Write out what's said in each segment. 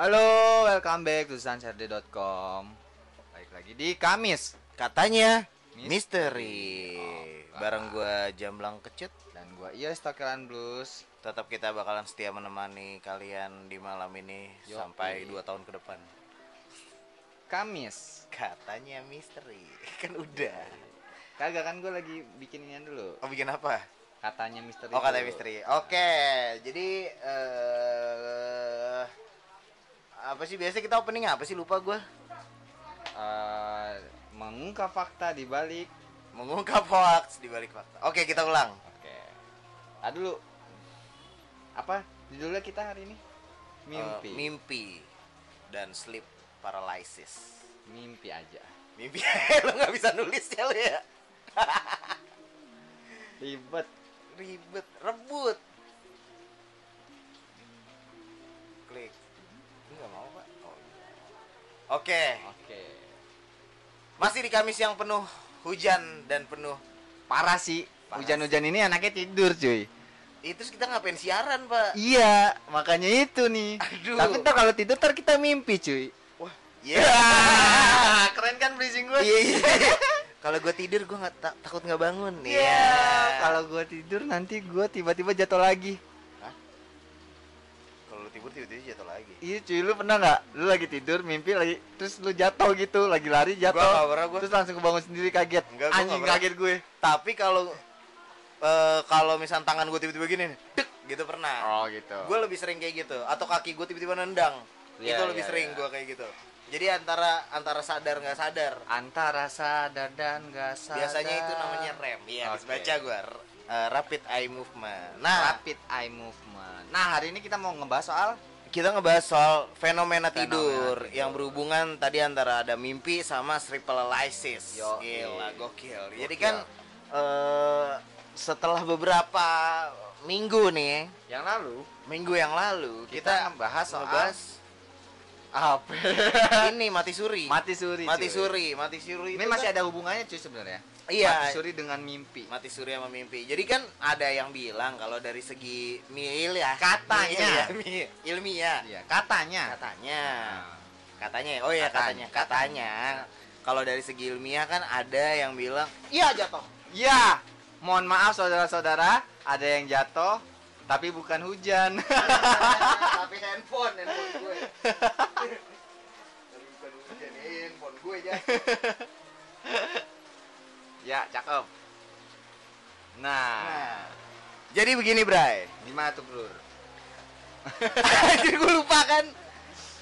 Halo, welcome back to sunsaturday.com Balik lagi di Kamis Katanya Misteri. misteri. Oh, Bareng gua Jamblang Kecut. Dan gua Iya Stokeran Blues Tetap kita bakalan setia menemani kalian di malam ini Yoi. sampai 2 tahun ke depan. Kamis Katanya misteri. Kan udah. Kagak kan gua lagi bikin inian dulu Oh bikin apa? Katanya misteri Oh katanya dulu. misteri. Oke, jadi eh apa sih biasanya kita opening apa sih lupa gua Eh, Mengungkap fakta di balik Mengungkap hoax di balik fakta. Oke, kita ulang. Oke Ah dulu Apa judulnya kita hari ini? Mimpi Eh, mimpi dan sleep paralysis. Mimpi aja Mimpi lo nggak bisa nulis ya lo ya. Ribet ribet rebut klik ini nggak mau pak oh, iya. oke Oke masih di Kamis yang penuh hujan dan penuh Parah sih Hujan-hujan ini anaknya tidur cuy itu kita ngapain siaran pak Iya, makanya itu nih. Aduh. Tapi ntar kalau tidur ntar kita mimpi, cuy. wah iya Keren kan bridging gue? iya iya kalau gue tidur gue nggak ta- takut nggak bangun Iya. Kalau gue tidur nanti gue tiba-tiba jatuh lagi. Hah? kalau lu tidur tiba-tiba jatuh lagi Iya, cuy, lu pernah nggak? Lu lagi tidur, mimpi lagi, terus lu jatuh gitu, lagi lari jatuh. Gua nggak pernah, gua. Terus langsung kebangun sendiri kaget. Enggak, Anjing nggak kaget gue. tapi kalau eh, kalau misal tangan gue tiba-tiba gini nih, dek gitu pernah Oh gitu. gue lebih sering kayak gitu atau kaki gue tiba-tiba nendang Iya, itu lebih iya, sering iya. gue kayak gitu jadi antara antara sadar nggak sadar antara sadar dan gak sadar. biasanya itu namanya rem iya habis Oke. baca gue rapid eye movement nah rapid eye movement. Nah, hari ini kita mau ngebahas soal kita ngebahas soal Fenomena fenomena, tidur, tidur. yang berhubungan tadi antara ada mimpi sama sleep paralysis Yo, gila iya. gokil jadi Gokil. kan eh, setelah beberapa minggu nih yang lalu minggu yang lalu kita, kita, ngebahas soal ngebahas apa? ini mati suri Mati suri. mati cuy. suri mati suri Ini masih kan- ada hubungannya cuy sebenarnya. Iya. Mati suri dengan mimpi. mati suri sama mimpi. Jadi kan ada yang bilang kalau dari segi mil ya. Katanya. mil ya, ilmiah. Iya, katanya. katanya. Nah, katanya. Oh ya Katanya. katanya. Katanya. Kalau dari segi ilmiah kan ada yang bilang iya jatuh. Ya, mohon maaf saudara-saudara, ada yang jatuh tapi bukan hujan. tapi handphone handphone gue. Tapi bukan hujan, handphone gue aja ya, cakep. Nah, nah jadi begini Bray gimana tuh, Bro? Anjir gue lupa kan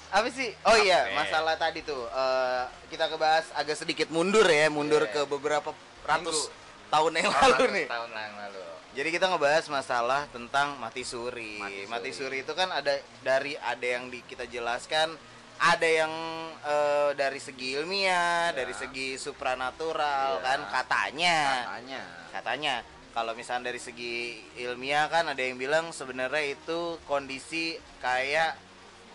apa sih? Oh iya, Oke. masalah tadi tuh eh, kita kebahas agak sedikit mundur ya, mundur Iya. ke beberapa ratus Minggu. tahun yang lalu nih. Tahun yang lalu. Jadi kita ngebahas masalah tentang mati suri. Mati Mati suri. suri, itu kan ada dari ada yang di, kita jelaskan, ada yang eh, dari segi ilmiah, Ya. dari segi supranatural Iya. kan katanya. Katanya. Katanya kalau misalnya dari segi ilmiah kan ada yang bilang sebenarnya itu kondisi kayak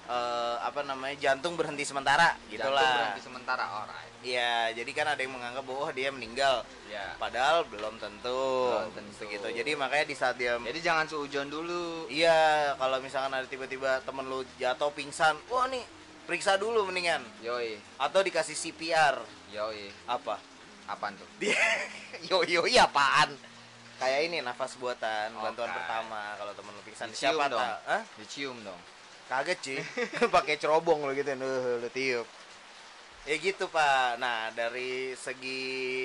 eh, apa namanya jantung berhenti sementara Jantung gitulah. berhenti sementara, alright. Iya, jadi kan ada yang menganggap bahwa dia meninggal, Ya. padahal belum tentu. Belum tentu. Begitu. Jadi makanya di saat dia Jadi jangan suujon dulu. Iya, kalau misalkan ada tiba-tiba temen lu jatuh pingsan, wah nih periksa dulu mendingan. Yoi, Atau dikasih CPR. yoi. Apa? Apaan tuh? Dia yo yo iya apaan? Kayak ini nafas buatan, bantuan Oke. pertama kalau temen lu pingsan. Dicium Siapa dong. Hah? Dicium dong. Kaget sih. Pakai cerobong lu gitu, lu, lu tiup. Ya gitu pak. Nah dari segi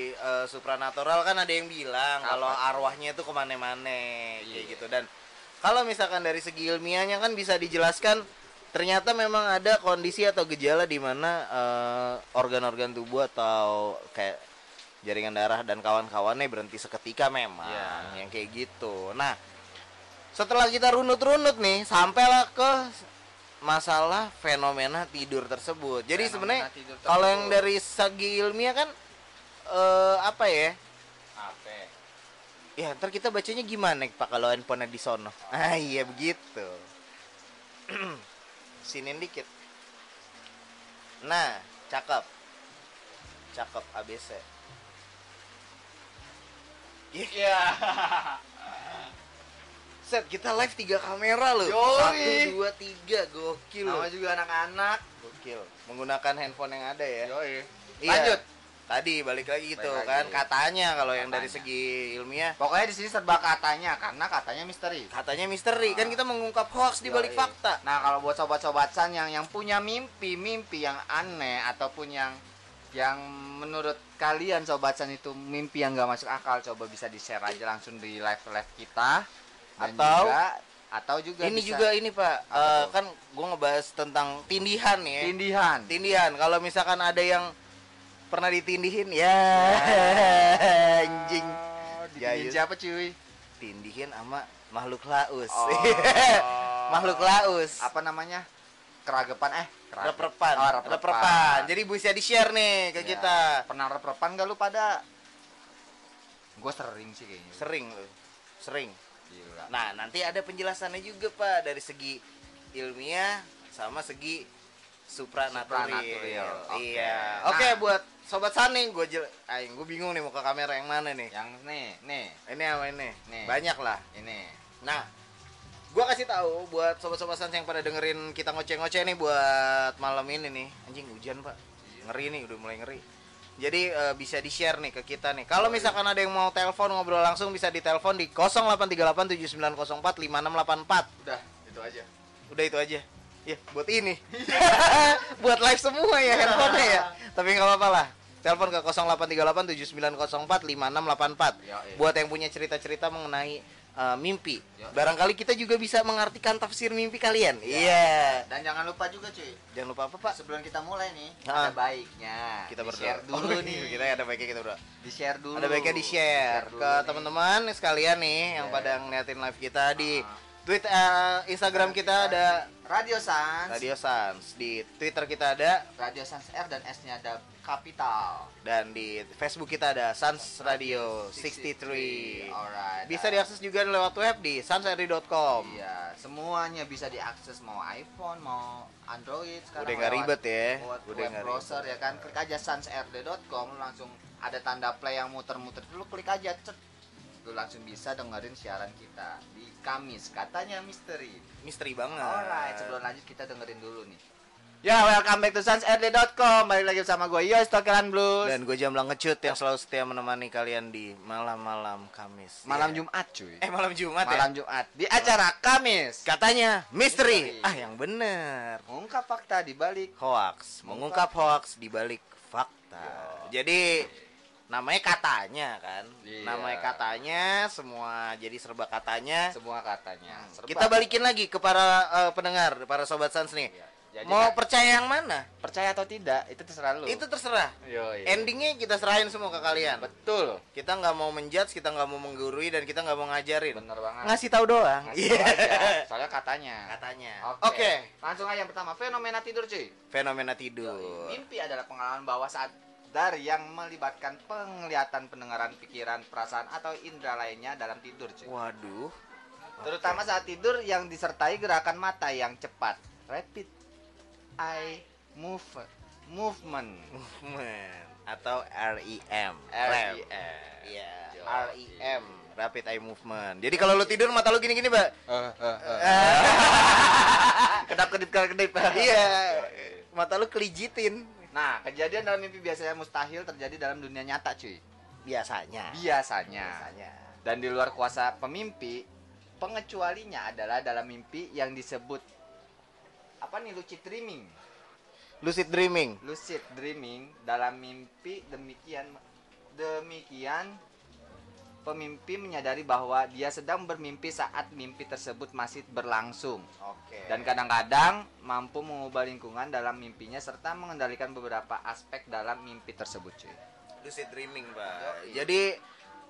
eh, supranatural kan ada yang bilang kalau arwahnya itu ke mana-mana kayak Iya. gitu dan kalau misalkan dari segi ilmiahnya kan bisa dijelaskan ternyata memang ada kondisi atau gejala di mana eh, organ-organ tubuh atau kayak jaringan darah dan kawan-kawannya berhenti seketika memang Iya. yang kayak gitu. Nah setelah kita runut-runut nih sampailah ke masalah fenomena tidur tersebut. Jadi sebenarnya kalau yang dari segi ilmiah kan eh apa ya? Apa? Ya, ntar kita bacanya gimana Pak kalau handphone di sono? Ah, iya begitu. Sinin dikit. Nah, cakep. Cakep ABC. Iya. Iya. Set, kita live tiga kamera loh. Yoi. Satu, dua, tiga, gokil. Nama juga anak-anak. Gokil. Menggunakan handphone yang ada ya. Yoi. Iya. Lanjut. Tadi balik lagi gitu Balik kan lagi. katanya kalau yang dari segi ilmiah Pokoknya di sini serba katanya karena katanya misteri. katanya misteri kan kita mengungkap hoax di balik fakta. Nah, kalau buat sobat-sobat San yang yang punya mimpi-mimpi yang aneh ataupun yang yang menurut kalian sobat San itu mimpi yang gak masuk akal, coba bisa di-share aja langsung di live-live kita. Dan Atau- juga, atau juga Ini bisa juga ini Pak, tuh? kan gua ngebahas tentang tindihan ya. tindihan. Tindihan. Kalau misalkan ada yang pernah ditindihin ya anjing. Ya, Jayus. siapa cuy? Tindihin sama makhluk laus. Oh. makhluk laus. Apa namanya? Keragapan eh keragapan. Rep-repan. Oh, rep-repan. Rep-repan. Jadi bisa di-share nih ke Ya, kita. Pernah rep-repan gak lu pada? Gue sering sih kayaknya. Sering loh. Sering. Gila. Nah, nanti ada penjelasannya juga, Pak, dari segi ilmiah sama segi supranatural. Supranatural, oke. Iya. Nah. Oke, buat sobat Sani, gue jel aing gue bingung nih mau ke kamera yang mana nih. Yang nih, nih, Ini apa ini? Nih. Banyak lah. ini. Nah, gua kasih tahu buat sobat-sobat Sans yang pada dengerin kita ngoceh-ngoceh nih buat malam ini nih. Anjing hujan, Pak. Ngeri nih, udah mulai ngeri. Jadi eh, bisa di-share nih ke kita nih. Kalau misalkan ada yang mau telepon ngobrol langsung bisa ditelepon di 083879045684. Udah, itu aja. Udah itu aja. Ya, buat ini. buat live semua ya handphonenya ya. Tapi nggak apa-apa lah. Telepon ke 083879045684. Ya, iya. Buat yang punya cerita-cerita mengenai eh, mimpi. Ya. Barangkali kita juga bisa mengartikan tafsir mimpi kalian. Ya. Iya. Dan jangan lupa juga cuy, Jangan lupa apa, Pak? sebelum kita mulai nih, Ah. ada baiknya Kita berdoa. share dulu Oh, nih. Kita ada baiknya kita berdoa. Di share dulu. Ada baiknya di-share dulu ke nih. teman-teman sekalian nih yang Iya. pada ngeliatin live kita di Ah. Tweet eh, Instagram kita ada Radio Sans. Radio Sans, di Twitter kita ada Radio Sans R dan S-nya ada kapital. dan di Facebook kita ada Sans Radio 63. Alright. Bisa diakses juga lewat web di sansri.com. Iya, semuanya bisa diakses mau iPhone, mau Android sekarang. Udah nggak ribet ya. Buat Udah web browser ya kan, klik aja sansrd.com langsung ada tanda play yang muter-muter dulu klik aja cet. Lu langsung bisa dengerin siaran kita Kamis, katanya misteri. Misteri banget. Alright, sebelum lanjut kita dengerin dulu nih. Ya, welcome back to sansrd.com. Balik lagi sama gue Yos Tokelan Blues. Dan gue Jamblang Ngecut yang selalu setia menemani kalian di malam-malam Kamis. malam Iya. Jumat cuy. Eh malam Jumat malam ya? Jumat di acara Kamis. Katanya misteri. Misteri. Ah yang bener. Mengungkap fakta di balik Hoax. Mengungkap hoax di balik fakta. Jadi namanya katanya kan. Iya. Namanya katanya semua jadi serba katanya. semua katanya. Serba. Kita balikin lagi ke para eh, pendengar, para sobat Sans nih. Iya. Jadi Mau kan, percaya yang mana? percaya atau tidak itu terserah lu. Itu terserah. Yo, iya. Endingnya kita serahin semua ke kalian. betul. Kita nggak mau menjudge, kita nggak mau menggurui, dan kita nggak mau ngajarin. Bener banget. Ngasih tahu doang. Ngasih tahu aja. Soalnya katanya. Katanya. Oke. Oke. Langsung aja yang pertama fenomena tidur cuy. Fenomena tidur. Mimpi adalah pengalaman bawah sadar yang melibatkan penglihatan, pendengaran, pikiran, perasaan atau indera lainnya dalam tidur cuy. Waduh. Terutama saat tidur yang disertai gerakan mata yang cepat. Rapid eye move movement. Movement atau REM. REM. Iya. Yo. REM. Rapid Eye Movement. Jadi kalau lu tidur mata lu gini-gini, Mbak. kedap kedip kedap kedip. iya. Mata lu kelijitin. Nah, kejadian dalam mimpi biasanya mustahil terjadi dalam dunia nyata, cuy. Biasanya. Biasanya. Biasanya. Dan di luar kuasa pemimpi, pengecualinya adalah dalam mimpi yang disebut apa nih lucid dreaming. Lucid dreaming. Lucid dreaming dalam mimpi demikian demikian pemimpi menyadari bahwa dia sedang bermimpi saat mimpi tersebut masih berlangsung Oke. dan kadang-kadang mampu mengubah lingkungan dalam mimpinya serta mengendalikan beberapa aspek dalam mimpi tersebut cuy. lucid dreaming, Pak. Yoi. Jadi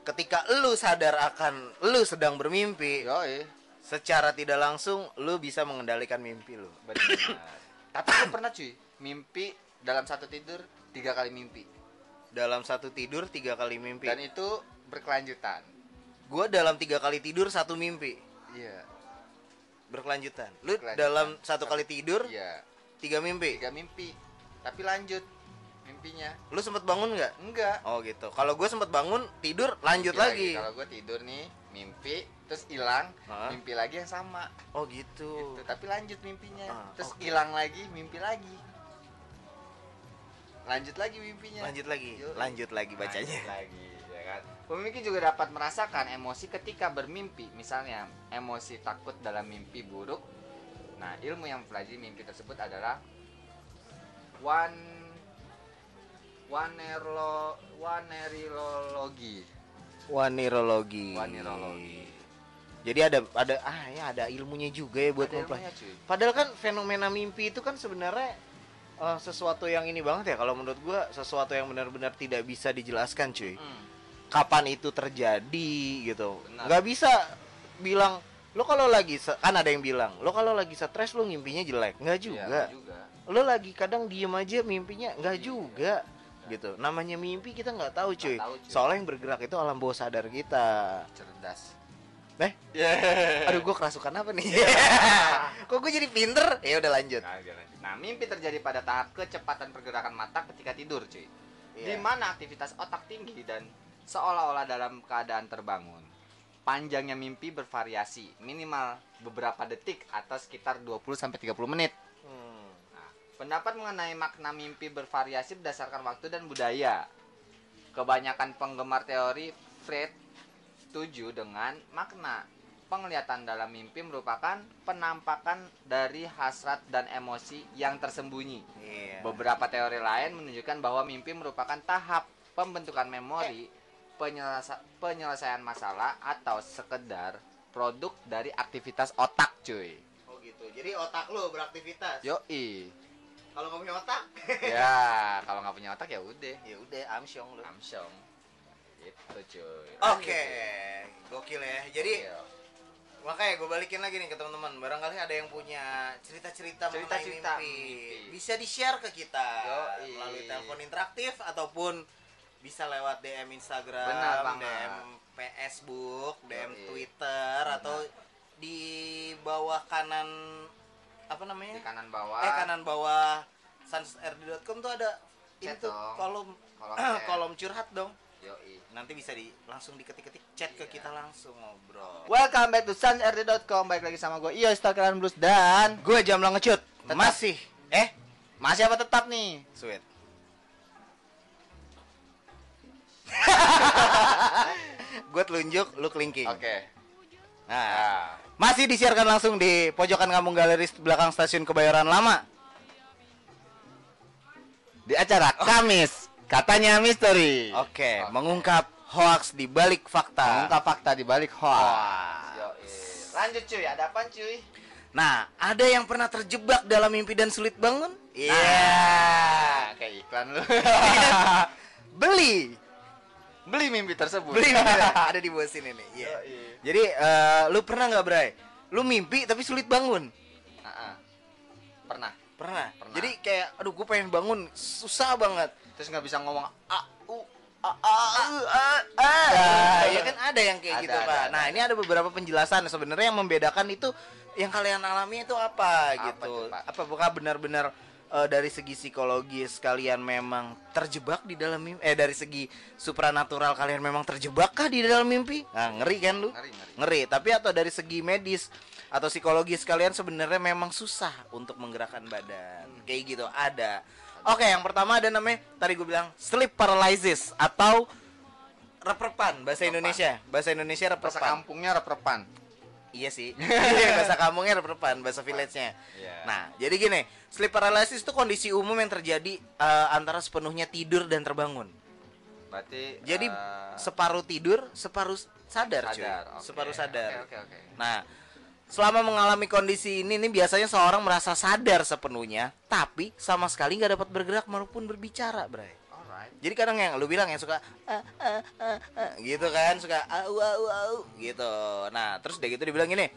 ketika lu sadar akan lu sedang bermimpi, Yoi. secara tidak langsung lu bisa mengendalikan mimpi lu. Benar. Tapi gue pernah cuy mimpi dalam satu tidur tiga kali mimpi Dalam satu tidur tiga kali mimpi. dan itu berkelanjutan. Gua dalam tiga kali tidur satu mimpi Iya. berkelanjutan. Lu Berkelanjutan. dalam satu kali tidur Iya. tiga mimpi. Tiga mimpi. Tapi lanjut mimpinya. Lu sempet bangun nggak? Enggak. Oh gitu. Kalau gue sempet bangun tidur lanjut Iya lagi. Kalau gue tidur nih mimpi terus hilang Hah? mimpi lagi yang sama Oh gitu. Gitu, tapi lanjut mimpinya Ah, terus hilang lagi mimpi lagi lanjut lagi mimpinya Lanjut lagi, Yuk. lanjut lagi bacanya. Lanjut lagi kan pemimpi juga dapat merasakan emosi ketika bermimpi misalnya emosi takut dalam mimpi buruk nah ilmu yang mempelajari mimpi tersebut adalah one wanerlo wanerilologi Wanirologi. Wanirologi. Jadi ada ada ah ya ada ilmunya juga ya buat mempelajari. Padahal kan fenomena mimpi itu kan sebenarnya eh, sesuatu yang ini banget ya kalau menurut gua sesuatu yang benar-benar tidak bisa dijelaskan cuy. Hmm. Kapan itu terjadi gitu. Benar. nggak bisa bilang lo kalau lagi kan ada yang bilang lo kalau lagi stres lo mimpinya jelek. Nggak Iya, juga. nggak juga. Lo lagi kadang diem aja mimpinya nggak juga gitu. Namanya mimpi kita nggak tahu cuy. tahu, cuy. soalnya yang bergerak itu alam bawah sadar kita. Cerdas. Eh aduh gue kerasukan apa nih? Kok gue jadi pinter? Ya udah lanjut. Nah, mimpi terjadi pada tahap kecepatan pergerakan mata ketika tidur, cuy. Di Iya. mana aktivitas otak tinggi dan seolah-olah dalam keadaan terbangun. Panjangnya mimpi bervariasi, minimal beberapa detik atau sekitar 20 sampai 30 menit. Hmm. Nah, pendapat mengenai makna mimpi bervariasi berdasarkan waktu dan budaya. Kebanyakan penggemar teori Freud setuju dengan makna penglihatan dalam mimpi merupakan penampakan dari hasrat dan emosi yang tersembunyi. Iya. Beberapa teori lain menunjukkan bahwa mimpi merupakan tahap pembentukan memori, penyelesa- penyelesaian masalah atau sekedar produk dari aktivitas otak, cuy. oh gitu jadi otak lo beraktivitas Yoi. kalau nggak punya otak ya, kalau nggak punya otak ya udah. ya udah amsyong lo Amsyong. Gitu, cuy. Oke, gokil ya. Jadi Gokil. makanya gue balikin lagi nih ke teman-teman. Barangkali ada yang punya cerita-cerita mengenai Cerita-cerita mimpi. mimpi. Bisa di-share ke kita Yoi. melalui telepon interaktif ataupun bisa lewat DM Instagram, Benar banget. DM Facebook, DM Yoi. Twitter atau di bawah kanan apa di namanya? kanan bawah. Eh kanan bawah sansrd.com tuh ada Chat itu dong. kolom Kolom kolom curhat dong Yoi. nanti bisa di langsung diketik-ketik chat ke Iya. kita langsung ngobrol. Welcome back to sunsrd.com. Baik lagi sama gue Iyo Stalkeran Blues dan Gue Jamlang ngecut. Tetap. Masih eh masih apa tetap nih? sweet. gue telunjuk, lu kelingking. Oke. Nah, Nah, masih disiarkan langsung di pojokan kampung galeri belakang stasiun Kebayoran Lama. di acara Kamis katanya misteri. Oke, Oke. mengungkap hoax di balik fakta. Mengungkap fakta di balik hoax. Hoax. Lanjut cuy, ada apa cuy? Nah, ada yang pernah terjebak dalam mimpi dan sulit bangun? Iya. Nah, kayak iklan lu. Beli. Beli mimpi tersebut. Beli mimpi. ada di bawah sini nih. Iya. Yoi. Jadi eh, lu pernah nggak Bray? Lu mimpi tapi sulit bangun? Ah, ah. Pernah. Pernah. Pernah. Jadi kayak aduh gue pengen bangun susah banget. Terus nggak bisa ngomong a u Ah, ah, ah, ah, ah. ya kan ada yang kayak Ada, gitu ada, pak. ada, nah ada. ini ada beberapa penjelasan sebenarnya yang membedakan itu yang kalian alami itu apa, Apa gitu. tuh, Pak? Apa bukan benar-benar eh, dari segi psikologis kalian memang terjebak di dalam mimpi? Eh dari segi supranatural kalian memang terjebak kah di dalam mimpi? Nah ngeri kan lu? Ngeri, ngeri. ngeri tapi atau dari segi medis atau psikologis kalian sebenarnya memang susah untuk menggerakkan badan Hmm. kayak gitu ada oke yang pertama ada namanya tadi gue bilang sleep paralysis atau reprepan bahasa. Indonesia bahasa Indonesia Bahasa reprepan kampungnya reprepan. Iya sih Iya, bahasa kampungnya reprepan bahasa village-nya Iya. nah jadi gini sleep paralysis itu kondisi umum yang terjadi eh, antara sepenuhnya tidur dan terbangun Berarti jadi eh, separuh tidur separuh sadar, cuy sadar. Oke. separuh sadar Oke, oke, oke. Nah, selama mengalami kondisi ini, nih biasanya seorang merasa sadar sepenuhnya, tapi sama sekali nggak dapat bergerak maupun berbicara, Bray. Jadi kadang yang lu bilang yang suka "Ah, ah, ah, ah," gitu kan, suka au au au gitu. Nah, terus udah gitu dibilang gini.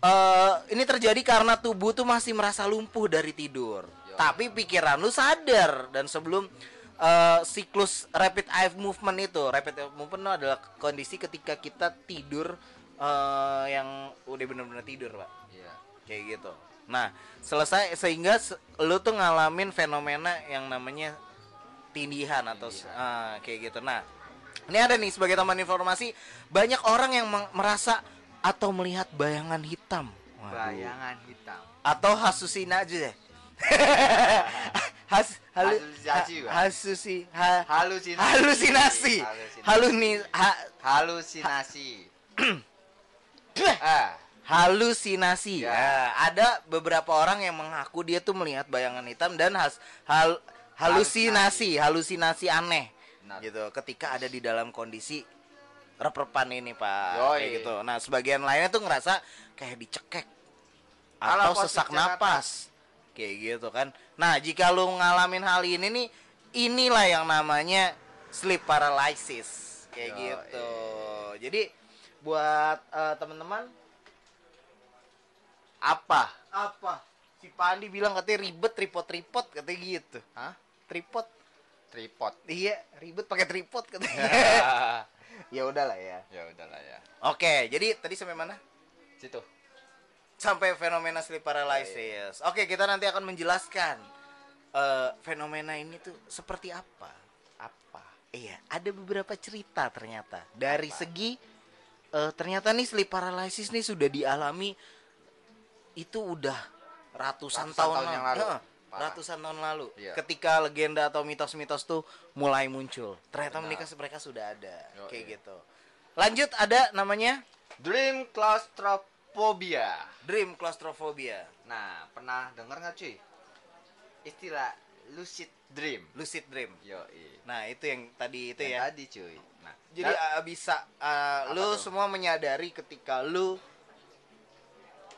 eh ini terjadi karena tubuh tuh masih merasa lumpuh dari tidur. Yo. Tapi pikiran lu sadar dan sebelum eh, siklus rapid eye movement itu, rapid eye movement itu adalah kondisi ketika kita tidur eh, yang udah bener-bener tidur, Pak Iya. kayak gitu. Nah, selesai sehingga se- lu tuh ngalamin fenomena yang namanya tindihan atau Tindihan. ah, kayak gitu. Nah, Ini ada nih sebagai tambahan informasi, banyak orang yang merasa atau melihat bayangan hitam. Waduh. Bayangan hitam. Atau hasusinaje. Has, halu, Halusinasi, ha- hasusi, ha- Halusinasi. halusinasi. Halusinasi. Haluni, ha, Halusinasi. ah, halusinasi. Ya. Nah, ada beberapa orang yang mengaku dia tuh melihat bayangan hitam dan has, hal, halusinasi, halusinasi aneh. Benar. Gitu, ketika ada di dalam kondisi rep-repan ini, Pak. Yoi. Kayak gitu. Nah, sebagian lainnya tuh ngerasa kayak dicekek Kalau atau posisi sesak napas. Kayak gitu kan. Nah, jika lu ngalamin hal ini nih, inilah yang namanya sleep paralysis. Kayak Yoi. gitu. Jadi buat eh, teman-teman apa? apa? Si Pandi bilang katanya ribet tripod-tripod katanya gitu. Hah? Tripod. Tripod. Iya, ribet pakai tripod katanya. ya udahlah ya. ya udahlah ya. Oke, jadi tadi sampai mana? Situ. sampai fenomena sleep paralysis. Oke, kita nanti akan menjelaskan eh, fenomena ini tuh seperti apa. Apa? Iya, ada beberapa cerita ternyata. Dari Apa? segi eh, ternyata nih sleep paralysis nih sudah dialami itu udah ratusan, Ratusan tahun, tahun yang lalu. Heeh, Parah. ratusan tahun lalu. Iya. Ketika legenda atau mitos-mitos tuh mulai muncul. Ternyata Benar. menikah mereka sudah ada. Yoi. Kayak gitu. Lanjut ada namanya Dream claustrophobia. dream claustrophobia. Nah, pernah dengar nggak cuy? Istilah lucid dream. Lucid dream. Yo, Nah, itu yang tadi itu yang ya. tadi cuy. Nah, Jadi uh, bisa uh, lu tuh? semua menyadari ketika lu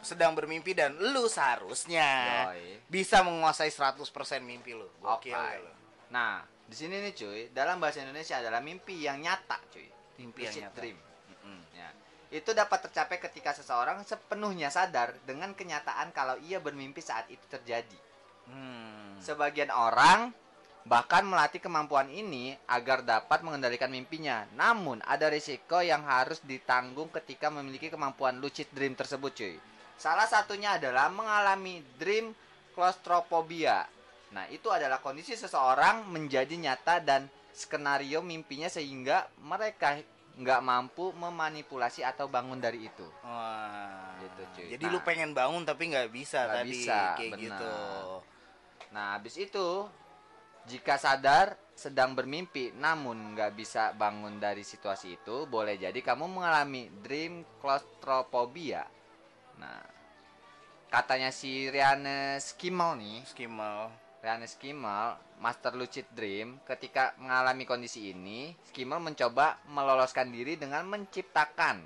sedang bermimpi dan lu seharusnya Yoi. bisa menguasai 100% mimpi lu. Oke. Gokil ya lu. Nah, di sini nih cuy, dalam bahasa Indonesia adalah mimpi yang nyata cuy. Mimpi yang Lucid nyata. dream. Mm-mm. Ya. Itu dapat tercapai ketika seseorang sepenuhnya sadar dengan kenyataan kalau ia bermimpi saat itu terjadi. Hmm. Sebagian orang bahkan melatih kemampuan ini agar dapat mengendalikan mimpinya. Namun ada risiko yang harus ditanggung ketika memiliki kemampuan lucid dream tersebut, cuy. Salah satunya adalah mengalami dream claustrophobia. Nah, itu adalah kondisi seseorang menjadi nyata dan skenario mimpinya sehingga mereka nggak mampu memanipulasi atau bangun dari itu. Wah. Gitu, cuy. Jadi Nah. lu pengen bangun tapi nggak bisa Nggak tadi bisa, kayak benar. gitu. Nah, habis itu jika sadar sedang bermimpi namun nggak bisa bangun dari situasi itu, boleh jadi kamu mengalami dream claustrophobia. Nah, katanya si Riane Skimal nih, Skimal. Riane Skimal, Master Lucid Dream, ketika mengalami kondisi ini, Skimal mencoba meloloskan diri dengan menciptakan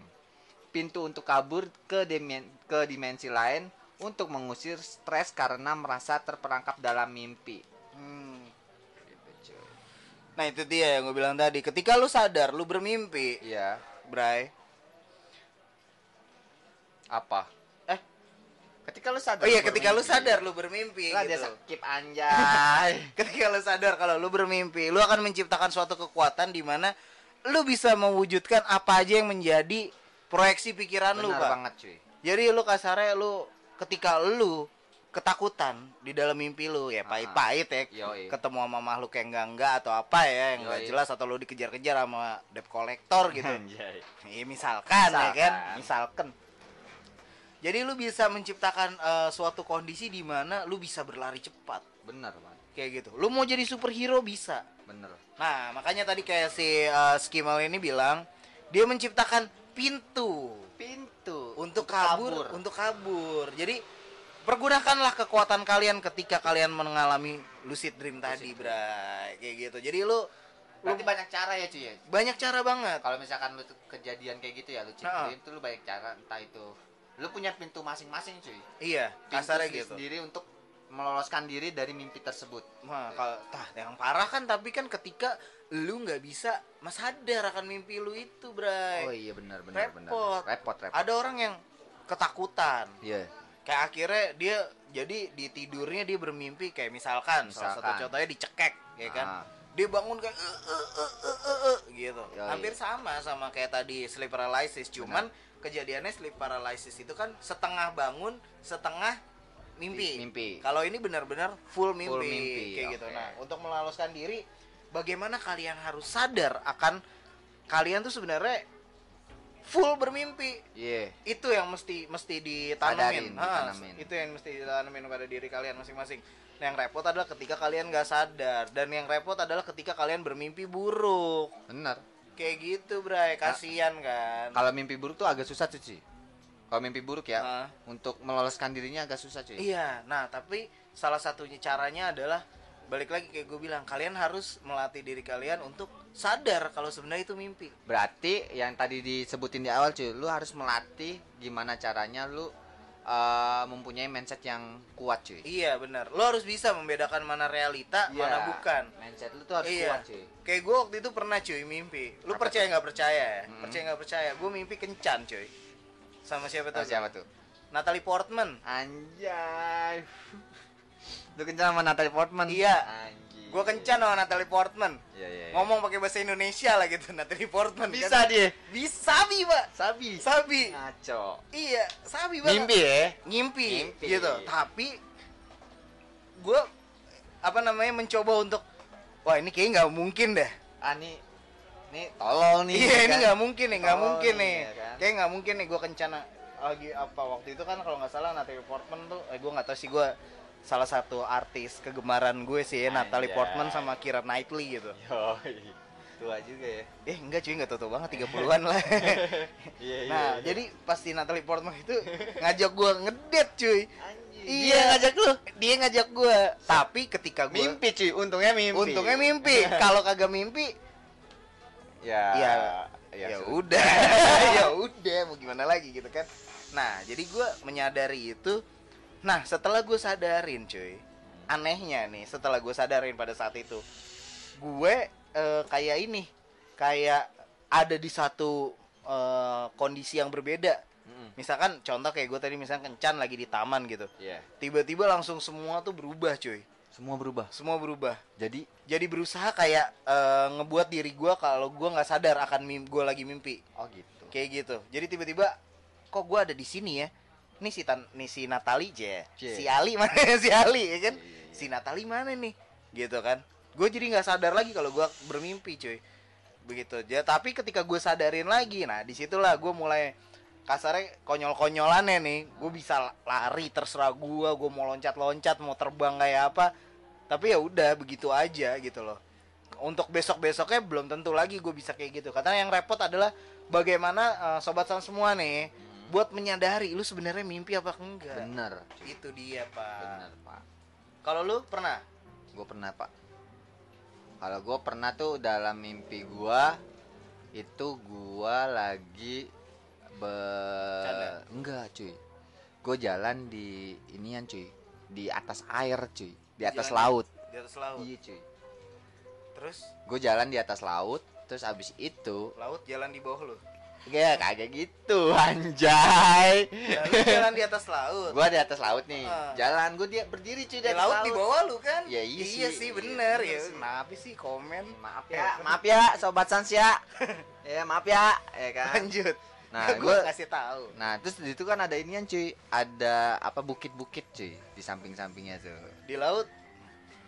pintu untuk kabur ke, dimen- ke dimensi lain untuk mengusir stres karena merasa terperangkap dalam mimpi. Hmm. Gitu, cuy. Nah, itu dia yang gue bilang tadi. Ketika lu sadar lu bermimpi, Iya, Bray. apa? Ketika lu sadar. oh iya lu ketika lu bermimpi. sadar lu bermimpi Lah dia gitu. skip anjay. Ketika lu sadar kalau lu bermimpi, lu akan menciptakan suatu kekuatan di mana lu bisa mewujudkan apa aja yang menjadi proyeksi pikiran lu, Benar Pak. banget, cuy. Jadi lu kasarnya lu ketika lu ketakutan di dalam mimpi lu ya Ah. pahit-pahit ya Yoi. ketemu sama makhluk yang enggak enggak atau apa ya yang enggak jelas atau lu dikejar-kejar sama debt collector gitu. Anjay. Ya misalkan, ya kan, Misalkan. Jadi lu bisa menciptakan eh, suatu kondisi di mana lu bisa berlari cepat Bener, Bang. kayak gitu. Lu mau jadi superhero bisa. Bener. Nah, makanya tadi kayak si eh, Skimal ini bilang dia menciptakan pintu Pintu untuk kabur, untuk kabur. Jadi pergunakanlah kekuatan kalian ketika kalian mengalami lucid dream tadi, dream. Bray. Kayak gitu. Jadi lu Berarti banyak cara ya cuy ya. banyak cara banget. Kalau misalkan lu kejadian kayak gitu ya lu Heeh. ceritain tuh lu banyak cara entah itu lu punya pintu masing-masing cuy. Iya, kasarnya gitu. sendiri untuk meloloskan diri dari mimpi tersebut. Nah, kalau tah yang parah kan tapi kan ketika lu nggak bisa mas sadar akan mimpi lu itu, Bray. Oh iya benar benar benar. Repot. Repot repot. Ada orang yang ketakutan. Iya. Kayak akhirnya dia jadi di tidurnya dia bermimpi kayak misalkan, salah satu Misalkan. contohnya dicekek, ya kan? Ah. Dia bangun kayak "Eh, eh, eh, eh, eh, eh," gitu. Yoi. Hampir sama sama kayak tadi sleep paralysis, cuman kejadiannya sleep paralysis itu kan setengah bangun, setengah mimpi. Mimpi. Kalau ini benar-benar full mimpi, Full mimpi, kayak gitu. oke. Nah, untuk meloloskan diri, bagaimana kalian harus sadar akan kalian tuh sebenarnya full bermimpi Iya. itu yang mesti mesti ditanamin, Sadarin, ditanamin. itu yang mesti ditanamin pada diri kalian masing-masing nah, yang repot adalah ketika kalian nggak sadar dan yang repot adalah ketika kalian bermimpi buruk Bener. Kayak gitu bray kasihan kan Kalau mimpi buruk tuh agak susah tuh, Ci. Kalau mimpi buruk ya, Ah. untuk meloloskan dirinya agak susah, cuy. iya nah tapi salah satunya caranya adalah balik lagi kayak gue bilang kalian harus melatih diri kalian untuk sadar kalau sebenarnya itu mimpi Berarti yang tadi disebutin di awal, cuy, lu harus melatih gimana caranya lu eh, mempunyai mindset yang kuat, cuy. iya benar lo harus bisa membedakan mana realita Iya. mana bukan Mindset lu tuh harus iya. kuat, cuy. Kayak gue waktu itu pernah cuy mimpi. Lu Apa percaya nggak percaya ya? Mm-mm. Percaya nggak percaya? Gue mimpi kencan cuy. Sama siapa tuh? siapa tuh? Natalie Portman. Anjay. Lu kencan sama Natalie Portman? Iya. Anjir. Gue kencan sama Natalie Portman. Iya, iya. iya. Ngomong pakai bahasa Indonesia lah gitu Natalie Portman. bisa kan. dia. Bisa bi pak. Sabi. Sabi. Ngaco. Iya, sabi banget. Mimpi ya? Ngimpi, Ngimpi. gitu. Tapi gue apa namanya mencoba untuk wah ini kayaknya nggak mungkin deh. Ah nih, nih tolong nih. Iya ya ini kan? nggak mungkin nih, nggak mungkin iya, nih. kan? Kayak nggak mungkin nih gue kencana lagi apa waktu itu kan kalau nggak salah Natalie Portman tuh, eh gue nggak tahu sih gue salah satu artis kegemaran gue sih ya Natalie Anjay. Portman sama Keira Knightley gitu. Yoi. Tua juga ya. Eh enggak cuy nggak tahu banget 30-an lah. Iya, nah jadi pasti Natalie Portman itu ngajak gue ngedet cuy. Anjir. Iya Dia ngajak lu. Dia ngajak gue. Tapi ketika gue Mimpi cuy, untungnya mimpi. untungnya mimpi. Kalau kagak mimpi Ya. ya ya, ya udah ya udah mau gimana lagi gitu kan nah jadi gue menyadari itu nah setelah gue sadarin cuy anehnya nih setelah gue sadarin pada saat itu gue eh, kayak ini kayak ada di satu eh, kondisi yang berbeda. Misalkan contoh kayak gue tadi misalkan kencan lagi di taman gitu. Iya. tiba-tiba langsung semua tuh berubah cuy. Semua berubah. semua berubah. Jadi? Jadi berusaha kayak eh, ngebuat diri gue kalau gue nggak sadar akan gue lagi mimpi. Oh gitu. kayak gitu. Jadi tiba-tiba kok gue ada di sini ya nih si tan nih si Natali je. Si Ali mana? Si Ali ya kan? Iya, iya, si Natali mana nih? Gitu kan. Gue jadi nggak sadar lagi kalau gue bermimpi cuy. Begitu ya tapi ketika gue sadarin lagi nah di situlah gue mulai kasarnya konyol-konyolannya nih. Gue bisa lari terserah gue gue mau loncat-loncat mau terbang kayak apa. Tapi ya udah begitu aja gitu loh. Untuk besok besoknya belum tentu lagi gue bisa kayak gitu. Karena yang repot adalah bagaimana eh, sobat san semua nih buat menyadari lu sebenarnya mimpi apa enggak Bener. cuy. itu dia pak Bener, Pak. kalau lu pernah Gue pernah, Pak. Kalau gue pernah tuh dalam mimpi gua itu gua lagi be Canda. enggak, cuy. Gue jalan di inian, cuy. Di atas air, cuy. Di atas Jalan laut. di atas laut Iya, cuy. terus Gue jalan di atas laut, terus abis itu laut jalan di bawah lu ya kagak gitu, anjay. lalu jalan di atas laut Gua di atas laut nih. Ah. Jalan gue dia berdiri cuy di di atas laut di bawah lu kan Ya, iya iya sih. Iya, bener bener ya kenapa sih komen Maaf ya, maaf ya sobat Sans ya. ya maaf ya, ya kan. lanjut Nah, gue gua- kasih tahu Nah, terus di situ kan ada inian cuy, ada apa bukit-bukit cuy di samping-sampingnya tuh. di laut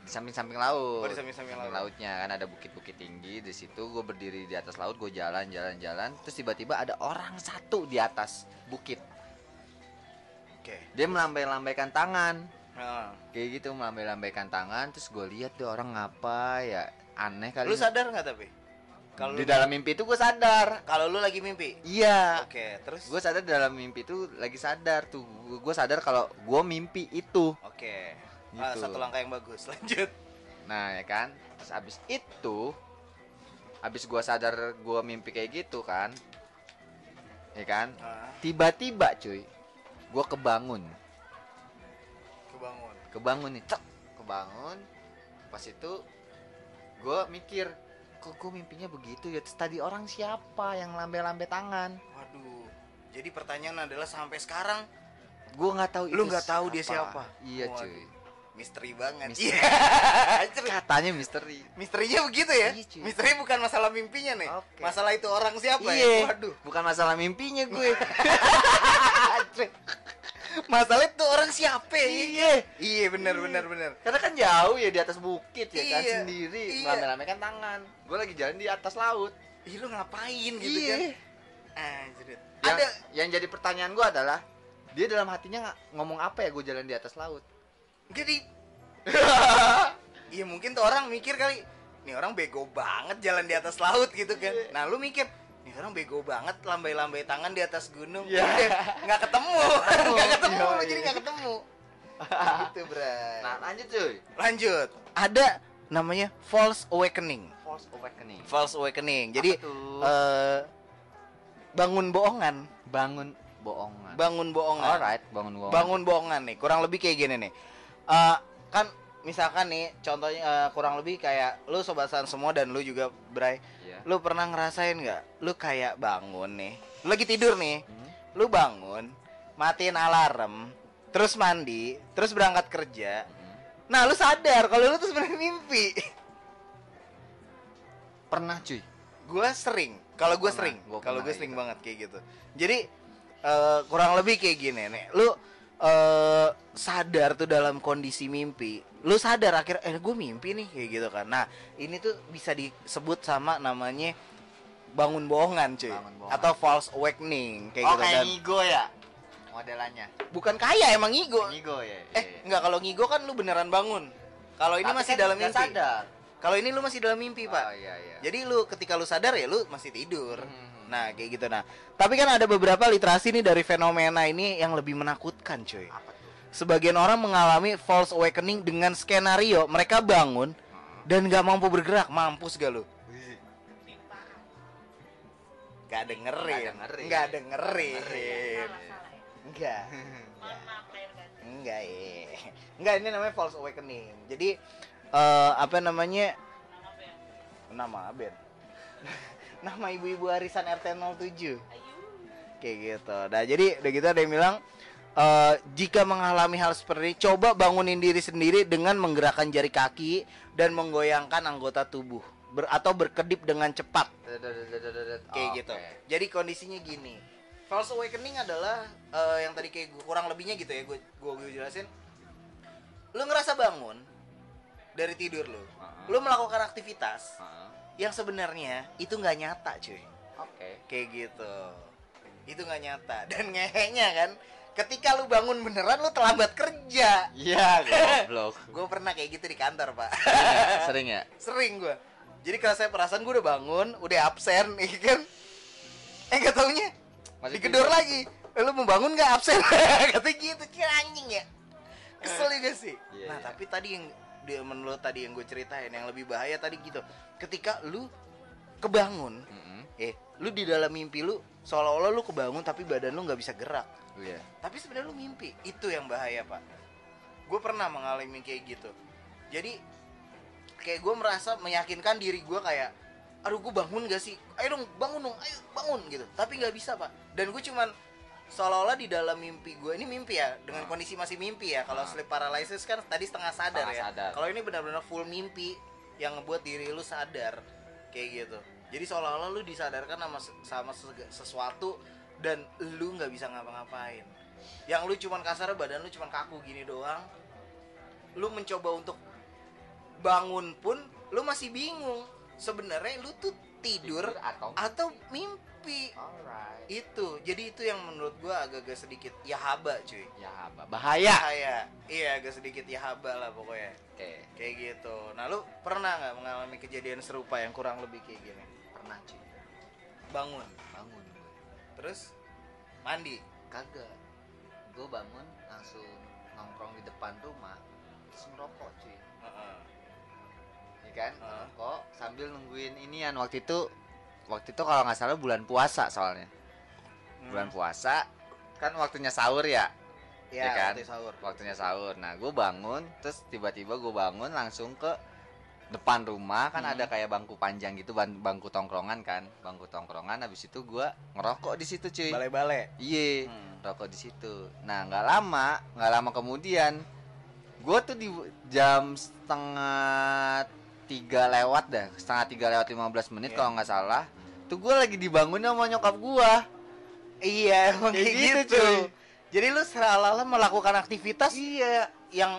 Di samping-samping laut. Oh, di samping-samping laut. lautnya kan ada bukit-bukit tinggi di situ gue berdiri di atas laut, gue jalan jalan jalan, terus tiba-tiba ada orang satu di atas bukit. oke Dia melambai-lambaikan tangan. nah. Kayak gitu melambai-lambaikan tangan, terus gue lihat tuh orang ngapa ya aneh kali. lu sadar nggak tapi kalau di dalam mimpi itu gue sadar. kalau lu lagi mimpi Iya. oke terus Gue sadar di dalam mimpi itu lagi sadar tuh. Gue sadar kalau gue mimpi itu. oke Gitu. satu langkah yang bagus. Lanjut. Nah ya kan? Terus abis itu Abis gua sadar gua mimpi kayak gitu kan Ya kan? Ah, Tiba-tiba cuy Gua kebangun. Kebangun. Kebangun nih cek Kebangun. Pas itu Gua mikir Kok gua mimpinya begitu ya? Tadi orang siapa yang lambe-lambe tangan? Waduh. Jadi pertanyaan adalah sampai sekarang Gua nggak tahu Lu nggak tahu dia siapa? Iya Waduh. cuy misteri banget Misteri. Iya Katanya misteri misterinya begitu ya Iya, cuy. misteri bukan masalah mimpinya nih Oke. masalah itu orang siapa ya Iya waduh Bukan masalah mimpinya gue masalah itu orang siapa ya? Iya iya benar benar benar Karena kan jauh ya di atas bukit ya kan Iya, sendiri iya. melame-lamekan tangan. Gue lagi jalan di atas laut. ih lu ngapain gitu Iya. kan Anjrit. Yang, ada yang jadi pertanyaan gua adalah dia dalam hatinya ngomong apa ya gue jalan di atas laut. Jadi iya mungkin tuh orang mikir kali nih orang bego banget jalan di atas laut gitu kan Iya. nah lu mikir nih orang bego banget lambai-lambai tangan di atas gunung Iya. Udah, nggak ketemu nggak ketemu Iya, lu iya. jadi nggak ketemu gitu bray Nah lanjut cuy. lanjut ada namanya false awakening False awakening. false awakening jadi eh, bangun bohongan bangun bohongan. bangun bohongan Alright, bangun bohongan. bangun bohongan nih kurang lebih kayak gini nih Eh, kan misalkan nih contohnya eh, kurang lebih kayak lu sobasan semua dan lu juga Bray Iya. lu pernah ngerasain nggak lu kayak bangun nih lu lagi tidur nih Hmm. lu bangun matiin alarm terus mandi terus berangkat kerja Hmm. nah lu sadar kalau lu tuh sebenarnya mimpi Pernah cuy. gue sering kalau gue sering kalau gue sering gitu. banget kayak gitu jadi eh, kurang lebih kayak gini nih lu eh sadar tuh dalam kondisi mimpi lu sadar akhirnya eh gue mimpi nih kayak gitu kan nah ini tuh bisa disebut sama namanya bangun bohongan cuy Bangun bohongan. atau false awakening kayak oh gitu kayak dan ngigo ya modelannya. bukan kaya emang ngigo Ngigo ya. eh nggak kalau ngigo kan lu beneran bangun kalau ini Tapi masih kan dalam mimpi sadar. kalau ini lu masih dalam mimpi pak Oh iya iya. jadi lu ketika lu sadar ya lu masih tidur. Hmm. Nah, kayak gitu nah. Tapi kan ada beberapa literasi nih dari fenomena ini yang lebih menakutkan, cuy. apa tuh? Sebagian orang mengalami false awakening dengan skenario mereka bangun dan gak mampu bergerak. Mampus gak lu? Gak dengerin. Nggak dengerin. Gak dengerin. Enggak. Enggak, ya. Enggak, ini namanya false awakening. Jadi eh apa namanya? Nama Ben. Nama ibu-ibu arisan RT 07. Kayak gitu. Nah, jadi udah gitu ada yang bilang eh jika mengalami hal seperti ini, coba bangunin diri sendiri dengan menggerakkan jari kaki dan menggoyangkan anggota tubuh Ber- atau berkedip dengan cepat kayak gitu. Oke. Jadi kondisinya gini. False awakening adalah eh, yang tadi kayak gua, kurang lebihnya gitu ya, gue gue gue jelasin. Lu ngerasa bangun dari tidur lu. Heeh. Lu melakukan aktivitas Heeh. Yang sebenarnya itu nggak nyata, cuy. Oke. Kayak gitu. Itu nggak nyata dan ngehenya kan. Ketika lu bangun beneran lu terlambat kerja. Iya, goblok. Gue pernah kayak gitu di kantor, Pak. Sering ya? sering gue jadi kalau saya perasaan gue udah bangun udah absen ya kan eh gak taunya Masih digedor tidur. lagi Eh, lu mau bangun gak absen kata gitu kira anjing ya kesel juga sih Iya, nah iya. tapi tadi yang dia menurut tadi yang gue ceritain yang lebih bahaya tadi gitu. Ketika lu kebangun Mm-mm. eh lu di dalam mimpi lu seolah-olah lu kebangun tapi badan lu nggak bisa gerak. Iya. tapi sebenarnya lu mimpi itu yang bahaya pak. Gue pernah mengalami kayak gitu. Jadi kayak gue merasa meyakinkan diri gue kayak aduh gue bangun gak sih? Ayo dong bangun dong ayo bangun gitu. Tapi nggak bisa pak. Dan gue cuman seolah-olah di dalam mimpi gue ini mimpi ya dengan Ah. kondisi masih mimpi ya kalau Ah. sleep paralysis kan tadi setengah sadar Setengah ya sadar. kalau ini benar-benar full mimpi yang ngebuat diri lu sadar kayak gitu jadi seolah-olah lu disadarkan sama sama sesuatu dan lu nggak bisa ngapa-ngapain yang lu cuman kasar badan lu cuman kaku gini doang lu mencoba untuk bangun pun lu masih bingung sebenarnya lu tuh tidur, Tidur atau atau mimpi Alright. itu jadi itu yang menurut gua agak-agak sedikit ya haba cuy Ya, apa? bahaya. bahaya iya agak sedikit ya haba lah pokoknya Oke, kayak gitu nah lu pernah nggak mengalami kejadian serupa yang kurang lebih kayak gini pernah cuy. bangun Bangun gue. terus mandi Kagak. Gue bangun langsung nongkrong di depan rumah terus ngerokok cuy. Heeh. Iya kan? Heeh. Ngerokok sambil nungguin inian waktu itu waktu itu kalau nggak salah bulan puasa soalnya. Hmm. Bulan puasa kan waktunya sahur ya. ya, ya kan? waktu sahur Waktunya sahur. Nah, gue bangun terus tiba-tiba gue bangun langsung ke depan rumah kan Hmm. ada kayak bangku panjang gitu ban- bangku tongkrongan kan bangku tongkrongan habis itu gue ngerokok di situ cuy balai-balai Iya, Hmm. rokok di situ. Nah, nggak lama, nggak lama kemudian, gue tuh di jam setengah tiga lewat dah, setengah tiga lewat 15 menit Iya. kalau nggak salah. Tuh gue lagi dibangun sama nyokap gue. iya emang Kayak gitu, gitu, cuy. jadi lu seolah-olah melakukan aktivitas Iya. yang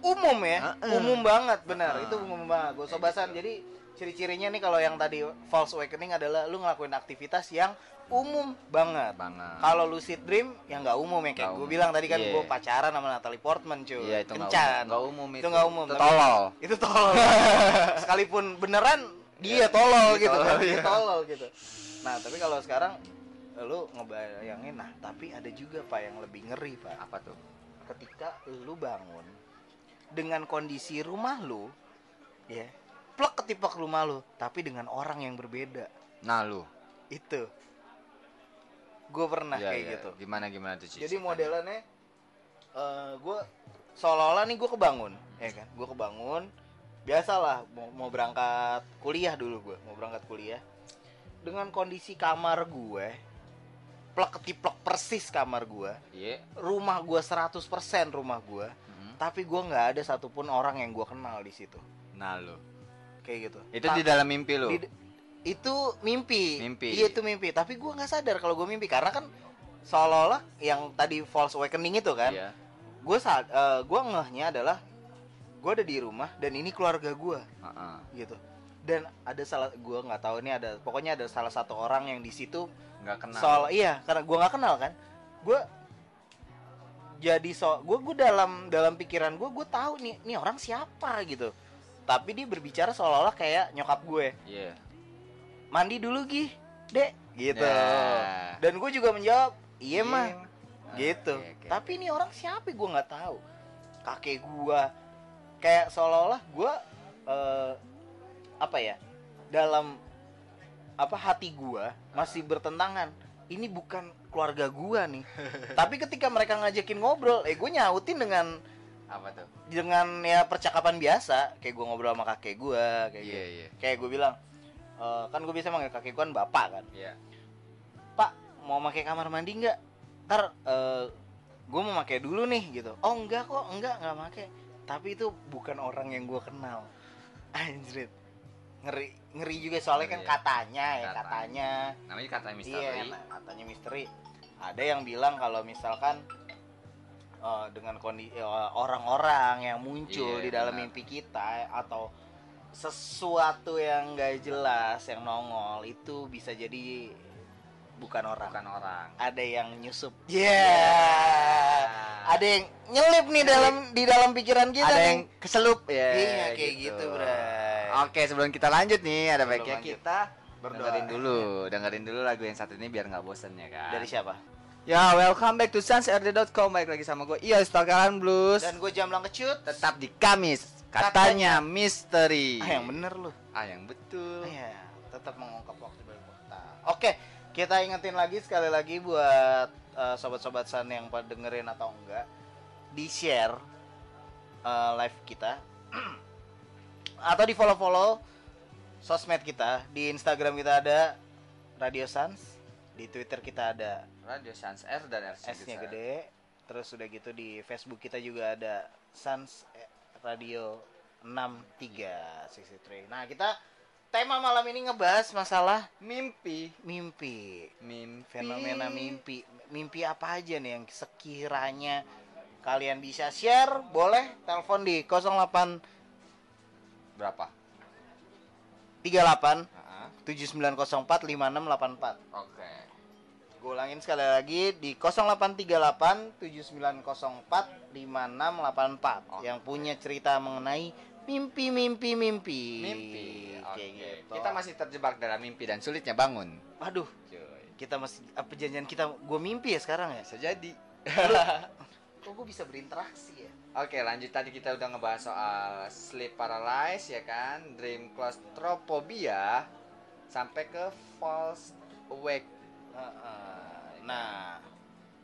umum ya Heeh. umum banget benar Heeh. itu umum banget gue sobasan jadi ciri-cirinya nih kalau yang tadi false awakening adalah lu ngelakuin aktivitas yang umum banget. banget Kalau lucid dream yang nggak umum ya kayak gue bilang tadi kan Iya. gue pacaran sama Natalie Portman cuy. iya itu Kencan. umum nggak umum Itu nggak umum, itu tolol Itu tolol. Sekalipun beneran dia tolol Dia gitu. tolol, dia iya. tolol gitu. Nah, tapi kalau sekarang lu ngebayangin nah, tapi ada juga Pak yang lebih ngeri, Pak. apa tuh Ketika lu bangun dengan kondisi rumah lu ya, plek ketipak rumah lu, tapi dengan orang yang berbeda. nah lu Itu. Gue pernah Iya, kayak iya. gitu. gimana gimana tuh? Jadi modelannya eh gue seolah-olah nih gue kebangun, ya kan? Gue kebangun, biasalah mau, mau berangkat kuliah dulu gue, mau berangkat kuliah dengan kondisi kamar gue, plek ketiplek persis kamar gue, iya rumah gue 100% rumah gue, Mhm. tapi gue nggak ada satupun orang yang gue kenal di situ, nah lu kayak gitu. itu Ta- di dalam mimpi di- itu mimpi. Mimpi. Iya itu mimpi. Tapi gue nggak sadar kalau gue mimpi karena kan seolah-olah yang tadi false awakening itu kan. Iya. Gue saat eh, gue ngehnya adalah gue ada di rumah dan ini keluarga gue Heeh. gitu. Dan ada salah gue nggak tahu ini ada pokoknya ada salah satu orang yang di situ nggak kenal soal iya karena gue nggak kenal kan. Gue jadi so gue gue dalam dalam pikiran gue gue tahu nih nih orang siapa gitu. Tapi dia berbicara seolah-olah kayak nyokap gue. Iya. Mandi dulu gih dek. Gitu. Ya. dan gue juga menjawab iya mah. Ah, gitu. oke, oke. tapi ini orang siapa gue nggak tahu. Kakek gue kayak seolah-olah gue eh, apa ya? Dalam apa hati gue masih bertentangan. Ini bukan keluarga gue nih. Tapi ketika mereka ngajakin ngobrol eh gue nyautin dengan apa tuh? Dengan ya percakapan biasa kayak gue ngobrol sama kakek gue kayak iya gitu. iya. Kayak gue bilang "Eh, kan gue bisa manggil kakek gue kan bapak kan. Iya. Pak mau pakai kamar mandi nggak? Ntar eh, gue mau pakai dulu nih gitu. Oh enggak kok enggak nggak pakai. Tapi itu bukan orang yang gue kenal. Anjrit. Ngeri ngeri juga soalnya kan Ngeri ya. katanya ya Katanya. katanya. Namanya kata misteri. Iya katanya misteri. Ada yang bilang kalau misalkan eh, dengan kondisi orang-orang yang muncul Iya, di dalam benar. mimpi kita atau sesuatu yang nggak jelas yang nongol itu bisa jadi bukan orang bukan orang ada yang nyusup yeah. ada yang nyelip nih dalam di dalam pikiran kita ada nih. yang keselup ya Iya, kayak gitu, Bray. oke sebelum kita lanjut nih ada Sebelum baiknya lanjut. kita Berdoa. dengerin dulu dengerin dulu lagu yang satu ini biar nggak bosen ya kan dari siapa ya welcome back to sansrd.com balik lagi sama gue iya Stalkeran Blues. Dan gue jamblang kecut. Tetap di Kamis katanya misteri. Ah yang bener lu. Ah yang betul. Iya, tetap mengungkap waktu berkota. Oke, kita ingetin lagi sekali lagi buat eh, sobat-sobat san yang pada dengerin atau enggak, di share eh, live kita. Atau di follow follow sosmed kita. Di Instagram kita ada Radio Sans, di Twitter kita ada Radio Sans R dan RC S-nya gede. Terus udah gitu di Facebook kita juga ada Sans eh, Radio 6363. Nah, kita tema malam ini ngebahas masalah mimpi mimpi. mimpi Fenomena mimpi. Mimpi apa aja nih yang sekiranya kalian bisa share, boleh telepon di 0838 berapa 7904 5684. oke Gue ulangin sekali lagi di 0838 7904 5684 Oke. yang punya cerita mengenai mimpi-mimpi mimpi. mimpi oke Kayak gitu. kita masih terjebak dalam mimpi dan sulitnya bangun Aduh, cuy kita masih apa perjanjian kita gue mimpi ya sekarang ya? bisa jadi Kok gue bisa berinteraksi ya? Oke lanjut tadi kita udah ngebahas soal sleep paralysis ya kan Dream claustrophobia Sampai ke false awake. Nah,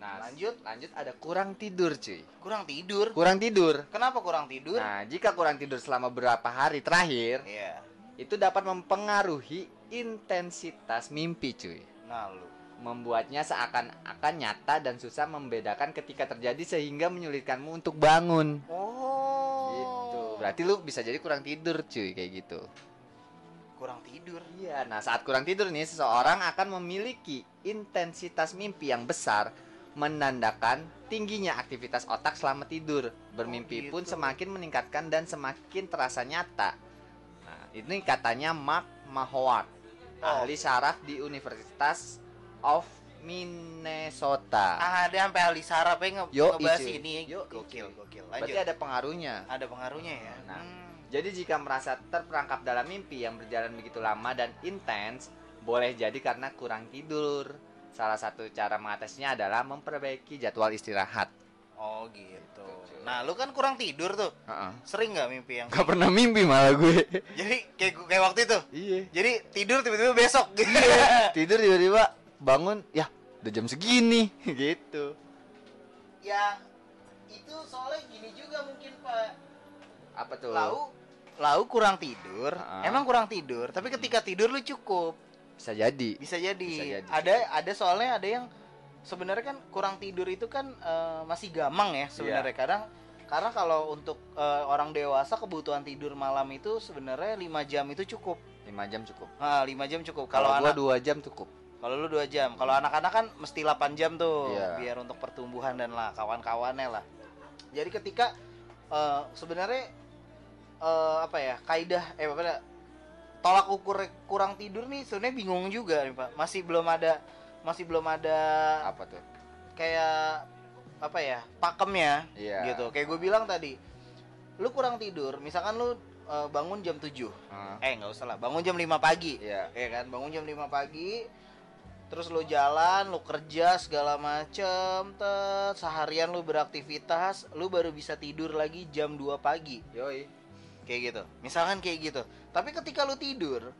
Nah Lanjut. lanjut ada kurang tidur cuy kurang tidur. Kurang tidur Kenapa kurang tidur? Nah jika kurang tidur selama beberapa hari terakhir Iya. Itu dapat mempengaruhi intensitas mimpi cuy Nah, lu. Membuatnya seakan-akan nyata dan susah membedakan ketika terjadi sehingga menyulitkanmu untuk bangun Oh. Gitu Berarti lu bisa jadi kurang tidur cuy kayak gitu kurang tidur. Iya, nah saat kurang tidur nih seseorang akan memiliki intensitas mimpi yang besar menandakan tingginya aktivitas otak selama tidur. Bermimpi Oh, pun gitu. semakin meningkatkan dan semakin terasa nyata. Nah, ini katanya Mark Mahowat, Oh. ahli saraf di Universitas of Minnesota. Ah, ada sampai ahli saraf ya nge Yo, ngebahas ini. Yo, gokil, gokil. Berarti Lanjut. ada pengaruhnya. Ada pengaruhnya ya. Nah. Hmm. Jadi jika merasa terperangkap dalam mimpi yang berjalan begitu lama dan intens, boleh jadi karena kurang tidur. Salah satu cara mengatasinya adalah memperbaiki jadwal istirahat. Oh gitu. Nah, lu kan kurang tidur tuh. Heeh. Sering nggak mimpi yang Gak pernah mimpi malah gue. Jadi kayak kayak waktu itu. iya. Jadi tidur tiba-tiba besok gitu. Tidur tiba-tiba bangun, ya udah jam segini gitu. ya itu soalnya gini juga mungkin Pak. Apa tuh? Lau lau kurang tidur. Ah. Emang kurang tidur, tapi ketika tidur lu cukup. Bisa jadi. Bisa jadi. Bisa jadi. Ada ada soalnya ada yang sebenarnya kan kurang tidur itu kan eh, masih gamang ya sebenarnya. Iya. Kadang karena kalau untuk eh, orang dewasa kebutuhan tidur malam itu sebenarnya 5 jam itu cukup. 5 jam cukup. Nah, 5 jam cukup. Kalau anak 2 jam cukup. kalau lu 2 jam. Kalau anak-anak kan mesti 8 jam tuh Iya. biar untuk pertumbuhan dan lah kawan-kawannya lah. Jadi ketika eh, sebenarnya eh, apa ya? Kaidah eh apa ya, tolak ukur kurang tidur nih sebenarnya bingung juga nih, Pak. Masih belum ada masih belum ada Apa tuh? kayak apa ya? pakemnya Iya. gitu. Kayak gue bilang tadi. Lu kurang tidur, misalkan lu eh, bangun jam 7. Heeh. Eh, nggak usah lah. Bangun jam 5 pagi Iya. ya kan bangun jam 5 pagi terus lu jalan lu kerja segala macem tet seharian lu beraktivitas lu baru bisa tidur lagi jam 2 pagi Yoi. Kayak gitu. Misalkan kayak gitu. Tapi ketika lu tidur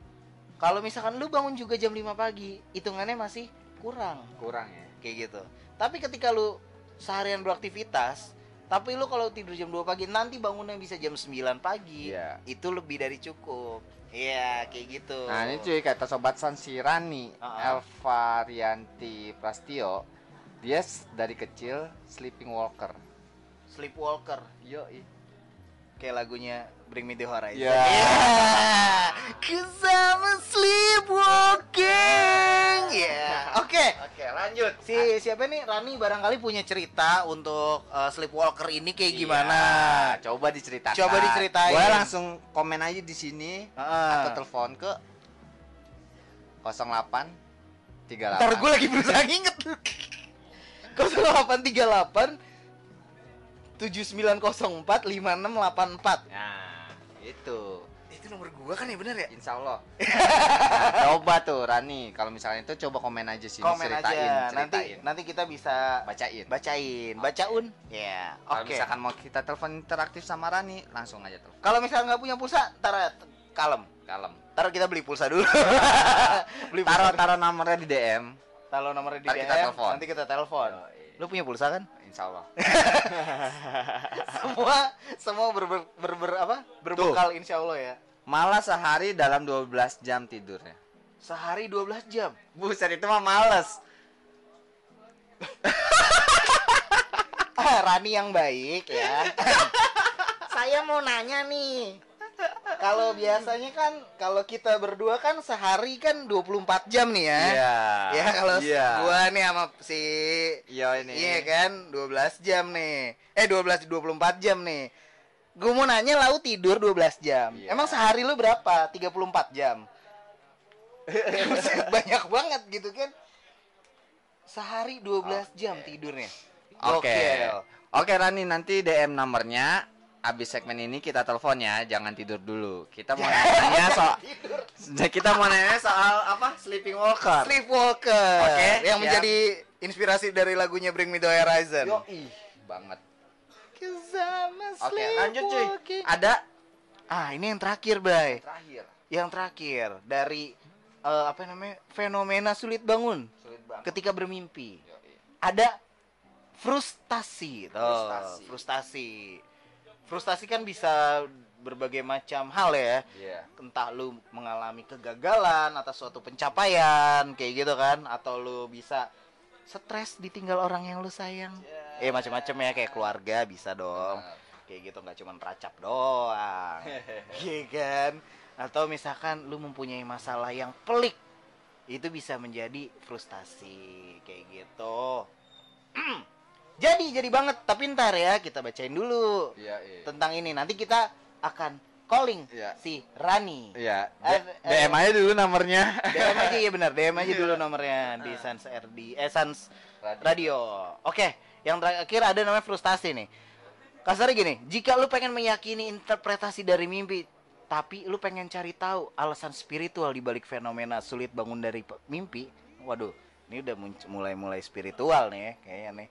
kalau misalkan lu bangun juga jam 5 pagi hitungannya masih kurang. Kurang ya. kayak gitu. Tapi ketika lu seharian beraktivitas tapi lu kalau tidur jam 2 pagi nanti bangunnya bisa jam 9 pagi Iya. itu lebih dari cukup. Iya kayak gitu. Nah ini cuy kata sobat San si Rani Ah, ah. Elva Rianti Prastio Dia dari kecil sleeping walker. Sleepwalker. Yoi kayak lagunya Bring Me The Horizon. Ya. Yeah. Cause I'm a sleepwalking. Ya. Oke. Oke lanjut Si siapa nih Rani barangkali punya cerita untuk uh, Sleepwalker ini kayak gimana? Iya, Coba diceritakan Coba diceritain. Gue langsung komen aja di sini Heeh. Atau telepon ke 08 38 Ntar gue lagi berusaha nginget 0838 7904 5684 Nah itu Itu nomor gua kan ya bener ya? Insya Allah Nah, Coba tuh Rani Kalau misalnya itu coba komen aja sini Komen ceritain, aja Nanti ceritain. nanti kita bisa Bacain bacain Bacaun Ya Kalau oke misalkan mau kita telepon interaktif sama Rani, langsung aja telepon. Kalau misalnya nggak punya pulsa, ntar kalem. Kalem. Ntar kita beli pulsa dulu. beli Taruh pulsa. taruh nomornya di DM. Taruh nomornya di Ntar DM, kita telepon. nanti kita telepon. Lu punya pulsa kan? Insya Allah. semua semua ber, ber, ber, ber- apa? Berbekal insya Allah ya. Malah sehari dalam 12 jam tidurnya. Sehari 12 jam. Buset itu mah males. Ah, Rani yang baik ya. Saya mau nanya nih. Kalau biasanya kan kalau kita berdua kan sehari kan 24 jam nih ya. Iya. Ya kalau iya. gua nih sama si Iya ini. Iya kan, 12 jam nih. Eh 12 24 jam nih. Gue mau nanya lau tidur 12 jam. Iya. Emang sehari lu berapa? 34 jam. Banyak banget gitu kan. Sehari 12 jam tidurnya. Oke. Gokil. Oke Rani nanti DM nomornya. Abis segmen ini kita telepon ya, jangan tidur dulu. Kita mau nanya soal kita mau nanya soal apa? Sleeping walker. Sleepwalker. Oke, Yang siap. menjadi inspirasi dari lagunya Bring Me The Horizon. Banget. 'Cause I'm a Oke, lanjut cuy. Ada Ah, ini yang terakhir, Bray. terakhir. yang terakhir dari eh, apa namanya fenomena sulit bangun Sulit banget. ketika bermimpi Yoi. ada frustasi Tuh, Frustasi. frustasi frustasi kan bisa berbagai macam hal ya. Iya. entah lu mengalami kegagalan atas suatu pencapaian kayak gitu kan. Atau lu bisa stres ditinggal orang yang lu sayang. Eh macam-macam ya kayak keluarga bisa dong. Kayak gitu nggak cuma racap doang. Iya kan? Atau misalkan lu mempunyai masalah yang pelik itu bisa menjadi frustasi kayak gitu jadi jadi banget tapi ntar ya kita bacain dulu Iya, iya. tentang ini nanti kita akan calling Iya. si Rani. Iya, Eh, D- eh. DM aja dulu nomornya. DM aja ya benar, DM aja dulu nomornya di Sans RD eh Sans Radio. Radio. Oke, yang terakhir ada namanya frustasi nih. Kasarnya gini, jika lu pengen meyakini interpretasi dari mimpi, tapi lu pengen cari tahu alasan spiritual di balik fenomena sulit bangun dari mimpi, waduh, ini udah munc- mulai-mulai spiritual nih ya, kayaknya nih.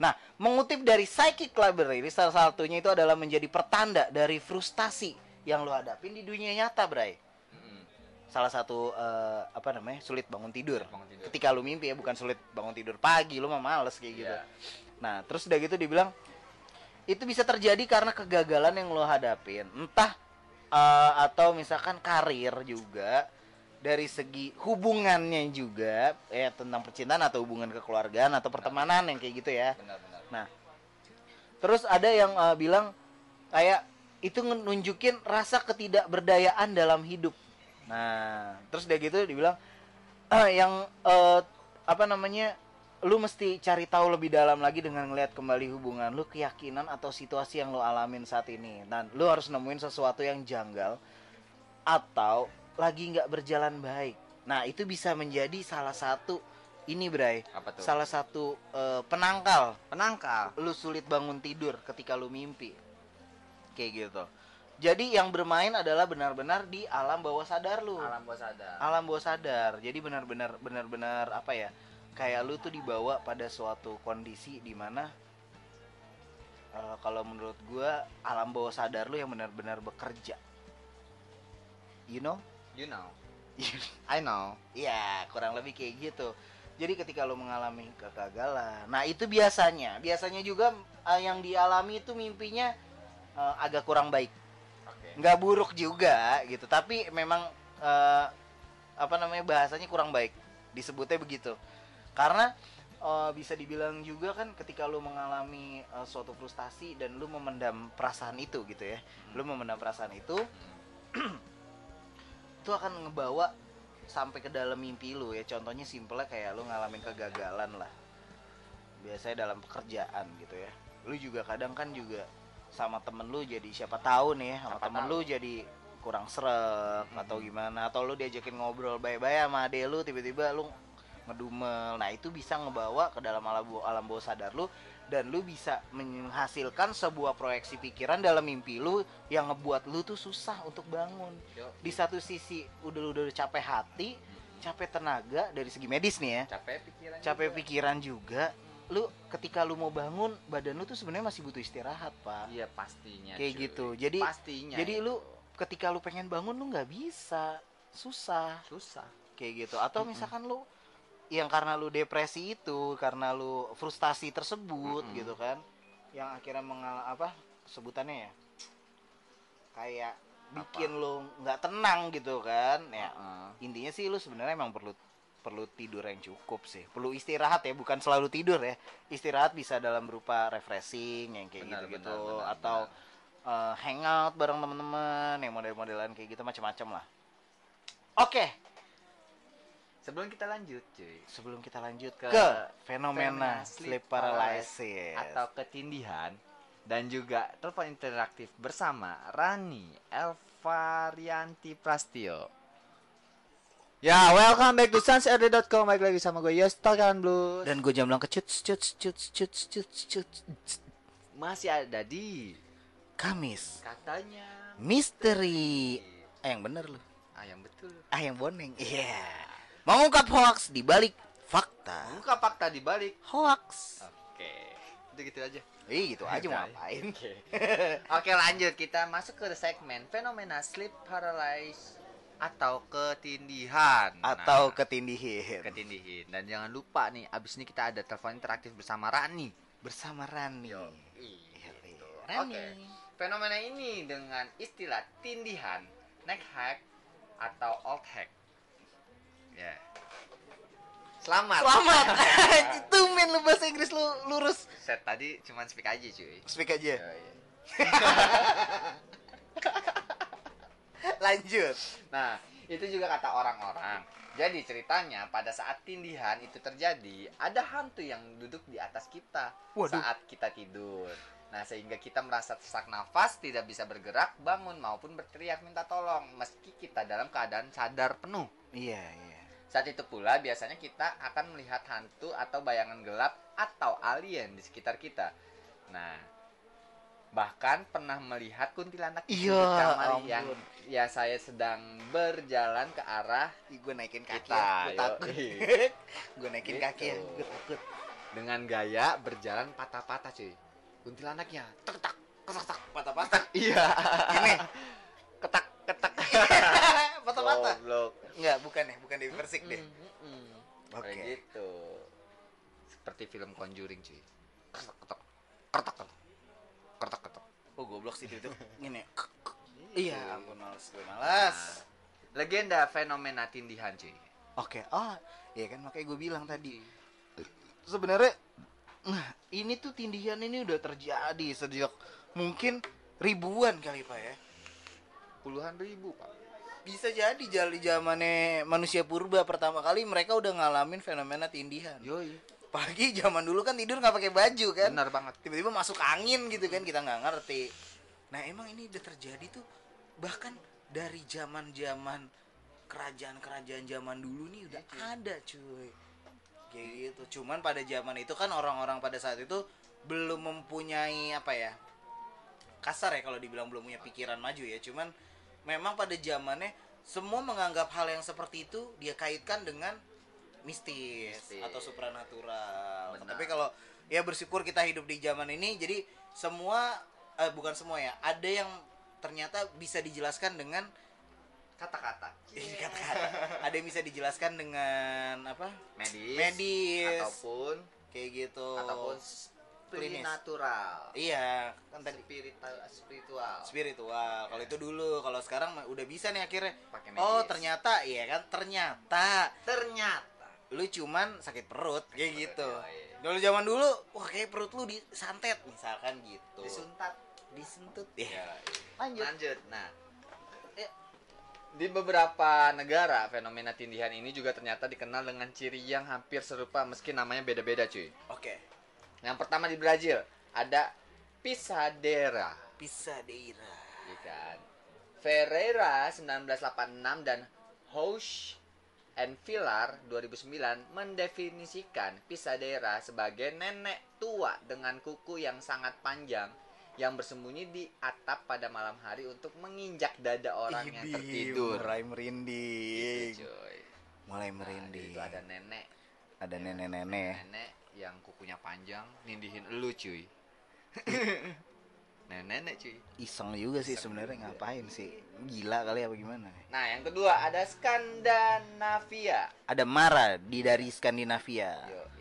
Nah, mengutip dari Psychic Library, salah satunya itu adalah menjadi pertanda dari frustasi yang lu hadapin di dunia nyata, Bray salah satu eh, apa namanya sulit bangun tidur. Bangun tidur. Ketika lu mimpi ya bukan sulit bangun tidur pagi, lu mah males kayak gitu. Iya. Nah terus udah gitu dibilang itu bisa terjadi karena kegagalan yang lo hadapin, entah eh, atau misalkan karir juga dari segi hubungannya juga ya tentang percintaan atau hubungan kekeluargaan atau pertemanan yang kayak gitu ya. Benar-benar. Nah, terus ada yang eh, bilang kayak itu nunjukin rasa ketidakberdayaan dalam hidup. Nah, terus dia gitu dibilang "Eh, yang eh, apa namanya lu mesti cari tahu lebih dalam lagi dengan ngelihat kembali hubungan lu, keyakinan atau situasi yang lu alamin saat ini. Dan lu harus nemuin sesuatu yang janggal atau lagi nggak berjalan baik. Nah, itu bisa menjadi salah satu ini, Bray. Apa tuh? Salah satu eh, penangkal Penangkal. lu sulit bangun tidur ketika lu mimpi kayak gitu jadi yang bermain adalah benar-benar di alam bawah sadar lu Alam bawah sadar. alam bawah sadar jadi benar-benar benar-benar apa ya kayak lu tuh dibawa pada suatu kondisi di mana eh, kalau menurut gua alam bawah sadar lu yang benar-benar bekerja you know You know. I know. Iya, kurang lebih kayak gitu. Jadi ketika lo mengalami kegagalan, nah itu biasanya, biasanya juga eh, yang dialami itu mimpinya eh, agak kurang baik, Oke. nggak buruk juga gitu, tapi memang eh, apa namanya bahasanya kurang baik, disebutnya begitu. Karena eh, bisa dibilang juga kan ketika lo mengalami eh, suatu frustasi dan lo memendam perasaan itu gitu ya, lo memendam perasaan itu, itu akan ngebawa sampai ke dalam mimpi lu ya. Contohnya simpelnya kayak lu ngalamin kegagalan lah. Biasanya dalam pekerjaan gitu ya. Lu juga kadang kan juga sama temen lu jadi siapa tahu nih ya, sama Siapa temen tahu. lu jadi kurang seret atau gimana atau lu diajakin ngobrol baik-baik sama ade lu tiba-tiba lu ngedumel. Nah itu bisa ngebawa ke dalam alam alam bawah sadar lu dan lu bisa menghasilkan sebuah proyeksi pikiran dalam mimpi lu yang ngebuat lu tuh susah untuk bangun Yo. di satu sisi udah udah capek hati capek tenaga dari segi medis nih ya Capek pikiran. capek juga. pikiran juga lu ketika lu mau bangun badan lu tuh sebenarnya masih butuh istirahat pak Iya pastinya. kayak cuy. gitu jadi pastinya. jadi lu ketika lu pengen bangun lu nggak bisa susah susah. kayak gitu atau misalkan lu yang karena lu depresi itu karena lu frustasi tersebut Mm-mm. gitu kan yang akhirnya mengal apa sebutannya ya kayak bikin lu nggak tenang gitu kan ya Heeh. intinya sih lu sebenarnya emang perlu perlu tidur yang cukup sih perlu istirahat ya bukan selalu tidur ya istirahat bisa dalam berupa refreshing yang kayak Benar, gitu gitu benar, benar, atau eh, hangout bareng teman-teman yang model-modelan kayak gitu macam-macam lah oke Sebelum kita lanjut, cuy. sebelum kita lanjut Ke ke, fenomena fenomena sleep paralysis. Atau ketindihan. Dan juga telepon interaktif bersama Rani Elvarianti Prastio. Ya, welcome back to sansrd.com Balik lagi sama gue Yosto Kalian Blues. Dan gue jamblang ke cuts cuts cuts cuts cuts cuts Masih ada di Kamis. Katanya. Misteri. Eh yang bener lu. Ah, yang betul. Ah yang boneng. Iya mengungkap hoax di balik fakta. Buka fakta di balik hoax. Oke. Itu gitu aja. Ih gitu aja mau Gitu ngapain? Oke. Lanjut. Kita masuk ke segmen fenomena sleep paralysis atau ketindihan. Atau Nah, ketindihin. ketindihan dan jangan lupa nih abis ini kita ada telepon interaktif bersama Rani. Bersama Rani. Yo, Iya, gitu. Rani. Oke. fenomena ini dengan istilah tindihan neck hack atau old hack ya selamat selamat itu men lu bahasa Inggris lu lurus set tadi cuman speak aja cuy speak aja Oh, iya. lanjut Nah, itu juga kata orang-orang. Jadi ceritanya pada saat tindihan itu terjadi, ada hantu yang duduk di atas kita Waduh. saat kita tidur. Nah, sehingga kita merasa sesak nafas, tidak bisa bergerak, bangun maupun berteriak minta tolong meski kita dalam keadaan sadar penuh. Iya, iya. Saat itu pula biasanya kita akan melihat hantu atau bayangan gelap atau alien di sekitar kita. Nah, bahkan pernah melihat kuntilanak di Iya, kamar ampun. yang ya saya sedang berjalan ke arah Gue naikin kaki Kita, ya, gue takut. gue naikin Gitu. kaki ya, gue takut. dengan gaya berjalan patah-patah cuy. Kuntilanaknya tak ketak Patah-patah. Iya. Gini. ketak ketak. Patah-patah. Goblok. Enggak, bukan ya, bukan Dewi Persik deh. Mm-mm. Oke. Kayak gitu. Seperti film Conjuring cuy. Ketak ketak. Ketak ketak. Ketak ketak. Oh, goblok sih itu. Gini. Iya, ampun males gue malas. Legenda fenomena tindihan cuy. Oke, ah, ya kan makanya gue bilang tadi. Sebenarnya, nah ini tuh tindihan ini udah terjadi sejak mungkin ribuan kali pak ya. Puluhan ribu pak. Bisa jadi jali zamannya manusia purba pertama kali mereka udah ngalamin fenomena tindihan. Yoi. Pagi zaman dulu kan tidur nggak pakai baju kan. Benar banget. Tiba-tiba masuk angin gitu kan kita nggak ngerti. Nah emang ini udah terjadi tuh bahkan dari zaman-zaman kerajaan-kerajaan zaman dulu nih udah ada cuy. Kayak gitu. Cuman pada zaman itu kan orang-orang pada saat itu belum mempunyai apa ya? Kasar ya kalau dibilang belum punya pikiran maju ya. Cuman memang pada zamannya semua menganggap hal yang seperti itu dia kaitkan dengan mistis, Mistis. atau supranatural. Benar. Tapi kalau ya bersyukur kita hidup di zaman ini jadi semua eh, bukan semua ya, ada yang ternyata bisa dijelaskan dengan Kata-kata. Ih, kata-kata. ada yang bisa dijelaskan dengan apa? Medis. Medis. Ataupun Kayak gitu. ataupun klinis. natural. Iya, kan tadi Spiritual. Spiritual. spiritual. Kalau itu dulu, kalau sekarang udah bisa nih akhirnya. Pakai Oh, medis. ternyata iya kan ternyata Ternyata. lu cuman sakit perut kayak perut, gitu. yoi. Dulu zaman dulu, wah kayak perut lu disantet misalkan gitu. Disuntat. Disentut. Ya. Ya. Lanjut. Lanjut. Nah, eh, di beberapa negara fenomena tindihan ini juga ternyata dikenal dengan ciri yang hampir serupa meski namanya beda-beda cuy. Oke. Yang pertama di Brazil ada pisadera, Bisa daerah. ya kan? Ferreira 1986 dan House and Villar 2009 mendefinisikan pisadera sebagai nenek tua dengan kuku yang sangat panjang yang bersembunyi di atap pada malam hari untuk menginjak dada orang yang Idih, tertidur. Mulai merinding. Gitu, cuy. Mulai Nah, merinding. itu ada nenek, Ada nenek-nenek. nenek yang kukunya panjang nindihin elu cuy. nenek cuy. Iseng juga sih sebenarnya ngapain sih? Gila kali apa gimana? Nah, yang kedua ada Skandinavia. Ada Mara di dari Skandinavia. Yoi.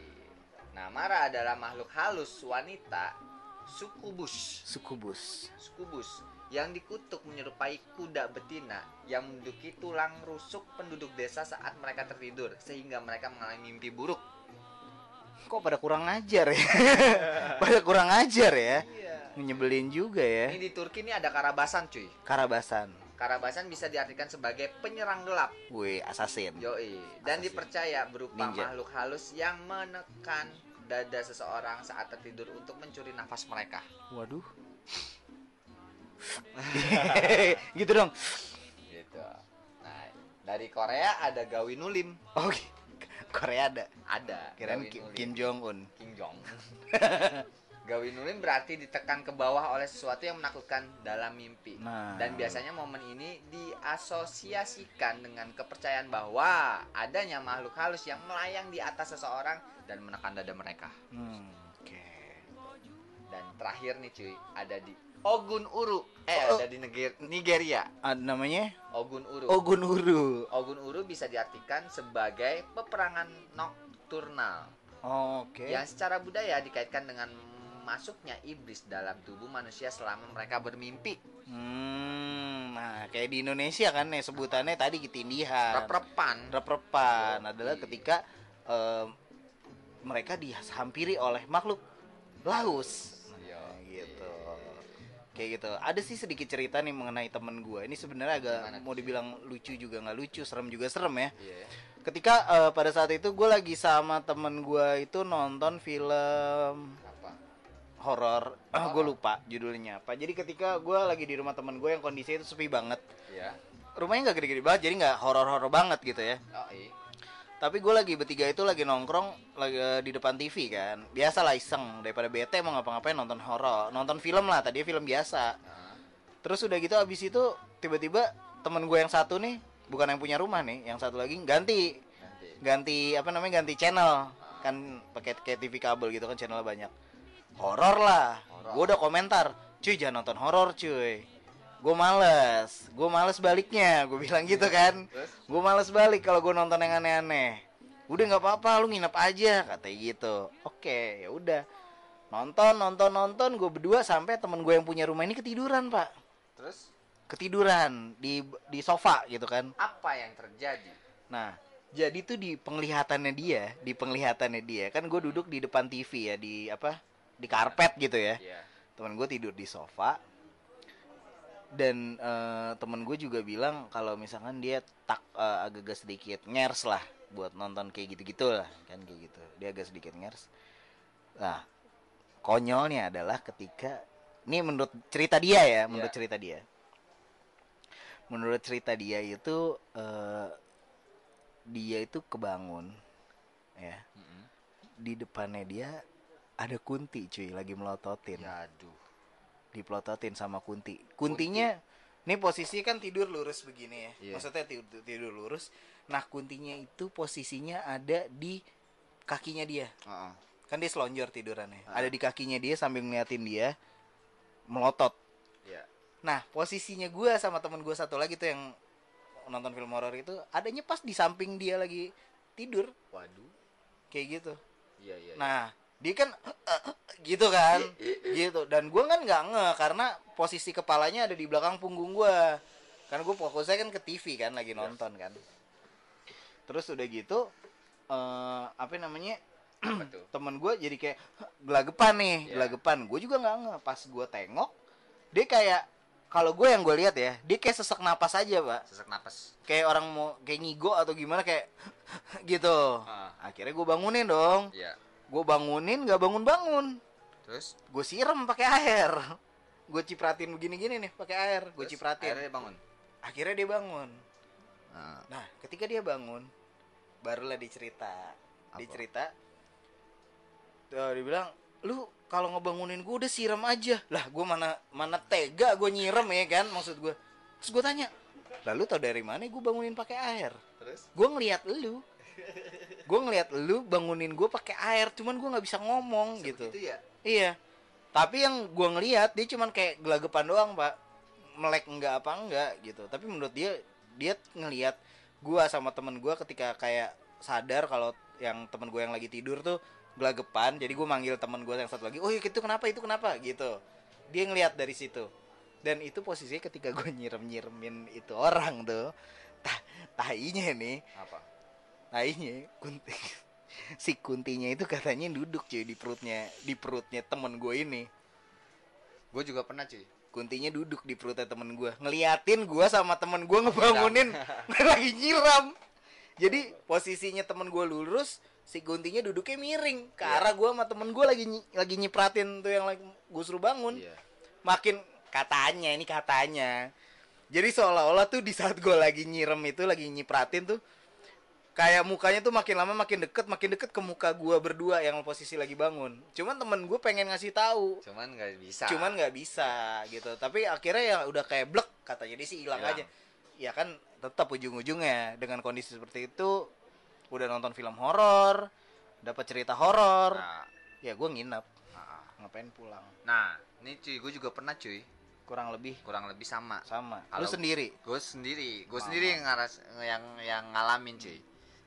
Nah, Mara adalah makhluk halus wanita sukubus. Sukubus. Sukubus yang dikutuk menyerupai kuda betina yang menduduki tulang rusuk penduduk desa saat mereka tertidur sehingga mereka mengalami mimpi buruk. Kok pada kurang ajar ya? pada kurang ajar ya? Iya. Nyebelin juga ya. Ini di Turki ini ada karabasan cuy. Karabasan. Karabasan bisa diartikan sebagai penyerang gelap. Wih, assassin. Yoi. Dan Assassin. dipercaya berupa Ninja. makhluk halus yang menekan dada seseorang saat tertidur untuk mencuri nafas mereka. Waduh. gitu dong. Gitu. Nah, dari Korea ada Gawinulim. Oh, Korea ada. Ada. Kirain Ki-. Kim Jong Un. Kim Jong. Gawinulim berarti ditekan ke bawah oleh sesuatu yang menakutkan dalam mimpi. Nah. Dan biasanya momen ini diasosiasikan dengan kepercayaan bahwa adanya makhluk halus yang melayang di atas seseorang dan menekan dada mereka. Hmm, oke. Dan terakhir nih cuy, ada di Ogun Uru. Eh, Oh. ada di Niger- Nigeria. Ah, namanya Ogun Uru. Ogun Uru. Ogun Uru bisa diartikan sebagai peperangan nokturnal Oke. yang secara budaya dikaitkan dengan masuknya iblis dalam tubuh manusia selama mereka bermimpi. Hmm, nah kayak di Indonesia kan nih sebutannya tadi ketindihan. Rep-repan. Rep-repan Yoi. adalah ketika em, mereka dihampiri oleh makhluk laus. Kayak gitu. Ada sih sedikit cerita nih mengenai temen gue. Ini sebenarnya agak Gimana mau dibilang lucu juga nggak lucu, serem juga serem ya. Iya. Ketika eh, pada saat itu gue lagi sama temen gue itu nonton film Apa? horor ah gue lupa judulnya apa jadi ketika gue lagi di rumah temen gue yang kondisi itu sepi banget Iya. rumahnya nggak gede-gede banget jadi nggak horor-horor banget gitu ya Oh, iya. Tapi gue lagi bertiga itu lagi nongkrong lagi eh, di depan TV kan. Biasa lah iseng daripada bete mau ngapa-ngapain nonton horor. Nonton film lah tadi film biasa. Terus udah gitu abis itu tiba-tiba temen gue yang satu nih bukan yang punya rumah nih yang satu lagi ganti. Ganti. Apa namanya ganti channel. Kan pakai kayak TV kabel gitu kan channelnya banyak. Horor lah. Gue udah komentar cuy jangan nonton horor cuy gue males. Gue males baliknya. Gue bilang gitu kan. Gue males balik kalau gue nonton yang aneh-aneh. Udah nggak apa-apa lu nginep aja katanya gitu. Oke ya udah. Nonton nonton nonton gue berdua sampai temen gue yang punya rumah ini ketiduran pak. Terus? Ketiduran di di sofa gitu kan. Apa yang terjadi? Nah, jadi tuh di penglihatannya dia, di penglihatannya dia, kan gue duduk di depan TV ya, di apa, di karpet gitu ya. Iya. Temen gue tidur di sofa, dan eh, temen gue juga bilang kalau misalkan dia tak eh, agak-agak sedikit ngers lah buat nonton kayak gitu-gitu lah, kan kayak gitu. Dia agak sedikit ngers. Nah, konyolnya adalah ketika ini menurut cerita dia ya, menurut Iya. cerita dia. Menurut cerita dia itu eh, dia itu kebangun ya Mm-mm. di depannya dia ada kunti cuy lagi melototin Ya aduh. Dipelototin sama kunti kuntinya ini posisi kan tidur lurus begini ya Iya. maksudnya tidur, tidur lurus nah kuntinya itu posisinya ada di kakinya dia Heeh. kan dia selonjor tidurannya Ah. ada di kakinya dia sambil ngeliatin dia melotot Iya. nah posisinya gua sama temen gua satu lagi tuh yang nonton film horor itu adanya pas di samping dia lagi tidur Waduh. kayak gitu Iya iya. iya. Nah, dia kan gitu kan, gitu. Dan gua kan nggak nge karena posisi kepalanya ada di belakang punggung gua. Karena gue fokusnya kan ke TV kan, lagi nonton kan. Terus udah gitu, eh apa namanya? apa? Temen gue jadi kayak gelagapan nih, Iya. gelagapan. Gue juga nggak nge. Pas gue tengok, dia kayak kalau gue yang gue lihat ya, dia kayak sesak napas aja, pak. Sesak napas. Kayak orang mau kayak ngigo atau gimana kayak gitu. Ah. Akhirnya gue bangunin dong Iya. Gue bangunin nggak bangun bangun Terus? gue siram pakai air. Gue cipratin begini gini nih pakai air. Gue cipratin. Akhirnya dia bangun. akhirnya dia bangun. Nah, nah ketika dia bangun barulah dicerita. Apa? dicerita tuh dia bilang lu kalau ngebangunin gue udah siram aja. Lah gue mana mana tega gue nyirem ya kan maksud gue terus gue tanya lalu tau dari mana gue bangunin pakai air? Terus? gue ngeliat lu gue ngeliat lu bangunin gue pakai air cuman gue nggak bisa ngomong gitu. Itu ya. iya. Tapi yang gue ngeliat dia cuman kayak gelagapan doang pak. Melek enggak apa enggak gitu. Tapi menurut dia dia ngeliat gue sama temen gue ketika kayak sadar kalau yang temen gue yang lagi tidur tuh gelagapan jadi gue manggil temen gue yang satu lagi oh itu kenapa itu kenapa? Gitu. Dia ngeliat dari situ. Dan itu posisinya ketika gue nyirem nyiremin itu orang tuh tah tahinya nih. Apa? Tainya kunti si kuntinya itu katanya duduk cuy di perutnya di perutnya temen gue ini. Gue juga pernah cuy. kuntinya duduk di perutnya temen gue ngeliatin gue sama temen gue ngebangunin. Lagi nyiram. Jadi posisinya temen gue lurus si kuntinya duduknya miring. Ke Iya. arah gue sama temen gue lagi nyi- lagi nyipratin tuh yang lagi gue suruh bangun. Iya. makin katanya ini katanya. Jadi seolah-olah tuh di saat gue lagi nyirem itu lagi nyipratin tuh kayak mukanya tuh makin lama makin deket makin deket ke muka gue berdua yang posisi lagi bangun. Cuman temen gue pengen ngasih tahu. Cuman nggak bisa. cuman nggak bisa gitu. Tapi akhirnya ya udah kayak blek katanya. Dia sih hilang aja. Ya kan tetap ujung-ujungnya. Dengan kondisi seperti itu udah nonton film horor dapat cerita horor Nah, ya gue nginep. Nah, ngapain pulang? Nah, ini cuy, gue juga pernah cuy. kurang lebih. Kurang lebih sama. sama. Lu Kalau- sendiri? Gue sendiri, gue sendiri yang ngaras yang yang ngalamin cuy.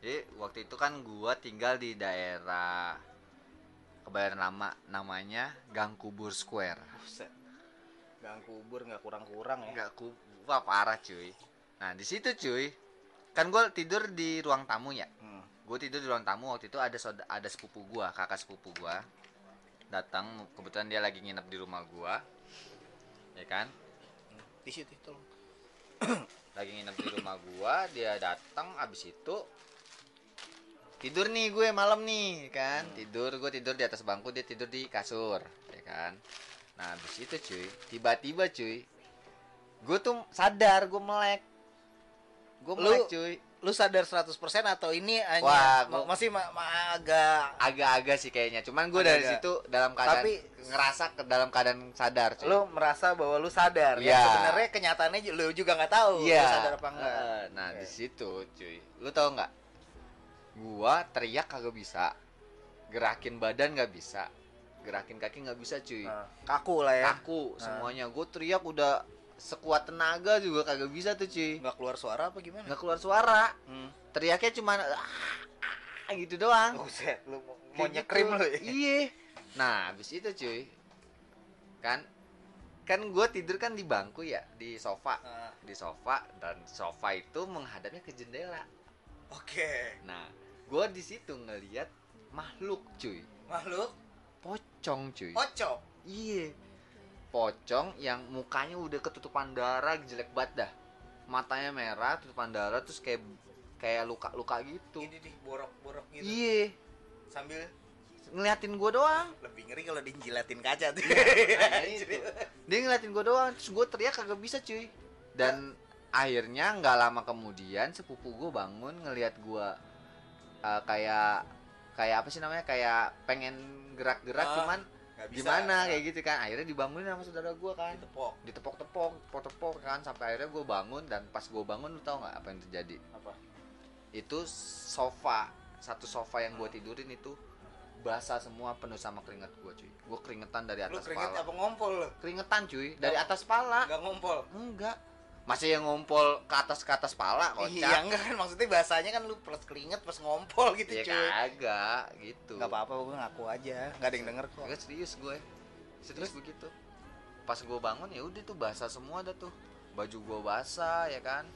Jadi waktu itu kan gua tinggal di daerah Kebayoran Lama, namanya Gang Kubur Square. Buset. gang kubur nggak kurang-kurang ya Enggak ku, wah parah cuy. Nah di situ cuy, kan gue tidur di ruang tamu ya. Hmm. Gue tidur di ruang tamu waktu itu ada soda, ada sepupu gua, kakak sepupu gua datang kebetulan dia lagi nginep di rumah gua, ya kan? tisu tisu tolong lagi nginep di rumah gua dia datang abis itu tidur nih gue malam nih kan? Tidur gue tidur di atas bangku dia tidur di kasur ya kan? Nah habis itu cuy tiba-tiba cuy gue tuh sadar gue melek. Gue Lu- melek cuy. Lu sadar 100% atau ini hanya Wah, gua- masih ma- ma- agak agak-agak sih kayaknya cuman gue dari situ dalam keadaan Tapi- ngerasa ke dalam keadaan sadar cuy. lu merasa bahwa lu sadar ya Iya. sebenarnya kenyataannya lu juga nggak tahu Iya. lu sadar apa enggak. Nah Oke. di situ cuy lu tau nggak gua teriak kagak bisa. Gerakin badan nggak bisa. Gerakin kaki nggak bisa cuy. Nah, kaku lah ya. Kaku Nah. semuanya. Gue teriak udah sekuat tenaga juga kagak bisa tuh cuy. Nggak keluar suara apa gimana? Nggak keluar suara. Hmm. teriaknya cuma "Ah," gitu doang. Buset, lu mau, Kayak nyekrim gitu. lu ya? Iya. Nah habis itu cuy kan kan gue tidur kan di bangku ya di sofa. Nah, di sofa dan sofa itu menghadapnya ke jendela. Oke. Nah gue di situ ngelihat makhluk cuy makhluk pocong cuy pocong Iya. Pocong yang mukanya udah ketutupan darah jelek banget dah. Matanya merah, ketutupan darah terus kayak kayak luka-luka gitu. ini nih borok-borok gitu Iya. sambil Ngeliatin gua doang. lebih ngeri kalau dijilatin kaca tuh Nah, itu. Dia ngeliatin gua doang, terus gua teriak kagak bisa cuy. Dan akhirnya nggak lama kemudian sepupu gua bangun ngelihat gua eh, kayak kayak apa sih namanya? Kayak pengen gerak-gerak Ah, cuman bisa. gimana kayak gitu kan. Akhirnya dibangunin sama saudara gua kan. tepok ditepok-tepok, tepok-tepok kan sampai akhirnya gue bangun dan pas gue bangun lu tau nggak apa yang terjadi? apa Itu sofa satu sofa yang gue tidurin itu basah semua penuh sama keringat gue cuy. Gue keringetan dari lu atas keringet kepala. apa ngompol lu Keringetan cuy dari atas kepala. nggak ngompol Enggak. Masih yang ngumpul ke atas ke atas kepala kocak. iya enggak kan maksudnya bahasanya kan lu plus keringet plus ngompol gitu Ya cuy kagak gitu. nggak apa-apa gue ngaku aja nggak ada yang denger kok Kagak serius gue. Serius begitu. Pas gue bangun ya udah tuh basah semua dah tuh. Baju gue basah ya kan.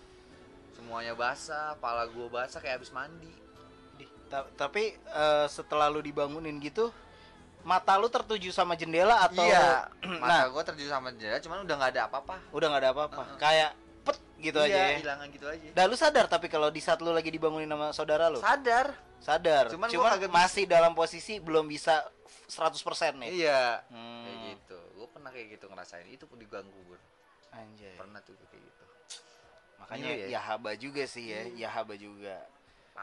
Semuanya basah, pala gue basah kayak habis mandi. Di- ta- tapi eh, setelah lu dibangunin gitu mata lu tertuju sama jendela atau iya, nah mata gue terjun sama jendela, cuman udah nggak ada apa-apa. udah nggak ada apa-apa Heeh. kayak gitu aja iya, ya hilangan gitu aja. Dah lu sadar tapi kalau di saat lu lagi dibangunin sama saudara lu Sadar. sadar Cuman cuman, gua kagak bisa- masih dalam posisi belum bisa 100% nih Iya. Hmm. Kayak gitu. Gue pernah kayak gitu ngerasain. Itu pun diganggu gue. anjay Pernah tuh kayak gitu. makanya Iya, ya ya. haba juga sih ya ya haba juga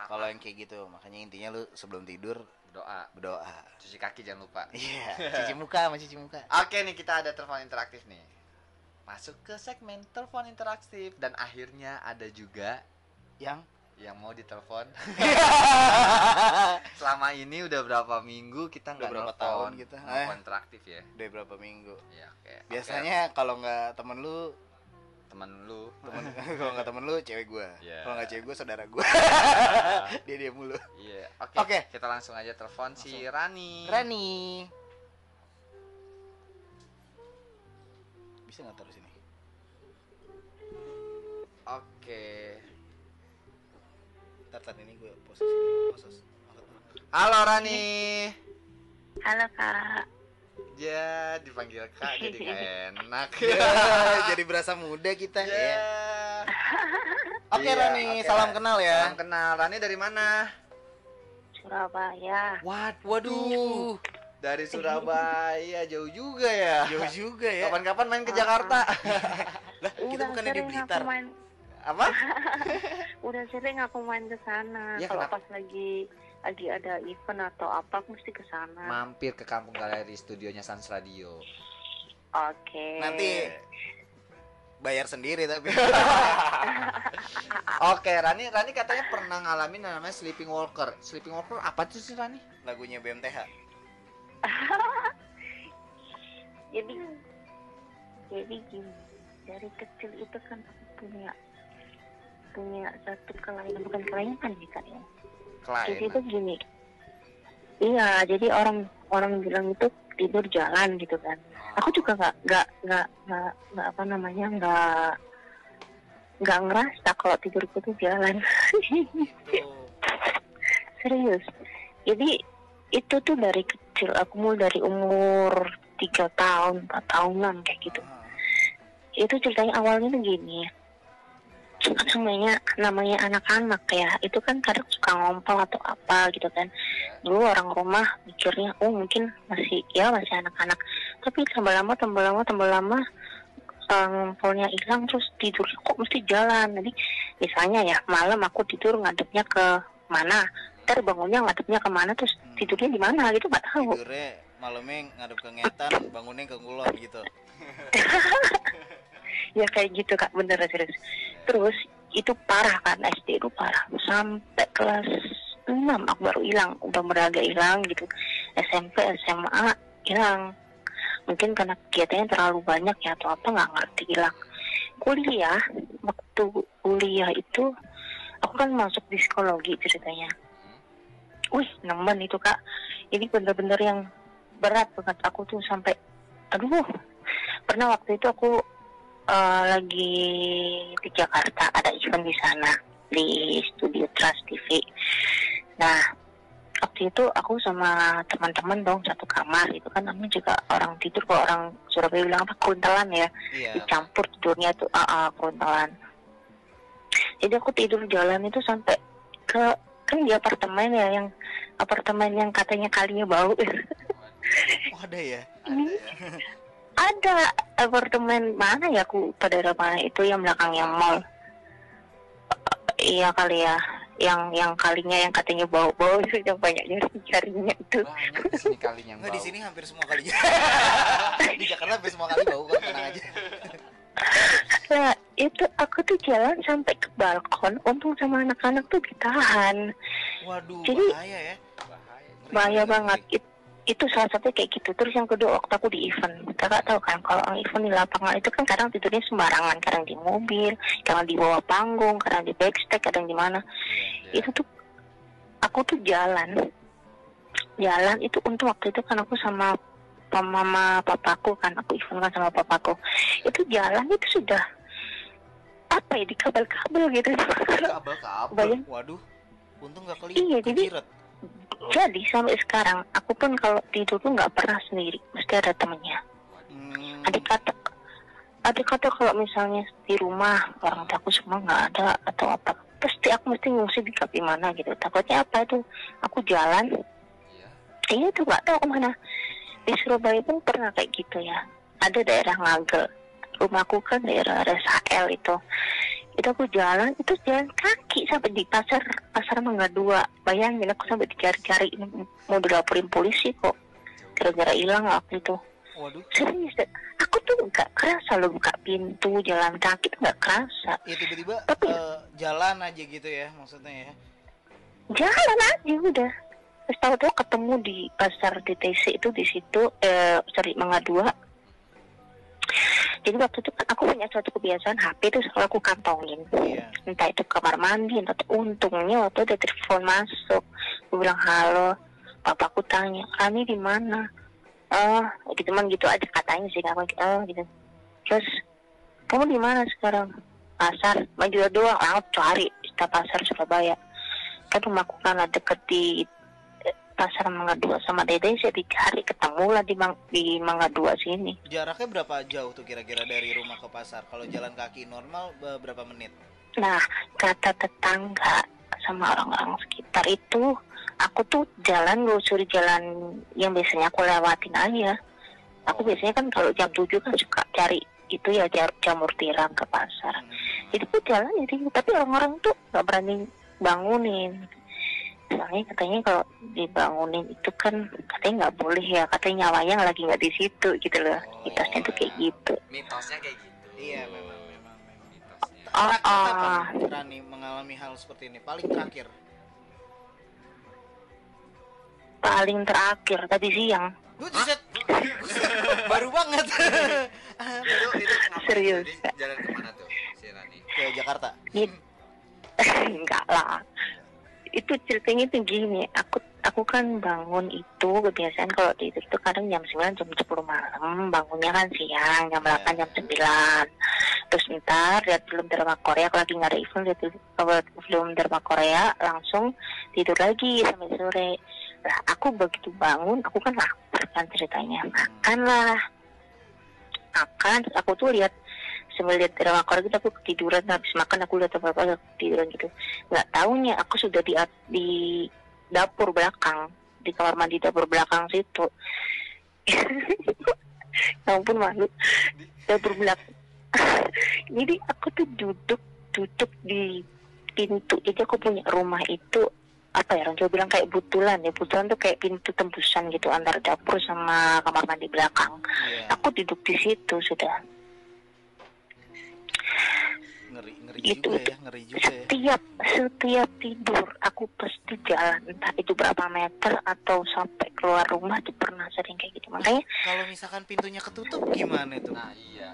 kalau yang kayak gitu makanya intinya lu sebelum tidur doa, berdoa cuci kaki jangan lupa. iya cuci muka sama cuci muka Oke nih kita ada telepon interaktif nih. Masuk ke segmen telepon interaktif dan akhirnya ada juga yang yang mau ditelepon. Selama ini udah berapa minggu kita nggak berapa tahun kita, eh. interaktif ya. udah berapa minggu Iya, oke. Oke, biasanya kalau nggak temen lu teman lu temen kalau nggak temen lu cewek gua Iya. kalau nggak cewek gua saudara gua dia dia mulu Iya, oke. Oke. Kita langsung aja telepon si Rani. Rani bisa nggak taruh sini Oke. Ntar, ntar ini gue posisi posisi Halo Rani. Halo kak. Ya, dipanggil Kak jadi gak enak. Ya, jadi berasa muda kita Ya. ya. Oke Iya, Rani, oke, salam kenal ya. Salam kenal. Rani dari mana? Surabaya. Wad, waduh. Dari Surabaya jauh juga ya. Jauh juga ya. Kapan-kapan main ke Jakarta. Lah, kita bukannya di Blitar. main, Apa? udah sering aku main ke sana. Ya, Kalau kenapa? pas lagi lagi ada event atau apa, aku mesti ke sana. Mampir ke Kampung Galeri studionya Sans Radio. Oke. Nanti bayar sendiri tapi. Oke, Rani, Rani katanya pernah ngalamin namanya sleeping walker. Sleeping walker apa tuh sih Rani? Lagunya BMTH. Jadi jadi gini, dari kecil itu kan aku punya punya satu kelainan bukan kelainan ya kak ya. Jadi itu gini. Iya, jadi orang orang bilang itu tidur jalan gitu kan. Aku juga nggak nggak nggak nggak nggak apa namanya nggak nggak ngerasa kalau tidurku tuh jalan. Serius. Jadi itu tuh dari kecil. Aku mulai dari umur tiga tahun, empat tahunan kayak gitu. Itu ceritanya awalnya tuh gini. Namanya namanya anak-anak ya. Itu kan kadang suka ngompol atau apa gitu kan. Dulu orang rumah mikirnya, oh mungkin masih ya masih anak-anak. tapi tambah lama tambah lama tambah lama eh, ngumpulnya hilang terus tidur kok mesti jalan jadi misalnya ya malam aku tidur ngadepnya ke mana ntar bangunnya ngadepnya ke mana terus tidurnya di mana gitu nggak tahu. Tidurnya malamnya ngadep ke ngetan bangunnya ke kulon gitu. Ya kayak gitu kak. Bener serius terus itu parah kan SD itu parah. Sampai kelas 6 aku baru hilang. Udah beraga hilang gitu. SMP SMA hilang. Mungkin karena kegiatannya terlalu banyak ya atau apa nggak ngerti hilang. Kuliah waktu kuliah itu aku kan masuk di psikologi ceritanya wih nemen itu kak. Ini bener-bener yang berat banget. Aku tuh sampai aduh. Pernah waktu itu aku eh, lagi di Jakarta ada event di sana di studio Trans TV nah waktu itu aku sama teman-teman dong satu kamar itu kan. Namanya juga orang tidur kalau orang Surabaya bilang apa kuntalan ya. Iya. Dicampur tidurnya tuh ah ah, kuntalan jadi aku tidur jalan itu sampai ke kan di apartemen ya yang apartemen yang katanya kalinya bau. Oh, ada ya? Ini ada apartemen mana ya aku? Pada daerah mana? Itu yang belakangnya mall. Iya kali ya. Yang yang kalinya yang katanya bau-bau itu yang banyak nyari carinya itu. Banyak di sini kalinya yang Enggak di bau. sini hampir semua kali di Jakarta hampir semua kali bau kok tenang aja nah itu aku tuh jalan sampai ke balkon untung sama anak-anak tuh ditahan. Waduh Jadi- bahaya ya. Bahaya bahaya banget. It- itu salah satu kayak gitu. Terus yang kedua waktu aku di event. Kakak tahu kan kalau orang event di lapangan itu kan kadang tidurnya sembarangan. Kadang di mobil kadang di bawah panggung kadang di backstage kadang di mana. Iya. itu tuh aku tuh jalan. Jalan itu untuk waktu itu kan aku sama mama papaku kan aku event kan sama papaku. Itu jalan itu sudah apa ya di kabel-kabel gitu. Kabel kabel bayang. Waduh untung nggak keli Iya, jadi- kejiret. jadi sampai sekarang aku pun kalau tidur tuh nggak pernah sendiri mesti ada temennya. Hmm, adik kata adik kata kalau misalnya di rumah orang tua aku semua nggak ada atau apa pasti aku mesti ngungsi di kafe mana gitu. Takutnya apa itu? Aku jalan. Iya. iya tuh nggak tahu ke mana di Surabaya pun pernah kayak gitu ya. Ada daerah Ngagel. Rumahku kan daerah RSHL itu. Itu aku jalan itu jalan kaki sampai di pasar pasar Mangga Dua. Bayangin aku sampai dicari-cari. Mau dilaporin polisi kok. Gara-gara hilang waktu itu. Waduh. Serius deh. aku tuh nggak kerasa lo buka pintu jalan kaki tuh nggak kerasa. Ya tiba-tiba Tapi- eh, jalan aja gitu ya maksudnya ya. Jalan aja udah terus tahu-tahu ketemu di pasar DTC itu di situ eh sorry Mangga Dua. Jadi waktu itu kan aku punya suatu kebiasaan HP itu selalu aku kantongin. Iya. Entah itu kamar mandi entah itu untungnya waktu ada telepon masuk. Gue bilang halo. Papaku tanya kami di mana? Oh gitu man gitu aja katanya sih apa oh gitu. Terus kamu di mana sekarang? Pasar maju doang. Langsung cari kita pasar Surabaya. Kan rumahku kan deket di eh, pasar Mangga Dua sama Dede saya dicari ketemu lah di Mang di Mangga Dua sini jaraknya berapa jauh tuh kira-kira dari rumah ke pasar kalau jalan kaki normal be- berapa menit Nah, kata tetangga sama orang-orang sekitar itu, aku tuh jalan lusuri jalan yang biasanya aku lewatin aja. Aku biasanya kan kalau jam 7 kan suka cari itu ya jamur tiram ke pasar. Hmm. Jadi aku jalan jadi tapi orang-orang tuh nggak berani bangunin. Soalnya katanya kalau dibangunin itu kan katanya nggak boleh ya, katanya nyawanya lagi nggak di situ gitu loh. Mitosnya tuh kayak gitu. mitosnya kayak gitu iya memang memang memang mitosnya Oh, terakhir oh. kapan Rani mengalami hal seperti ini paling terakhir Paling terakhir tadi siang. Gue buset. baru banget itu itu ngapain Serius, jalan ke mana tuh si Rani ke Jakarta enggak lah itu ceritanya tuh gini aku aku kan bangun itu kebiasaan kalau tidur tuh kadang jam 9 jam 10 malam bangunnya kan siang jam 8 jam 9 terus ntar lihat film drama Korea kalau lagi nggak ada event lihat lihat film drama Korea langsung tidur lagi sampai sore. Lah aku begitu bangun aku kan lapar kan ceritanya. Makan lah. Makan terus aku tuh lihat sambil lihat drama Korea gitu aku ketiduran habis makan aku lihat apa apa ketiduran gitu. Nggak taunya aku sudah di di dapur belakang di kamar mandi dapur belakang situ. Ya ampun malu. Dapur belakang. Jadi aku tuh duduk duduk di pintu. Jadi aku punya rumah itu apa ya orang Jawa bilang kayak butulan ya. Butulan tuh kayak pintu tembusan gitu antara dapur sama kamar mandi belakang. Iya. aku duduk di situ sudah Ngeri ngeri Itu- juga ya, ngeri juga ya. setiap setiap tidur aku pasti jalan. Entah itu berapa meter atau sampai keluar rumah tuh pernah sering kayak gitu. Makanya Kalau misalkan pintunya ketutup gimana itu? Nah, iya.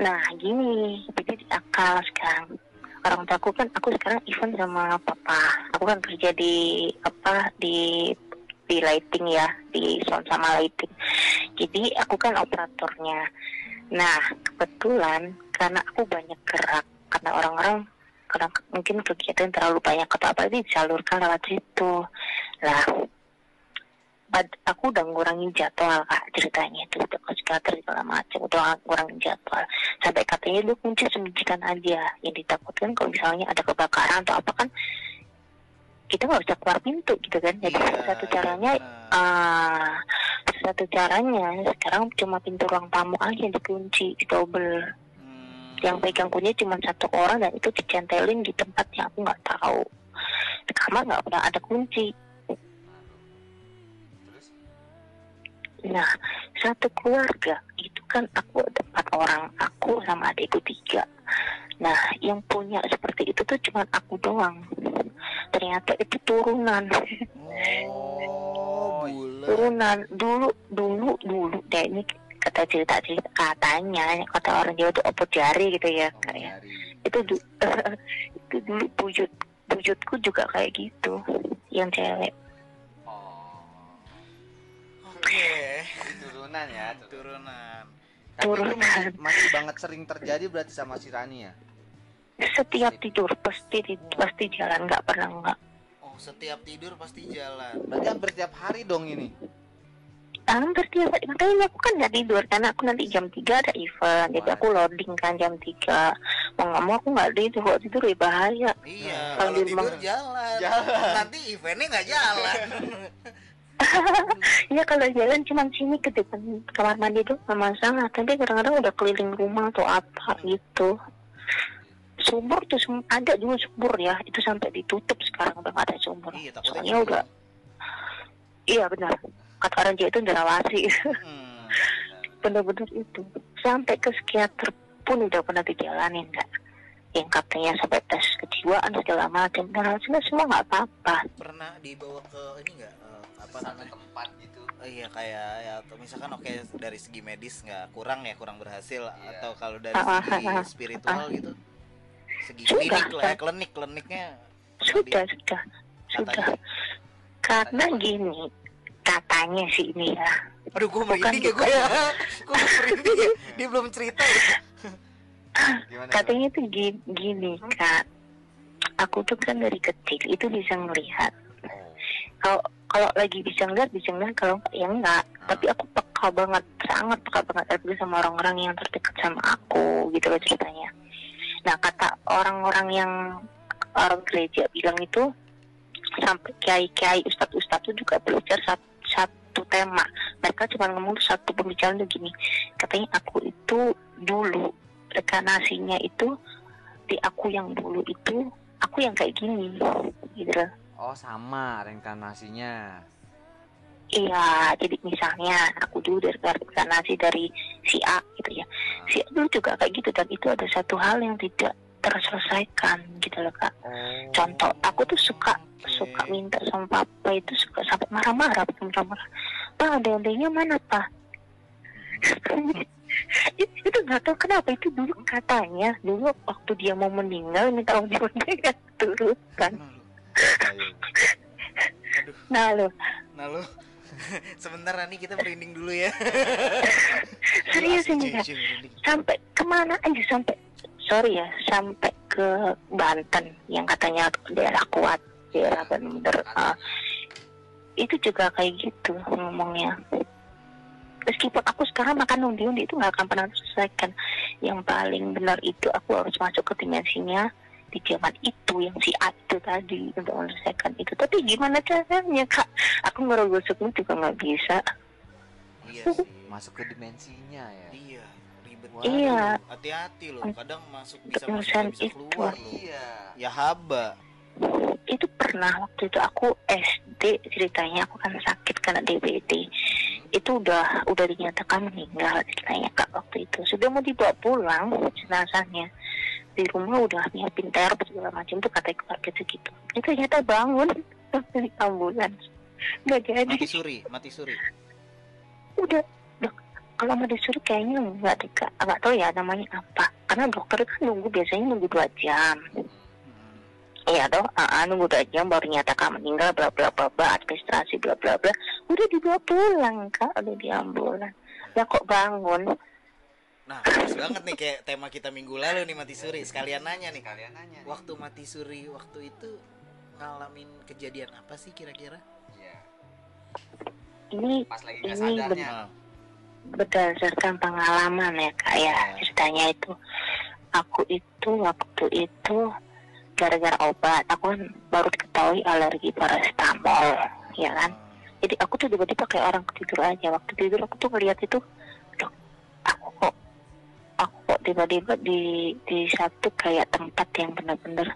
nah gini. Jadi di akal sekarang. Orang tua aku kan aku sekarang event sama papa. Aku kan kerja di apa di di lighting ya. Di sound sama lighting. Jadi aku kan operatornya. Nah kebetulan karena aku banyak gerak. Karena orang-orang kadang mungkin kegiatan terlalu banyak atau apa ini disalurkan lewat situ. Lah bad- aku udah ngurangin jadwal kak ceritanya itu. Udah ke psikiater segala macam udah ngurangin jadwal. Sampai katanya lu kunci sembunyikan aja. Yang ditakutkan kalau misalnya ada kebakaran atau apa kan kita nggak usah keluar pintu gitu kan. Jadi Iya, satu caranya ah satu caranya sekarang cuma pintu ruang tamu aja yang dikunci double Hmm, yang pegang kunci cuma satu orang dan itu dicentelin di tempat yang aku nggak tahu. Di kamar nggak pernah ada kunci. Nah satu keluarga itu kan aku ada empat orang aku sama adikku tiga. Nah yang punya seperti itu tuh cuma aku doang. Ternyata itu turunan. Oh, turunan. Dulu dulu dulu. Deh ini kata cerita cerita katanya kata orang Jawa itu opot jari gitu ya oh, kayak itu du- itu dulu bujut bujutku juga kayak gitu yang cewek oh, Oke. ini turunan ya, turunan. Turunan. Tapi Turunan. masih, masih banget sering terjadi berarti sama si Rani ya? setiap tidur pasti pasti jalan nggak pernah nggak Oh, setiap tidur pasti jalan. Berarti hampir tiap hari dong ini. Hampir tiap hari makanya aku kan nggak tidur karena aku nanti jam 3 ada event jadi aku loading kan jam 3 mau nggak mau aku nggak tidur kalau tidur ya bahaya. Iya, Kalau kalau di tidur rumah- jalan. Jalan. Nanti eventnya nggak jalan. ya kalau jalan cuma sini ke depan kamar mandi tuh nggak masalah tapi kadang-kadang udah keliling rumah atau apa gitu. Sumur tuh ada dulu sumur ya itu sampai ditutup sekarang udah nggak ada sumur iya, takutnya soalnya udah iya benar kata orang Jawa itu derawasi Hmm. bener-bener itu sampai ke psikiater pun udah pernah dijalanin nggak yang katanya sampai tes kejiwaan segala macam dan hasilnya semua nggak apa-apa Pernah dibawa ke ini nggak eh, apa namanya? tempat gitu. Oh, iya kayak ya atau misalkan oke dari segi medis nggak kurang ya kurang berhasil Iya. atau kalau dari Ah, segi ah, ah. spiritual gitu segi Sudah, klinik lah ya, klinik kliniknya sudah sudah sudah karena gini katanya sih ini ya. Aduh gue merinding ya gue ya gue merinding ya dia belum cerita ya. Gimana? katanya tuh gini, gini kak. Aku tuh kan dari kecil itu bisa melihat kalau kalau lagi bisa ngeliat bisa ngeliat kalau enggak ya enggak. Tapi aku peka banget sangat peka banget apalagi sama orang-orang yang terdekat sama aku gitu loh ceritanya. Nah kata orang-orang yang orang gereja bilang itu sampai kiai-kiai ustadz-ustadz itu juga belajar satu, satu tema mereka cuma ngomong satu pembicaraan tuh gini katanya aku itu dulu rekanasinya itu di aku yang dulu itu aku yang kayak gini gitu loh Oh, sama reinkarnasinya. Iya, jadi misalnya aku dulu dari reinkarnasi dari si A gitu ya. Si A dulu juga kayak gitu dan itu ada satu hal yang tidak terselesaikan gitu loh kak. Oh. Contoh, aku tuh suka suka minta sama papa itu suka sampai marah-marah, marah-marah. Pak, ada-adanya mana pak? itu itu nggak tahu kenapa itu dulu katanya dulu waktu dia mau meninggal minta uang dia turun kan. aduh Nah lo nah lu sebentar nih kita merinding dulu ya serius Asli, ini merinding. sampai ke mana aja sampai sorry ya sampai ke Banten yang katanya daerah kuat daerah bener uh, itu juga kayak gitu ngomongnya. Meskipun aku sekarang makan undi-undi itu nggak akan pernah selesaikan yang paling benar itu aku harus masuk ke dimensinya di zaman itu yang si A itu tadi untuk menyelesaikan itu. Tapi gimana caranya kak? Aku ngerogosoknya juga nggak bisa. Iya sih. masuk ke dimensinya ya. Iya, Iya. Hati-hati loh, kadang masuk bisa masuk bisa itu. keluar loh. iya Ya haba. itu pernah waktu itu aku SD ceritanya aku kan sakit karena DBD itu udah udah dinyatakan meninggal ceritanya kak waktu itu sudah mau dibawa pulang jenazahnya di rumah udah nyiapin terop segala macam tuh kata keluarga tuh gitu itu ternyata bangun dari ambulans nggak jadi Mati suri, mati suri. udah kalau mau disuruh kayaknya nggak kak nggak tahu ya namanya apa karena dokter kan nunggu biasanya nunggu dua jam Hmm. Iya dong, ah, nunggu dua jam baru nyatakan meninggal, bla bla bla bla, administrasi bla bla bla. Udah dibawa pulang kak, udah di ambulans. Ya kok bangun? Nah, pas banget nih kayak tema kita minggu lalu nih mati suri. Sekalian nanya nih. kalian nanya nih. Waktu mati suri waktu itu ngalamin kejadian apa sih kira-kira? Iya. Ini pas lagi nggak Ini sadarnya berdasarkan pengalaman ya kak ya ceritanya itu. Aku itu waktu itu gara-gara obat, aku kan baru diketahui alergi paracetamol, ya kan? jadi aku tuh tiba-tiba kayak orang tidur aja waktu tidur aku tuh ngeliat itu Duh, aku kok aku kok tiba-tiba di di satu kayak tempat yang bener-bener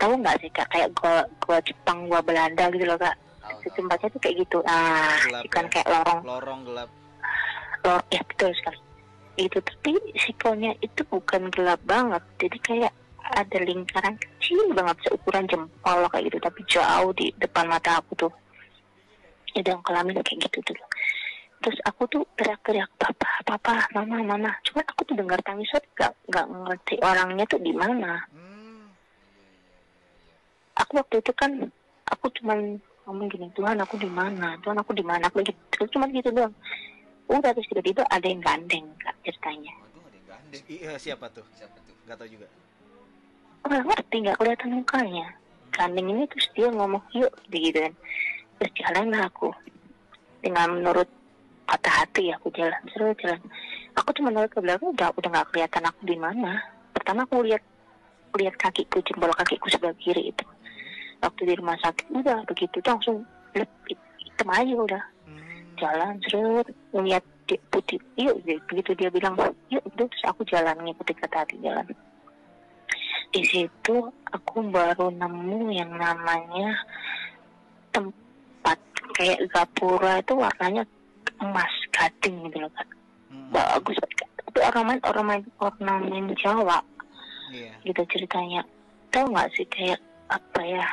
tahu nggak sih kak kayak gua gua Jepang gua Belanda gitu loh kak tahu. tempatnya tuh kayak gitu ah Gelap kan ya. kayak lorong lorong gelap. Lor ya betul sekali. Itu tapi sikonya itu bukan gelap banget. Jadi kayak ada lingkaran kecil banget seukuran jempol kayak gitu tapi jauh di depan mata aku tuh. Ada yang kelamin kayak gitu dulu terus aku tuh teriak-teriak papa papa mama mama. Cuman aku tuh dengar tangisan gak nggak ngerti orangnya tuh di mana. Aku waktu itu kan aku cuman ngomong gini Tuhan aku di mana? Tuhan aku di mana? Aku gitu cuman gitu doang udah terus tiba-tiba ada yang gandeng kak ceritanya. Waduh, ada yang gandeng. Iya, siapa tuh? siapa tuh? Gak tau juga. nggak ngerti nggak kelihatan mukanya. Gandeng ini terus dia ngomong yuk gitu kan. Terus lah aku. Dengan menurut kata hati ya aku jalan terus jalan. Aku cuma nolak ke belakang udah udah nggak kelihatan aku di mana. Pertama aku lihat lihat kakiku jempol kakiku sebelah kiri itu. Waktu di rumah sakit udah begitu tuh langsung lep hitam aja udah jalan ngeliat dia putih yuk begitu dia bilang yuk udah terus aku jalan ngikuti kata hati jalan. Di situ aku baru nemu yang namanya tempat kayak gapura itu warnanya emas gading gitu loh kan Hmm. bagus tapi ornamen ornamen ornamen Jawa. Iya. gitu ceritanya. Tahu nggak sih kayak apa ya?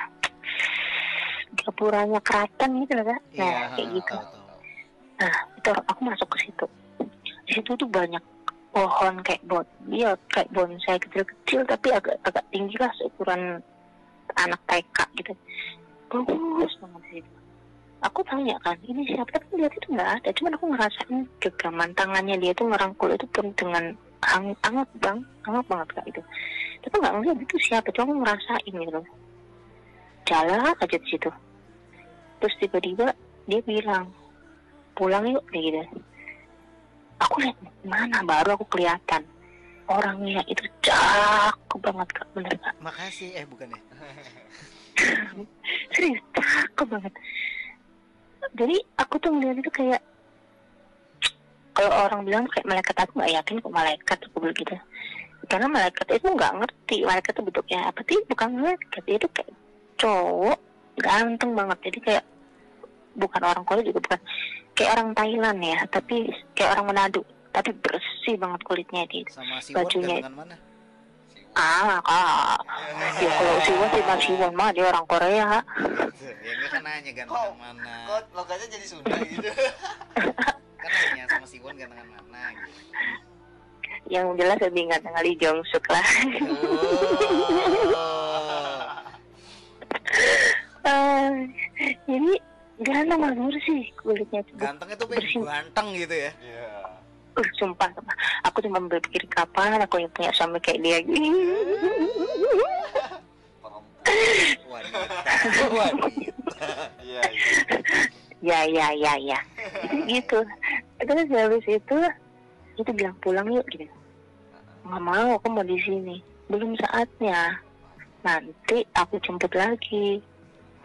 Gapuranya keraton gitu loh kan nah Iya, kayak gitu. Nah, itu aku masuk ke situ. Di situ tuh banyak pohon kayak bon, iya kayak bonsai kecil-kecil tapi agak agak tinggi lah seukuran anak TK gitu. Bagus banget sih. Aku tanya kan, ini siapa tapi lihat itu nggak ada. Cuman aku ngerasain genggaman tangannya dia tuh ngerangkul itu pun dengan hang, hangat bang, hangat banget kak itu. Tapi nggak ngeliat itu siapa, cuma aku ngerasain gitu. Jalan aja di situ. Terus tiba-tiba dia bilang, pulang yuk kayak gitu. Aku lihat mana baru aku kelihatan. Orangnya itu cakep banget kak. Bener kak. Makasih. Eh, bukan ya? serius cakep banget. Jadi aku tuh ngeliat itu kayak kalau orang bilang kayak malaikat aku nggak yakin kok malaikat aku bilang gitu. Karena malaikat itu nggak ngerti malaikat itu bentuknya apa sih? Bukan malaikat itu kayak cowok ganteng banget. Jadi kayak bukan orang Korea juga bukan kayak orang Thailand ya tapi kayak orang Manado tapi bersih banget kulitnya dia Sama si Bajunya- gantengan mana? ah kak ya kalau Siwon sih Mas Siwon mah dia orang Korea ya gue kan nanya gantengan Kok- mana. kok logatnya jadi Sunda gitu Kan nanya sama si Won gantengan mana gitu. yang jelas lebih ganteng kali Jong Suk lah Oh. Ah, jadi ganteng banget sih kulitnya itu Ganteng itu Bersih. ganteng gitu ya. iya Uh, sumpah, sumpah. Aku cuma berpikir kapan aku yang punya suami kayak dia. Iya iya ya, ya, ya, ya. Itu gitu. Terus habis itu, itu bilang pulang yuk gitu. Nggak mau, aku mau di sini. Belum saatnya. Nanti aku jemput lagi.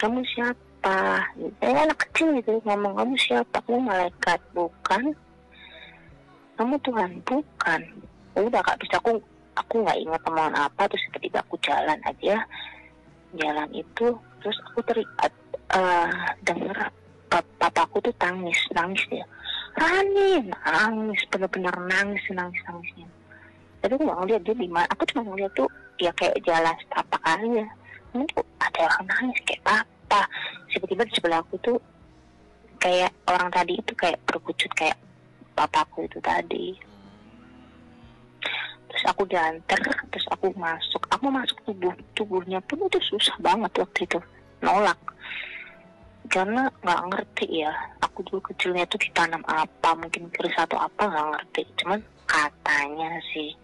Kamu siapa? Siapa? Saya anak kecil gitu ngomong kamu siapa? Kamu malaikat. Bukan. Kamu Tuhan. Bukan. Udah kak. Bisa aku aku nggak ingat omongan apa. Terus tiba-tiba aku jalan aja. Jalan itu terus aku teriak uh, denger pap- papaku tuh tangis nangis dia. Rani! Nangis bener-bener nangis nangis nangisnya tapi aku nggak ngeliat dia di mana. Aku cuma ngeliat tuh ya kayak jalan setapak aja. Ini tuh ada orang nangis kayak apa tiba-tiba di sebelah aku tuh kayak orang tadi itu kayak berwujud kayak papaku itu tadi. Terus aku diantar terus aku masuk. Aku masuk tubuh tubuhnya pun itu susah banget waktu itu. Nolak. Karena nggak ngerti ya aku dulu kecilnya tuh ditanam apa mungkin keris atau apa nggak ngerti. Cuman katanya sih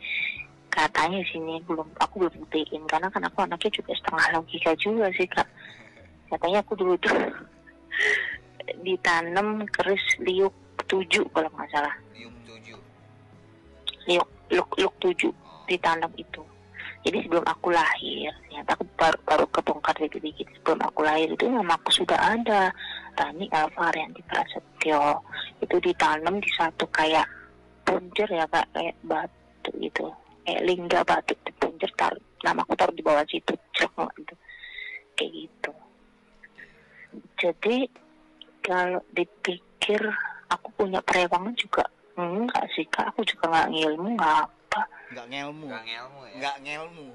katanya sini belum aku belum buktiin. Karena kan aku anaknya juga setengah logika juga sih kak katanya aku dulu tuh ditanam keris liuk tujuh kalau nggak salah. Liuk tujuh. liuk luk luk tujuh ditanam itu. Jadi sebelum aku lahir ternyata aku baru baru kebongkar dikit-dikit. Sebelum aku lahir itu nama aku sudah ada. Rani Alvarianti Prasetyo. Itu ditanam di satu kayak punjer ya kak. Kayak batu gitu. Kayak lingga batu. Di punjer taruh nama aku taruh di bawah situ jelek gitu. Kayak gitu jadi kalau dipikir aku punya perewangan juga enggak sih kak. Aku juga nggak ngilmu nggak apa. Nggak ngelmu Gak ngelmu ya. nggak ngelmu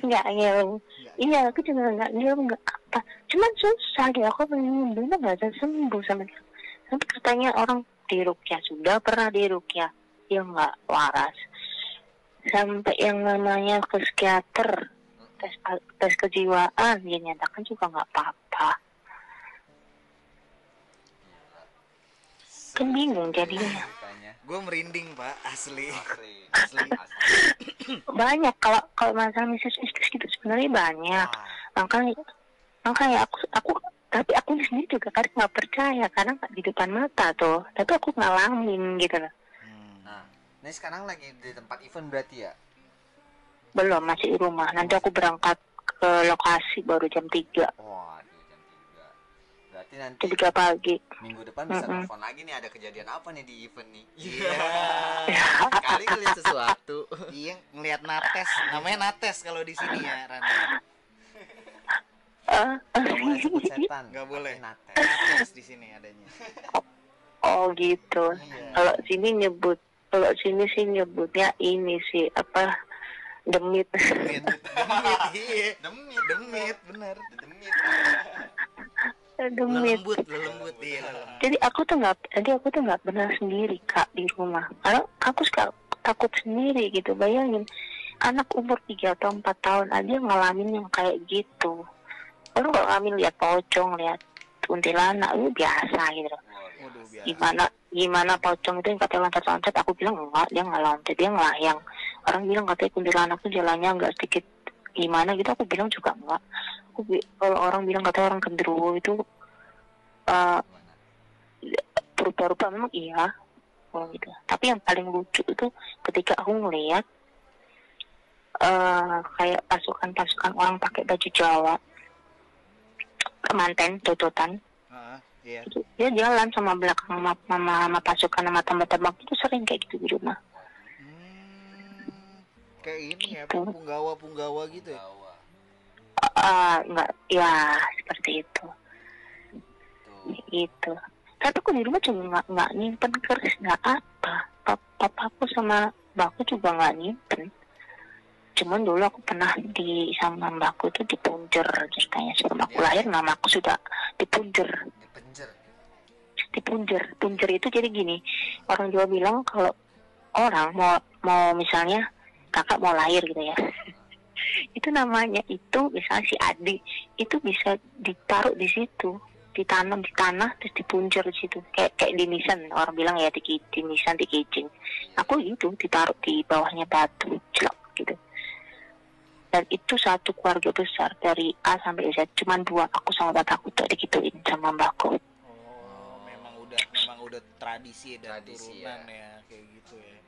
nggak ngilmu. Nggak. iya aku juga nggak ngilmu nggak apa. Cuman susah gitu aku pengen dulu nggak bisa sembuh sama dia. Tapi katanya orang di rukyah sudah pernah di rukyah dia nggak waras. Sampai yang namanya ke psikiater tes tes kejiwaan dia nyatakan juga nggak apa-apa kan bingung jadinya gue merinding pak asli Asli. Asli. Asli. banyak kalau kalau masalah mistis-mistis gitu sebenarnya banyak Ah, makanya makanya aku aku tapi aku sendiri juga kadang nggak percaya karena nggak di depan mata tuh tapi aku ngalamin gitu loh hmm. Nah, ini sekarang lagi di tempat event berarti ya? Belum masih di rumah nanti aku berangkat ke lokasi baru jam 3 Waduh, jam 3. Berarti nanti jam 3 pagi minggu depan bisa Mm-mm. telepon lagi nih ada kejadian apa nih di event nih. Iya. Kali ngeliat sesuatu. iya ngelihat nates namanya nates kalau di sini ya Rani Eh, Gak boleh sebut setan. Nggak boleh. Tapi Nates. nates di sini adanya oh gitu Iya. kalau sini nyebut kalau sini sih nyebutnya ini sih apa demit. Demit. Demit iya Demit, demit bener. Demit. demit. Lelembut iya lelembut. jadi aku tuh nggak jadi aku tuh nggak pernah sendiri kak di rumah. Karena aku suka takut sendiri gitu bayangin. Anak umur 3 atau 4 tahun aja ngalamin yang kayak gitu. Kalau nggak ngalamin lihat pocong lihat kuntilanak itu biasa gitu. Waduh biasa. Gimana gimana pocong itu yang katanya loncat-loncat aku bilang enggak dia nggak loncat dia ngelayang orang bilang katanya kuntilanak tuh jalannya nggak sedikit gimana gitu aku bilang juga enggak. Aku kalau orang bilang katanya orang genderuwo itu eh berupa-rupa memang iya kalau gitu. Tapi yang paling lucu itu ketika aku ngeliat eh kayak pasukan-pasukan orang pakai baju Jawa kemanten tototan Ah, iya. Itu dia jalan sama belakang sama, sama, sama pasukan sama tambah-tambah itu sering kayak gitu di rumah. Hmm, kayak ini ya Gitu. punggawa punggawa gitu ya. Ah, enggak. Ya seperti itu. Tuh. gitu. Tapi aku di rumah juga nggak nggak nyimpen keris nggak apa. Pap- papaku sama mbakku juga nggak nyimpen cuman dulu aku pernah di sama mbakku itu dipunjer ceritanya sebelum aku Ya. lahir nama aku sudah dipunjer. Dipunjer. Punjer itu jadi gini orang Jawa bilang kalau orang mau mau misalnya kakak mau lahir gitu ya. Itu namanya itu misalnya si Adi itu bisa ditaruh di situ ditanam di tanah terus dipunjer di situ. Kayak kayak di nisan orang bilang ya di, ki- di nisan di kijing. Aku itu ditaruh di bawahnya batu celok gitu dan itu satu keluarga besar dari A sampai Z. Cuman dua aku sama bapakku tuh digituin sama mbakku. Oh memang udah memang udah tradisi dan Tradisi, turunan ya. ya. kayak gitu ya.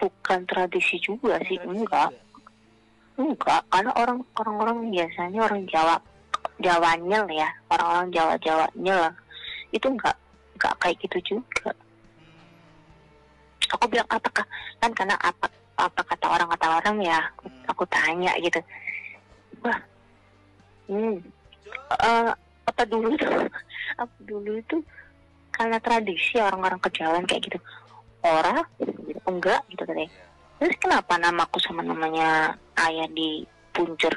Bukan tradisi juga sih Tradisi enggak. juga. enggak karena orang orang orang biasanya orang Jawa Jawa nyel ya orang-orang Jawa Jawa nyel itu nggak nggak kayak gitu juga. Aku bilang apakah? Kan karena apa apa kata orang kata orang ya aku tanya gitu. Wah hmm eh, apa dulu tuh apa dulu itu karena tradisi orang-orang kejawen kayak gitu. Orang gitu enggak gitu tadi terus kenapa namaku sama namanya ayah di puncur?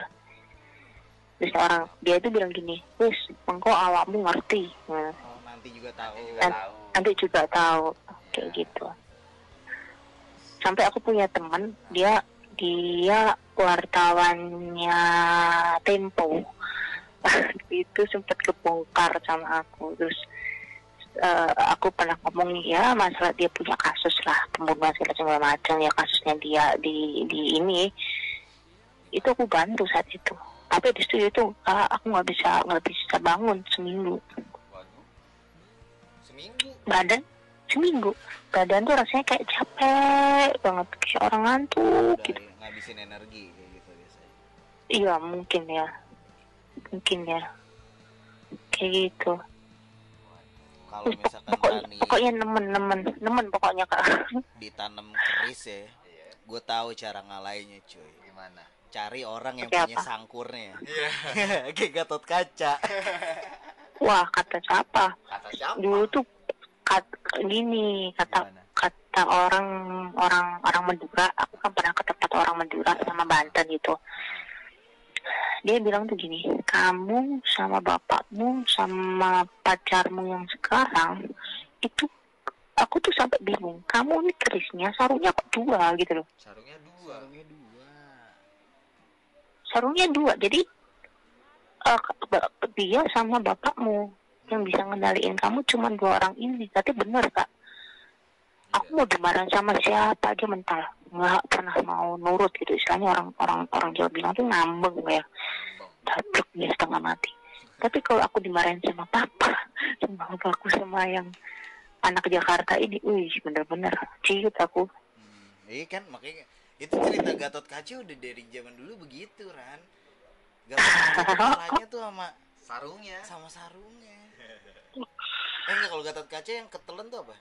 Terus orang dia itu bilang gini wis engkau awakmu ngerti. Nah, Oh, nanti juga tahu. juga Kan- tahu. Nanti juga tahu kayak gitu sampai aku punya teman dia dia wartawannya Tempo. Itu sempat kebongkar sama aku. Terus eh, aku pernah ngomong ya masalah dia punya kasus lah pembunuhan segala macam ya kasusnya dia di di ini. Itu aku bantu saat itu. Tapi di situ itu ah, aku nggak bisa nggak bisa bangun seminggu. Waduh. Seminggu. badan seminggu badan tuh rasanya kayak capek banget kayak orang ngantuk Udah gitu. ngabisin energi kayak gitu biasanya. iya mungkin ya. Mungkin ya. Kayak gitu. Kalau Pok- misalkan pokoknya, tani pokoknya nemen nemen nemen pokoknya kak. ditanam keris ya, iya gue tahu cara ngalahinnya cuy. gimana? Cari orang yang Seperti punya apa? sangkurnya. iya. Kayak Gatot Kaca. wah kata siapa? Kata siapa? Dulu tuh kat, gini kata Gimana? kata orang orang orang Madura aku kan pernah ke tempat orang Madura sama Banten gitu dia bilang tuh gini kamu sama bapakmu sama pacarmu yang sekarang itu aku tuh sampai bingung kamu ini kerisnya sarungnya kok dua gitu loh sarungnya dua Sarungnya dua. sarungnya dua jadi eh, ba- dia sama bapakmu yang bisa ngendaliin kamu cuma dua orang ini. Tapi bener kak. Aku mau dimarahin sama siapa? Aja mental nggak pernah mau nurut gitu. Istilahnya orang orang orang Jawa bilang tuh ngambeng ya. Daplek dia setengah mati. Tapi kalau aku dimarahin sama papa sama bapakku sama yang anak Jakarta ini wih bener-bener ciut aku. Hmm, iya kan? Makanya itu cerita Gatot Kaca udah dari zaman dulu begitu Ran. Gatot Kaca tuh sama sarungnya sama sarungnya. Eh enggak kalau Gatot Kaca yang ketelen tuh apa?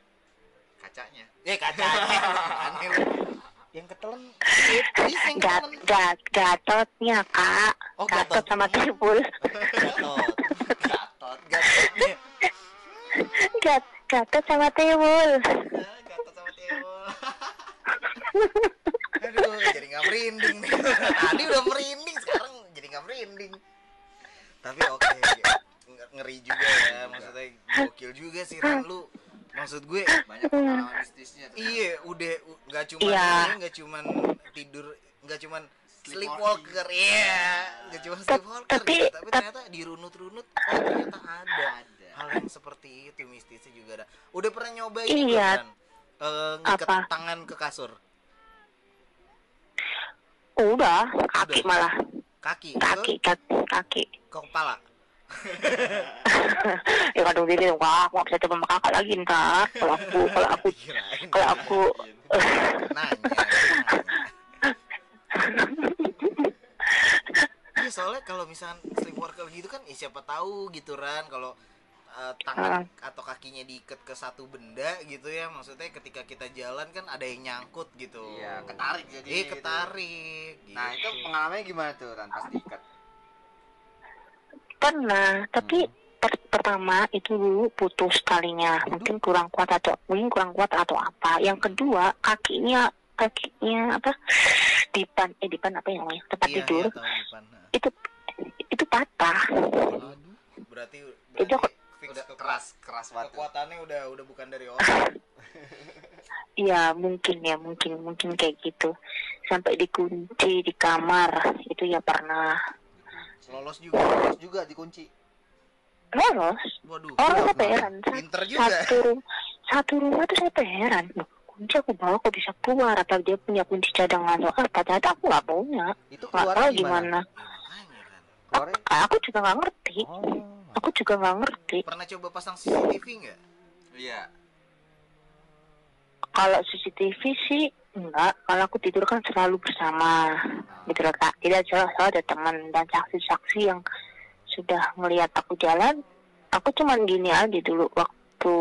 kacanya Eh kacanya. Aneh yang ketelen yang Gat, gat, gatotnya kak Oh, gatot gatot. sama timbul Gatot. gatot Gatotnya. gat, gatot sama timbul gatot sama timbul Aduh, jadi nggak merinding nih. Tadi udah merinding, sekarang jadi nggak merinding. Tapi oke, nge- ngeri juga ya. Maksudnya gokil juga sih Ran lu. Maksud gue, banyak pengalaman bisnisnya tuh. iya udah nggak cuman Iya. ini, nggak cuman tidur, nggak cuman sleepwalker, iya, nggak cuma sleepwalker, tapi- gitu. tapi ternyata dirunut-runut, oh ternyata ada ada hal yang seperti itu mistisnya juga ada. Udah pernah nyobain Iya. juga kan? Eh, ngikat tangan ke kasur, udah kaki Udah. malah kaki, kaki kaki kaki ke kepala. ya kadang diri dong kak mau bisa coba sama kakak lagi ntar kalau aku kalau aku kalau aku. Iya soalnya kalau misalnya sleepwalker gitu kan, ya siapa tahu gitu Ran kalau eh, tangan atau kakinya diikat ke satu benda gitu ya, maksudnya ketika kita jalan kan ada yang nyangkut gitu. iya ketarik jadi Iya gitu. ketarik. nah itu gitu. pengalamannya gimana tuh Ran pas diikat? Pernah tapi per- pertama itu dulu putus talinya. Mungkin kurang kuat atau mungkin kurang kuat atau apa. Yang kedua kakinya kakinya apa? Dipan eh dipan apa yang namanya? Tempat Iya, tidur. iya, tahu itu itu patah. Waduh, berarti Itu berarti fix udah kekuat- keras keras banget. Kekuatannya udah udah bukan dari orang. Iya mungkin ya mungkin mungkin kayak gitu. Sampai dikunci di kamar itu ya pernah. Lolos juga. Terus juga dikunci. Lolos? Waduh. orang saya heran Sa- Pinter juga. satu satu rumah tuh saya heran kunci aku bawa kok bisa keluar? Atau dia punya kunci cadangan? Atau apa? Ternyata aku nggak punya. Itu nggak tahu gimana? gimana. Kan. keluarnya? Aku juga nggak ngerti. Oh aku juga nggak ngerti. Pernah coba pasang CCTV nggak? iya. Kalau CCTV sih enggak kalau aku tidur kan selalu bersama. Gitu loh kak. Tidak selalu, selalu ada teman dan saksi-saksi yang sudah ngelihat aku jalan. Aku cuman gini aja dulu. Waktu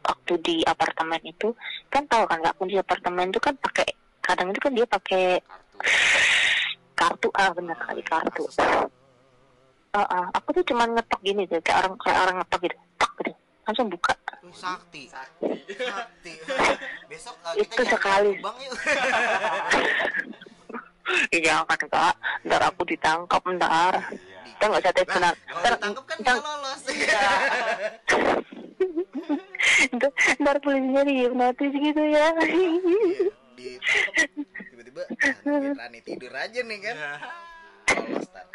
waktu di apartemen itu kan tahu kan nggak kunci apartemen itu kan pakai kadang itu kan dia pakai kartu. kartu. Ah benar kali kartu. Akses. Ah, ah. aku tuh cuman ngetok gini tuh kayak orang kayak orang ngetok gitu tak gitu langsung buka sakti. sakti Sakti. Besok uh, Itu kita nyari sekali. Bang yuk. Ih, jangan kak ntar aku ditangkap ntar kita nggak usah kalau ntar, ditangkap kan ntar, kita lolos. ntar, ntar polisinya dihipnotis gitu ya Iya, ditangkap tiba-tiba Rani tidur aja nih kan. Lolos tar.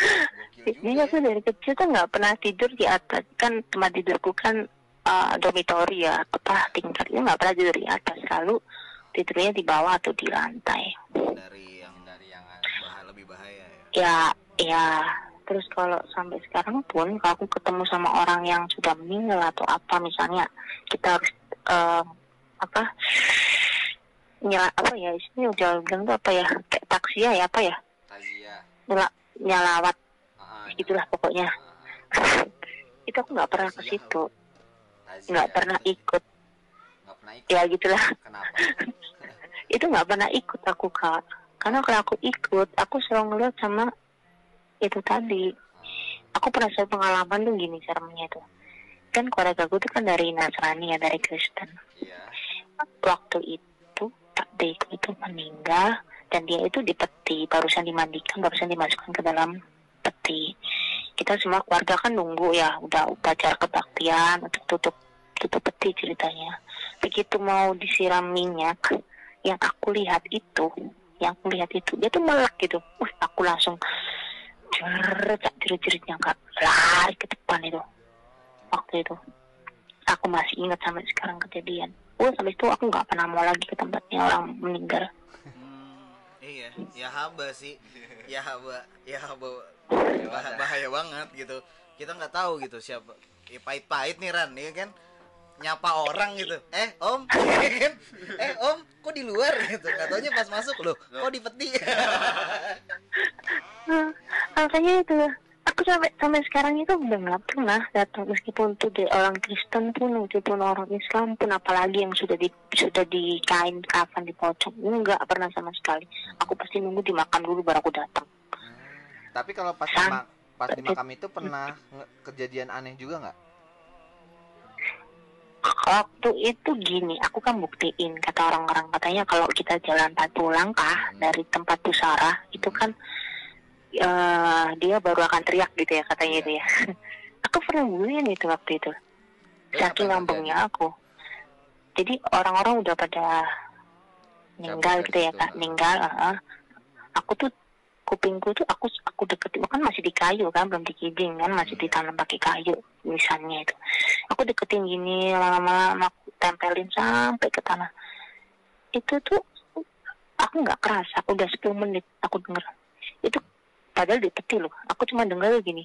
Juga. Jadi aku dari kecil tuh nggak pernah tidur di atas. Kan tempat tidurku kan uh, dormitory ya apa tingkatnya nggak pernah tidur di atas. Selalu tidurnya di bawah atau di lantai. Dari yang dari yang bahaya lebih bahaya ya. ya ya. Terus kalau sampai sekarang pun kalau aku ketemu sama orang yang sudah meninggal atau apa misalnya kita harus eh, apa nyala apa ya isinya udah bilang tuh apa ya kayak taksia ya apa ya? Tazia nyala nyalawat Ah, gitulah pokoknya. Ah, itu aku nggak pernah ke situ. Nggak pernah ikut. Ya gitulah. Itu nggak pernah ikut aku kak. Karena kalau aku ikut aku selalu ngeliat sama itu tadi. Aku pernah satu pengalaman tuh gini seremnya tuh kan keluarga gue tuh kan dari Nasrani ya dari Kristen. Iya. Waktu itu Pak Deko itu meninggal dan dia itu di peti barusan dimandikan barusan dimasukkan ke dalam peti. Kita semua keluarga kan nunggu ya udah upacara kebaktian untuk tutup tutup peti ceritanya. Begitu mau disiram minyak yang aku lihat itu yang aku lihat itu dia tuh melek gitu. Wih aku langsung jerit jerit-jeritnya kak. Lari ke depan itu waktu itu. Aku masih ingat sampai sekarang kejadian. Oh sampai itu aku nggak pernah mau lagi ke tempatnya orang meninggal iya, ya haba sih. Ya haba, ya haba Bahaya bah- banget. bahaya banget gitu. Kita nggak tahu gitu siapa. Ya pahit-pahit nih Ran, ya kan? Nyapa orang gitu. Eh, Om. eh, Om, kok di luar gitu. Katanya pas masuk loh, kok di peti. Nah, makanya itu aku sampai sampai sekarang itu udah nggak pernah datang meskipun tuh di orang Kristen pun meskipun orang Islam pun apalagi yang sudah di sudah di kain kafan dipocong nggak pernah sama sekali. Aku pasti nunggu dimakan dulu baru aku datang. Tapi kalau pas di, ma- pas di makam itu pernah kejadian aneh juga nggak? Waktu itu gini aku kan buktiin kata orang-orang katanya kalau kita jalan 40 langkah Hmm. dari tempat pusara itu kan eh, dia baru akan teriak gitu ya katanya itu ya. Aku pernah buktiin itu waktu itu. Saking lambungnya aku. Jadi orang-orang udah pada meninggal gitu ya kak. Meninggal heeh. aku tuh kupingku tuh aku aku deketin. Kan masih di kayu kan belum dikibing kan masih Hmm. ditanam pakai kayu misalnya itu. Aku deketin gini lama-lama aku tempelin sampai ke tanah. Itu tuh aku nggak kerasa. Udah 10 menit aku denger. Itu padahal di peti loh. Aku cuma denger gini.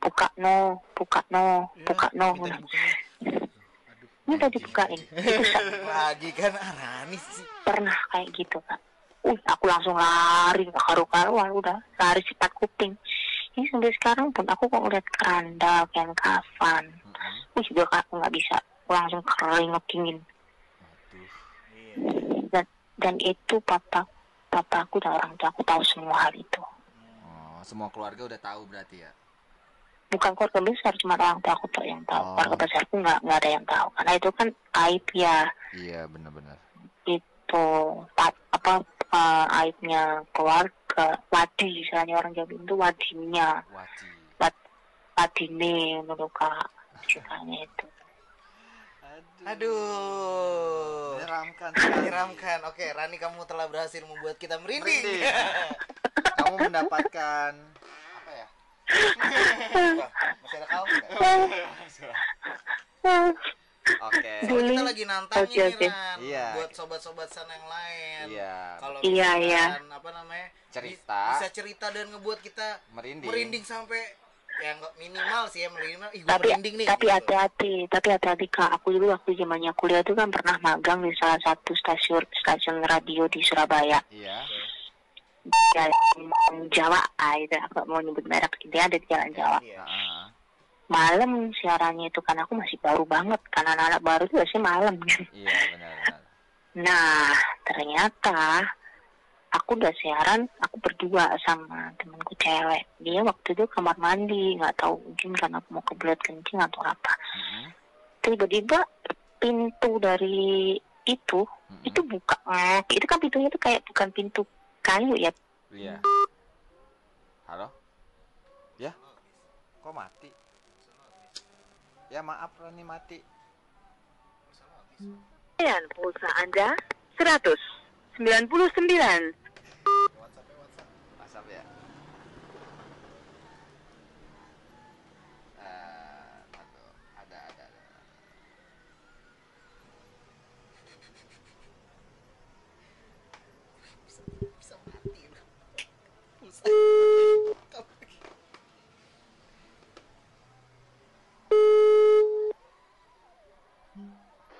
Buka no buka no buka no Udah. dibukain. ini tadi bukain Lagi kan ah, Rani sih. pernah kayak gitu kan uh aku langsung lari ke karu-karuan udah. Lari cepat kuping. Ini sampai sekarang pun aku kok ngeliat keranda kain kafan. Uh juga aku nggak bisa. Aku langsung keringet dingin. Iya. dan dan itu papa papaku dan orang tua aku tahu semua hal itu semua keluarga udah tahu berarti ya? Bukan keluarga besar cuma orang tua aku yang tahu. Oh. keluarga besarku nggak nggak ada yang tahu. Karena itu kan aib ya. Iya benar-benar. Itu pa- apa eh, aibnya keluarga. Wadi misalnya orang Jawa itu wadinya. Wajib wadine menurut kak. Ceritanya itu. Aduh. menyeramkan Menyeramkan. Oke, Rani kamu telah berhasil membuat kita merinding. Merinding. kamu mendapatkan apa ya Masih ada kaos nggak? oke Soalnya kita lagi nantangin Oke, nih, oke. Ran. Iya. Buat sobat-sobat sana yang lain. iya Kalau Iya, misalkan, iya. apa namanya? Cerita. Bisa cerita dan ngebuat kita merinding merinding sampai ya nggak minimal sih ya minimal ih gua tapi merinding nih tapi gitu. hati-hati tapi hati-hati kak aku dulu waktu zamannya kuliah itu kan pernah magang di salah satu stasiun stasiun radio di Surabaya iya jalan Jawa ah, itu aku mau nyebut merek dia ada di jalan Jawa Iya. Malam siarannya itu kan aku masih baru banget kan anak-anak baru tuh biasanya malam Iya benar. benar. nah ternyata aku udah siaran aku berdua sama temanku cewek dia waktu itu kamar mandi nggak tahu mungkin karena aku mau kebelet kencing atau apa tiba-tiba pintu dari itu Mm-mm. itu buka ngek. itu kan pintunya tuh kayak bukan pintu kayu ya Iya. Halo? Ya? Kok mati? Ya maaf Roni mati. Dan pulsa Anda 199. WhatsApp ya. Eh, aduh, ada ada ada.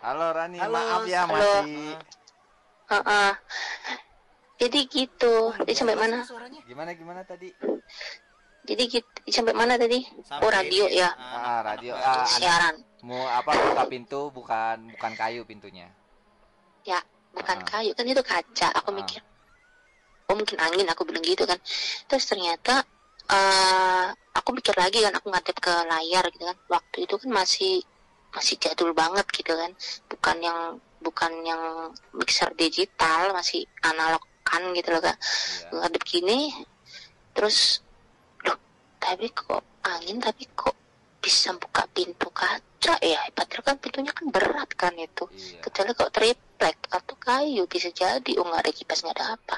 Halo Rani, Halo, maaf ya halo. mati. Heeh. jadi gitu dia sampai mana Suaranya. Gimana gimana tadi? jadi gitu sampai mana tadi Sampai oh radio ini, ya Ah, anak-anak radio. Ah, siaran Mau apa buka pintu bukan bukan kayu pintunya. ya bukan Ah. kayu kan itu kaca aku Ah. mikir oh mungkin angin aku bilang gitu kan terus ternyata eh aku mikir lagi kan aku ngadep ke layar gitu kan waktu itu kan masih masih jadul banget gitu kan bukan yang bukan yang mixer digital masih analog kan gitu loh kak Iya. ngadep gini terus loh tapi kok angin tapi kok bisa buka pintu kaca ya padahal kan pintunya kan berat kan itu Iya. kecuali kok triplek atau kayu bisa jadi oh nggak ada kipas nggak ada apa.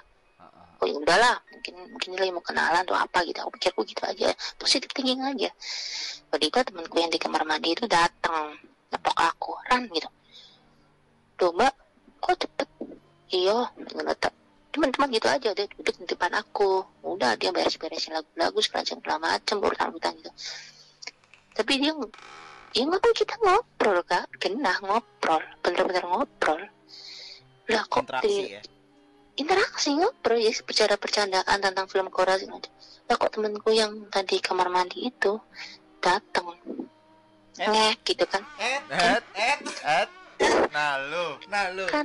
Oh ya udahlah mungkin mungkin dia lagi mau kenalan atau apa gitu. Aku pikirku gitu aja positif thinking aja. Tiba temanku yang di kamar mandi itu datang nepok aku ran gitu. Tuh mbak kok cepet? Iya ngeletak teman-teman gitu aja dia duduk di depan aku. Udah dia beres-beresin lagu-lagu segala macam macam urutan-urutan gitu. Tapi dia ya ngapain kita ngobrol kak. Genah ngobrol bener-bener ngobrol. Lah kok di- ya. Interaksi ngobrol. Ya bercanda bercandaan tentang film Korea macam lah kok temenku yang tadi kamar mandi itu datang Eh? ngek gitu kan. Eh, Et, eh, et. Nah lu. nah lu. kan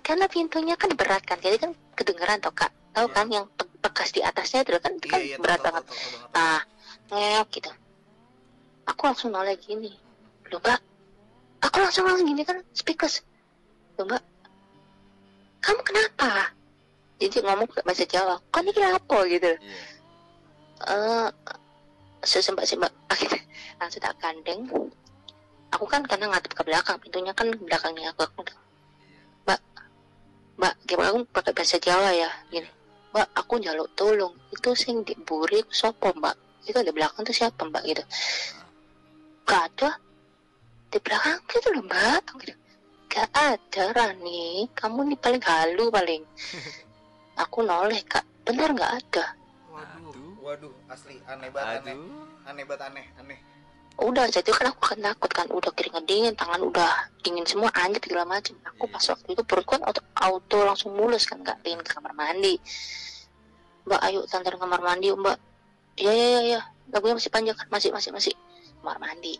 karena pintunya kan berat kan. Jadi kan kedengeran toh kak? Tahu Iya. kan yang pe- bekas di atasnya itu kan itu kan Iya, iya, berat banget. nah ngek gitu. Aku langsung noleh gini. Loh mbak. Aku langsung langsung gini kan speakers loh mbak. Kamu kenapa jadi ngomong bahasa Jawa. Kan ini apa gitu? Iya. eh sesembak sembak akhirnya langsung tak gandeng. Aku kan karena ngadep ke belakang pintunya kan belakangnya aku. Mbak mbak gimana aku pakai bahasa Jawa ya? Gini mbak aku njaluk tolong. Itu sing di buri sopo mbak? Itu di belakang tuh siapa mbak? Gitu. Gak ada. Di belakang gitu loh mbak. Gitu. gak ada Rani. Kamu nih paling halu paling aku noleh kak. Benar nggak ada? Waduh, waduh, asli aneh banget aneh. Aduh. Aneh banget aneh, aneh. udah jadi kan aku kan takut kan. Udah keringet dingin tangan udah dingin semua anjir segala macam aku Iya. pas waktu itu perutku kan auto, auto langsung mulus kan nggak pengen ke kamar mandi. Mbak ayo tantar kamar mandi mbak. Iya iya iya ya. lagunya masih panjang kan? Masih masih masih. Kamar mandi.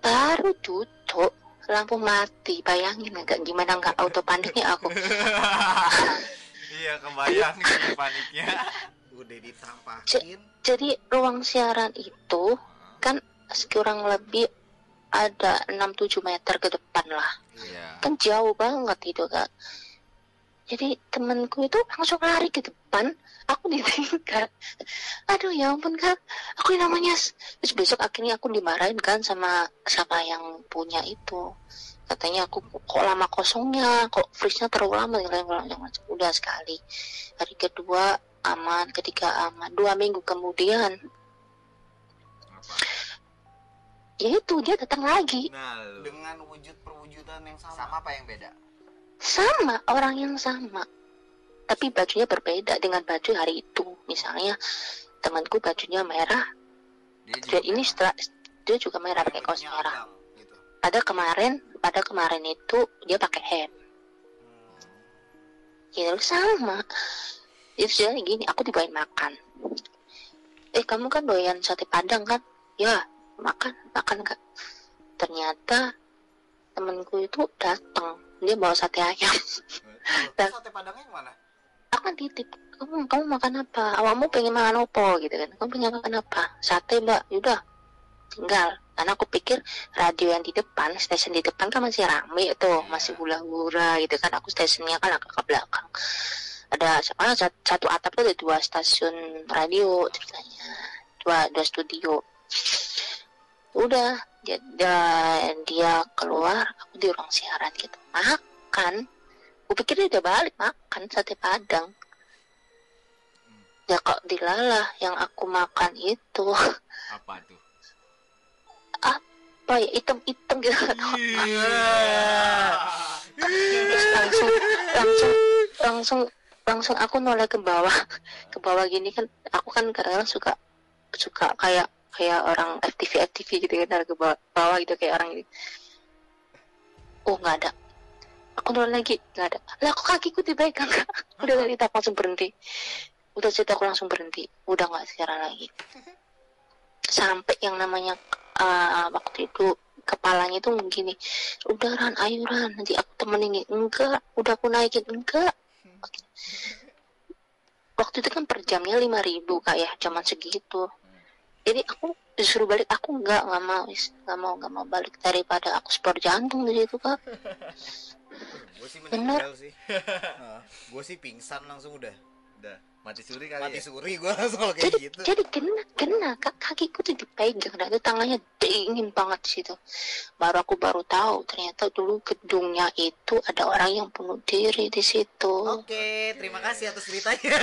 Baru tutup lampu mati bayangin nggak gimana nggak auto paniknya aku iya kebayang sih paniknya. Udah ditampakin. jadi ruang siaran itu kan kurang lebih ada 6-7 meter ke depan lah Iya. kan jauh banget itu kak jadi temanku itu langsung lari ke depan aku ditinggal aduh ya ampun kak. Aku yang namanya terus besok akhirnya aku dimarahin kan sama siapa yang punya itu. Katanya aku kok lama kosongnya kok freeze-nya terlalu lama udah sekali. Hari kedua aman ketiga aman. Dua minggu kemudian. Ya itu dia datang lagi. Nah. Dengan wujud perwujudan yang sama. Sama apa yang beda? Sama orang yang sama. Tapi bajunya berbeda dengan baju hari itu. Misalnya temanku bajunya merah. Dia dia ini setelah dia juga merah pakai kaos merah. gitu. ada kemarin pada kemarin itu dia pakai hem. Gitu sama. Itu ceritanya gini aku dibawain makan. Eh kamu kan doyan sate padang kan? Ya makan makan kak. Ternyata temenku itu datang dia bawa sate ayam. Dan- sate padangnya yang mana? Aku kan titip kamu kamu makan apa? Awakmu pengen makan apa? Gitu kan. Kamu pengen makan apa? Sate mbak. Yaudah tinggal. Karena aku pikir radio yang di depan stasiun di depan kan masih rame tuh Iya. masih hura-hura gitu kan. Aku stasiunnya kan agak ke belakang. Ada soalnya sat- satu atap tuh ada dua stasiun radio ceritanya dua dua studio. Udah dia, dia, dia keluar aku di ruang siaran gitu. Makan. Aku pikir dia udah balik makan sate padang. Ya kok dilalah yang aku makan itu. Apa tuh? apa ya hitam-hitam gitu. Terus langsung langsung langsung langsung aku noleh ke bawah. Ke bawah gini kan aku kan kadang-kadang suka suka kayak kayak orang FTV FTV gitu kan ke bawah, bawah gitu kayak orang ini. Oh nggak ada. Aku noleh lagi nggak ada. Lah kok kakiku dipegang? Kak udah tadi tak langsung berhenti. Udah cerita aku langsung berhenti. Udah nggak siaran lagi. Sampai yang namanya uh, waktu itu kepalanya itu gini. Udah ran ayo ran. Nanti aku temenin enggak. Udah aku naikin. Enggak. Waktu itu kan per jamnya lima ribu kak ya zaman segitu jadi aku disuruh balik aku enggak nggak mau nggak mau nggak mau balik daripada aku sport jantung di situ kak. Gue sih Bener. meninggal sih gue sih pingsan langsung udah. Udah mati suri kali mati ya? suri gue langsung kalau kayak jadi gitu. jadi kena kena kak. Kakiku tuh dipegang dan itu tangannya dingin banget di situ. Baru aku baru tahu ternyata dulu gedungnya itu ada orang yang bunuh diri di situ. Oke, terima kasih atas ceritanya.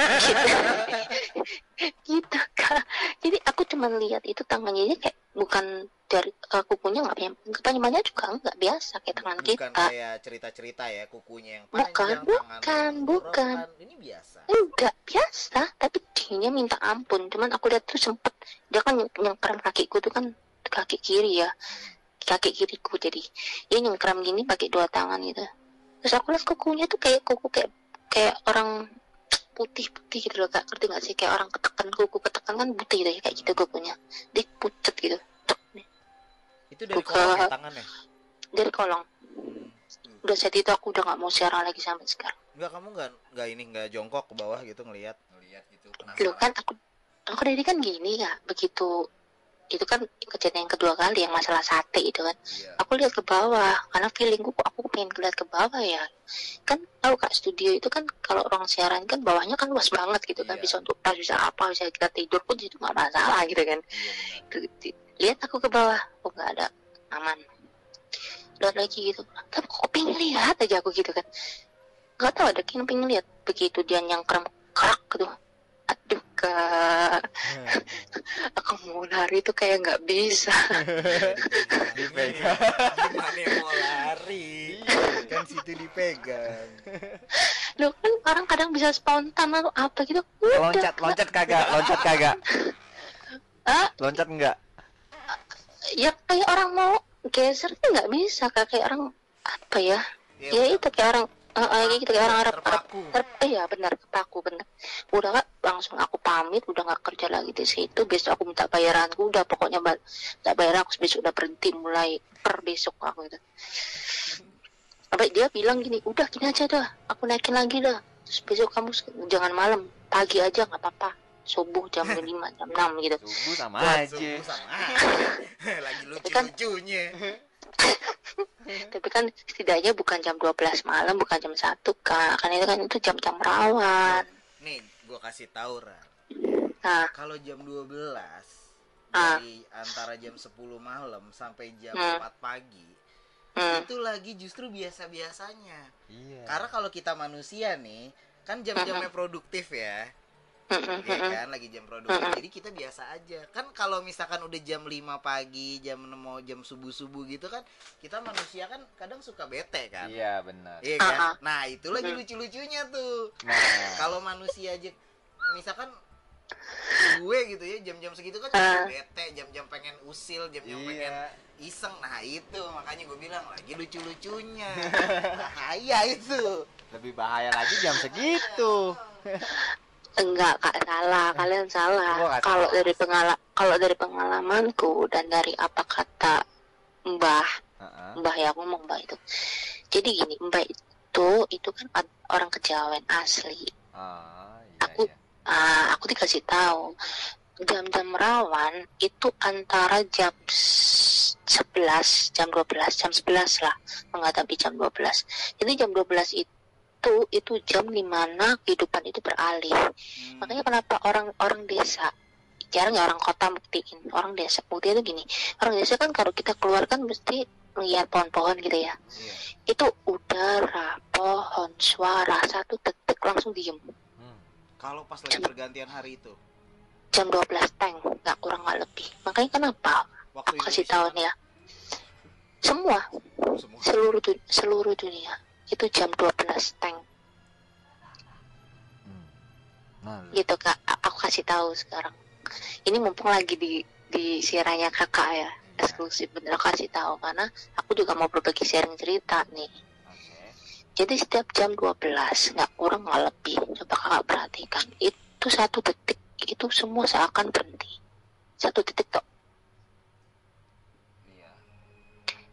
gitu. Kak. Jadi aku cuma lihat itu tangannya kayak bukan dari eh, kukunya nggak punya kepanjangannya juga nggak biasa kayak tangan Bukan kita kayak cerita-cerita ya, kukunya yang Bukan, panjang, bukan, bukan. rokan. Ini biasa. enggak biasa tapi dia minta ampun cuman aku lihat tuh sempet dia kan nyeng- nyengkeram kakiku tuh kan kaki kiri ya kaki kiriku jadi dia nyengkeram gini pakai dua tangan gitu terus aku lihat kukunya tuh kayak kuku kayak kayak orang putih putih gitu loh kak. Ngerti nggak sih? Kayak orang ketekan kuku ketekan kan putih gitu ya kayak gitu kukunya. Dia pucet gitu. Tek, Itu dari Buka. kolong ya tangannya. dari kolong. Udah saat itu aku udah nggak mau siaran lagi sampai sekarang. Enggak kamu enggak enggak ini enggak jongkok ke bawah gitu ngelihat. Ngeliat gitu Loh penasaran. kan aku aku dari kan gini ya begitu itu kan kejadian yang kedua kali yang masalah sate itu kan. Iya. aku lihat ke bawah karena feelingku aku pengen lihat ke bawah ya. Kan tahu kak studio itu kan kalau orang siaran kan bawahnya kan luas banget gitu kan. Iya. bisa untuk tas bisa apa bisa kita tidur pun itu nggak masalah gitu kan. Iya. Tuh, di- lihat aku ke bawah oh nggak ada aman. Lihat lagi gitu. Tapi kok pengen lihat aja aku gitu kan. Nggak tahu ada kayaknya pengen lihat. Begitu dia nyangkrem kerak gitu aduh kak aku mau lari tuh kayak nggak bisa Dipegang. Gimana mau lari? kan situ dipegang. Loh kan orang kadang bisa spontan atau apa gitu udah Loncat, loncat kagak, loncat kagak. Ah, Loncat enggak? ya kayak orang mau geser tuh nggak bisa kak kayak orang apa ya ya itu kayak orang eh, eh, kayak gitu kayak orang Arab Arab terpaku. ter iya benar kepaku benar udah kak langsung aku pamit udah nggak kerja lagi di situ besok aku minta bayaranku udah pokoknya ba- minta bayaran aku besok udah berhenti mulai per besok aku itu sampai dia bilang gini udah gini aja dah aku naikin lagi dah terus besok kamu jangan malam pagi aja nggak apa-apa subuh jam 5 jam 6 gitu Subuh sama Buat aja. subuh sama aja. Lagi lucu-lucunya. Tapi kan setidaknya bukan jam 12 malam bukan jam 1 kak kan itu kan itu jam-jam rawan Nih, gua kasih tahu Ran. nah Kalau jam 12 Ah. dari antara jam 10 malam sampai jam Hmm. 4 pagi hmm, itu lagi justru biasa-biasanya. Iya. Karena kalau kita manusia nih, kan jam-jamnya produktif ya. Ya kan lagi jam produktif jadi kita biasa aja. Kan kalau misalkan udah jam 5 pagi jam 6 mau jam subuh subuh gitu kan kita manusia kan kadang suka bete kan. Iya benar. iya kan? Ah. nah itu lagi lucu lucunya tuh. Nah, kalau manusia aja misalkan gue gitu ya jam-jam segitu kan Ah. bete jam-jam pengen usil jam-jam pengen iya. iseng. Nah itu makanya gue bilang lagi lucu lucunya bahaya itu. Lebih bahaya lagi jam segitu. Enggak kak salah. Kalian salah. Oh, kalau dari pengala kalau dari pengalamanku dan dari apa kata mbah Heeh. mbah ya aku ngomong mbah itu. Jadi gini mbah itu itu kan orang kejawen asli. Oh, iya, Aku- iya. Ah, aku dikasih tahu jam-jam rawan itu antara jam s- 11 jam 12 jam 11 lah menghadapi jam 12 jadi jam 12 itu itu jam di mana kehidupan itu beralih. Hmm. makanya kenapa orang-orang desa jarang ya orang kota buktiin orang desa bukti itu gini orang desa kan kalau kita keluar kan mesti melihat pohon-pohon gitu ya. Iya. itu udara pohon suara satu detik langsung diem. Hmm. Kalau pas lagi pergantian hari itu, jam 12 tank nggak kurang nggak lebih. Makanya kenapa? Waktu aku kasih Indonesia. tahu nih ya. Semua. Semua. seluruh du- seluruh dunia itu jam 12 tank Hmm. Nah, gitu kak. Aku kasih tahu sekarang. Ini mumpung lagi di di siarannya kakak ya eksklusif bener aku kasih tahu. Karena aku juga mau berbagi sharing cerita nih. Jadi setiap jam 12 nggak kurang nggak lebih. Coba kakak perhatikan. Itu satu detik itu semua seakan berhenti. Satu detik tok Iya.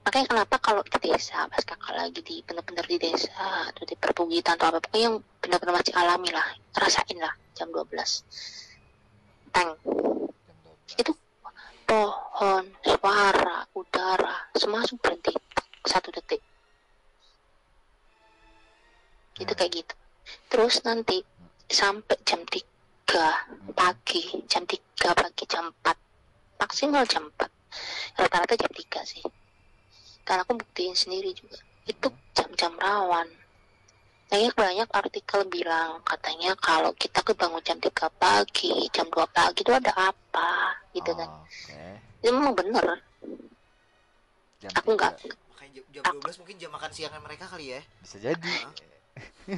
Makanya kenapa kalau di desa pas kakak lagi di bener-bener di desa atau di perbukitan atau apa pokoknya yang benar-benar masih alami lah. Rasain lah jam 12 tank Jam 12. Itu- pohon suara udara semua langsung berhenti satu detik. Itu kayak gitu. Terus nanti sampai jam 3 pagi jam 3 pagi jam 4 maksimal jam 4 rata-rata jam 3 sih karena aku buktiin sendiri juga itu jam-jam rawan banyak banyak artikel bilang katanya kalau kita kebangun jam 3 pagi jam 2 pagi itu ada apa gitu kan Oke. itu memang bener Jam aku nggak. Makanya jam, jam 12 mungkin jam makan siangnya mereka kali ya. bisa jadi.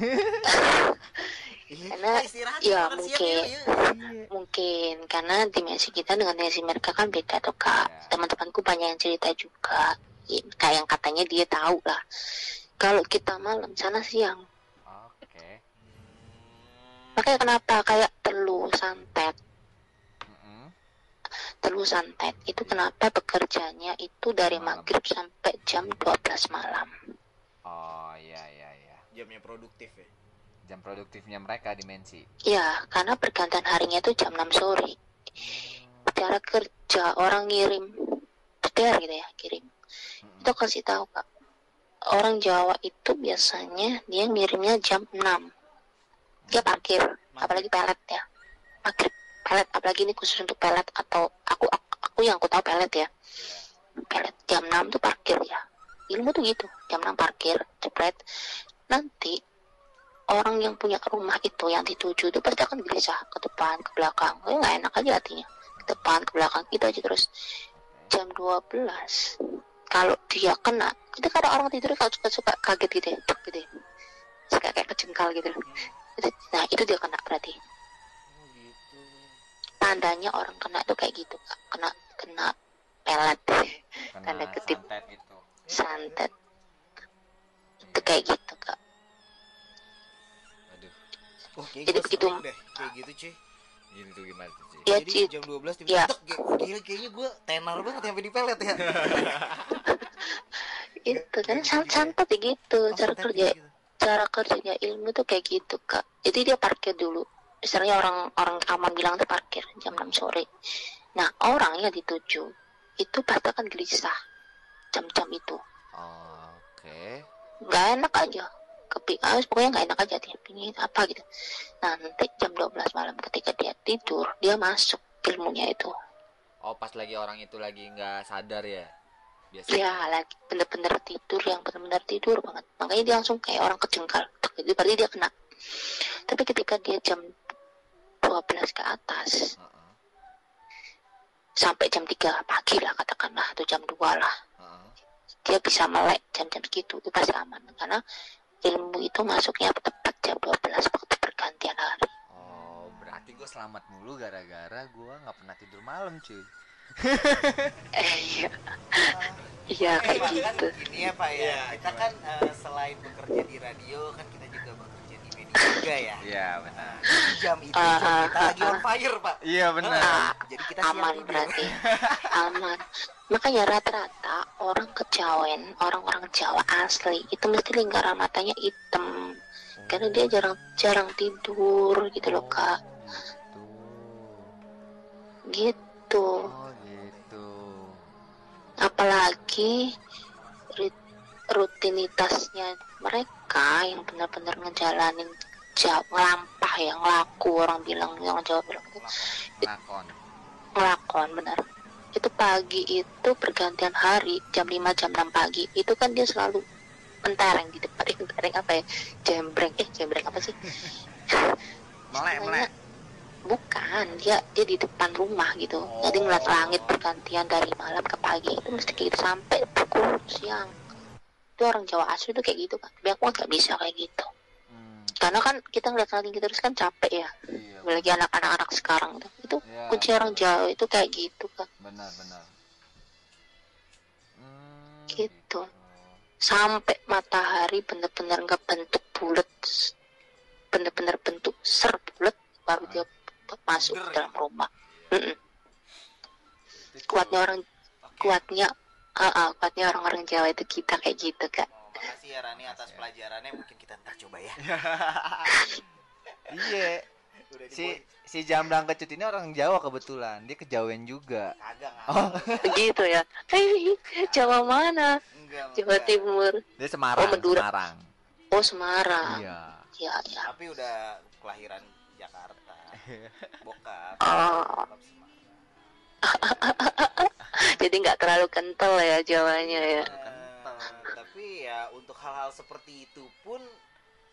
Iya, Karena- istirahat ya, makan siang mungkin. yuk, yuk. mungkin karena dimensi kita dengan dimensi mereka kan beda tuh kak Ya. teman-temanku banyak yang cerita juga Kayak yang katanya dia tahu lah kalau kita malam sana siang Oke. makanya kenapa kayak telu santet Mm-mm. telu santet itu kenapa bekerjanya itu dari Malam. maghrib sampai jam 12 malam Oh iya iya iya. Jamnya produktif ya. Jam produktifnya mereka dimensi. ya karena pergantian harinya itu jam 6 sore cara kerja orang ngirim setir gitu ya kirim. Itu kasih tahu kak. Orang Jawa itu biasanya dia ngirimnya jam 6 dia parkir apalagi pelet ya. Parkir pelet apalagi ini khusus untuk pelet atau aku aku, aku yang aku tahu pelet ya. Pelet jam 6 tuh parkir ya. Ilmu tuh gitu jam 6 parkir jepret. Nanti orang yang punya rumah itu yang dituju itu pasti akan gelisah ke depan ke belakang. Nggak enak aja hatinya. Ke depan ke belakang gitu aja terus. Jam 12 kalau dia kena itu kadang orang tidur kalau suka suka kaget gitu ya gitu ya. suka kayak kejengkal gitu. Itu- nah itu dia kena berarti Oh gitu. tandanya orang kena itu kayak gitu Kak. kena kena pelet Kena Tanda kutip. santet gitu. santet itu kayak gitu kak Aduh. Wah, kayak Jadi begitu- deh kayak gitu cuy. Ini tuh gimana tuh, Ci? Ya, Jadi jam 12 tiba Ya. gila kayaknya gue tenar banget sampai di pelet ya. itu kan gitu san- ya. santet ya gitu Oh, cara santet kerja gitu. cara kerjanya ilmu tuh kayak gitu kak jadi dia parkir dulu misalnya orang orang aman bilang tuh parkir jam 6 sore nah orang yang dituju itu pasti akan gelisah jam-jam itu Oh, Oke. nggak enak aja kepi ah, pokoknya nggak enak aja dia pingin apa gitu. Nanti jam 12 malam ketika dia tidur dia masuk ilmunya itu. Oh, pas lagi orang itu lagi nggak sadar ya. Biasanya. ya lagi bener-bener tidur yang bener-bener tidur banget. Makanya dia langsung kayak orang kejengkal. Itu berarti dia kena. Tapi ketika dia jam 12 ke atas sampai jam 3 pagi lah katakanlah atau jam 2 lah dia bisa melek jam-jam segitu itu pasti aman. Karena ilmu itu masuknya tepat jam 12 waktu pergantian hari Oh, berarti gue selamat mulu gara-gara gue nggak pernah tidur malam, cuy. eh iya iya kayak Pak, gitu kan ini ya Pak ya. Kita kan eh, selain bekerja di radio kan kita juga bekerja juga ya. Iya benar. jam itu Ah, jam ah, kita lagi on fire pak. Iya benar. Ah, jadi kita siap aman tidur. berarti. Aman. Makanya rata-rata orang kejawen orang-orang Jawa asli itu mesti lingkaran matanya hitam. Karena dia jarang jarang tidur gitu loh kak. Gitu. Oh gitu. apalagi rutinitasnya mereka yang benar-benar ngejalanin jauh ngelampah ya ngelaku orang bilang yang Jawa bilang itu Lakon. ngelakon. Benar. Itu pagi itu pergantian hari jam 5 jam 6 pagi itu kan dia selalu mentereng di depan eh, mentereng apa ya? Jembreng eh jembreng apa sih? Melek melek. bukan dia dia di depan rumah gitu. Jadi ngeliat langit pergantian dari malam ke pagi itu mesti kayak gitu sampai pukul siang itu orang Jawa asli tuh kayak gitu kan tapi aku nggak bisa kayak gitu. Hmm, karena kan kita ngeliat langit terus kan capek ya. Iya. apalagi anak-anak sekarang tuh. Itu Iya, kunci orang Jawa itu kayak gitu kan Benar benar. Hmm, Gitu. sampai matahari bener-bener nggak bentuk bulat bener-bener bentuk ser bulat baru dia masuk ke dalam rumah. Mm-mm. kuatnya orang Oke. kuatnya ah ah, kuatnya orang-orang Jawa itu kita kayak gitu kak Oh, makasih ya Rani atas pelajarannya mungkin kita ntar coba ya Iya. Si si Jamblang kecut ini orang Jawa kebetulan. Dia kejawen juga. kagak Oh, begitu ya Hei, Jawa mana enggak Jawa enggak. Timur dia Semarang. Oh, Madura. Semarang. oh Semarang Iya. ya ya tapi udah kelahiran Jakarta bokap oh bokap Semarang jadi nggak terlalu kental ya Jawanya ya. Tapi ya untuk hal-hal seperti itu pun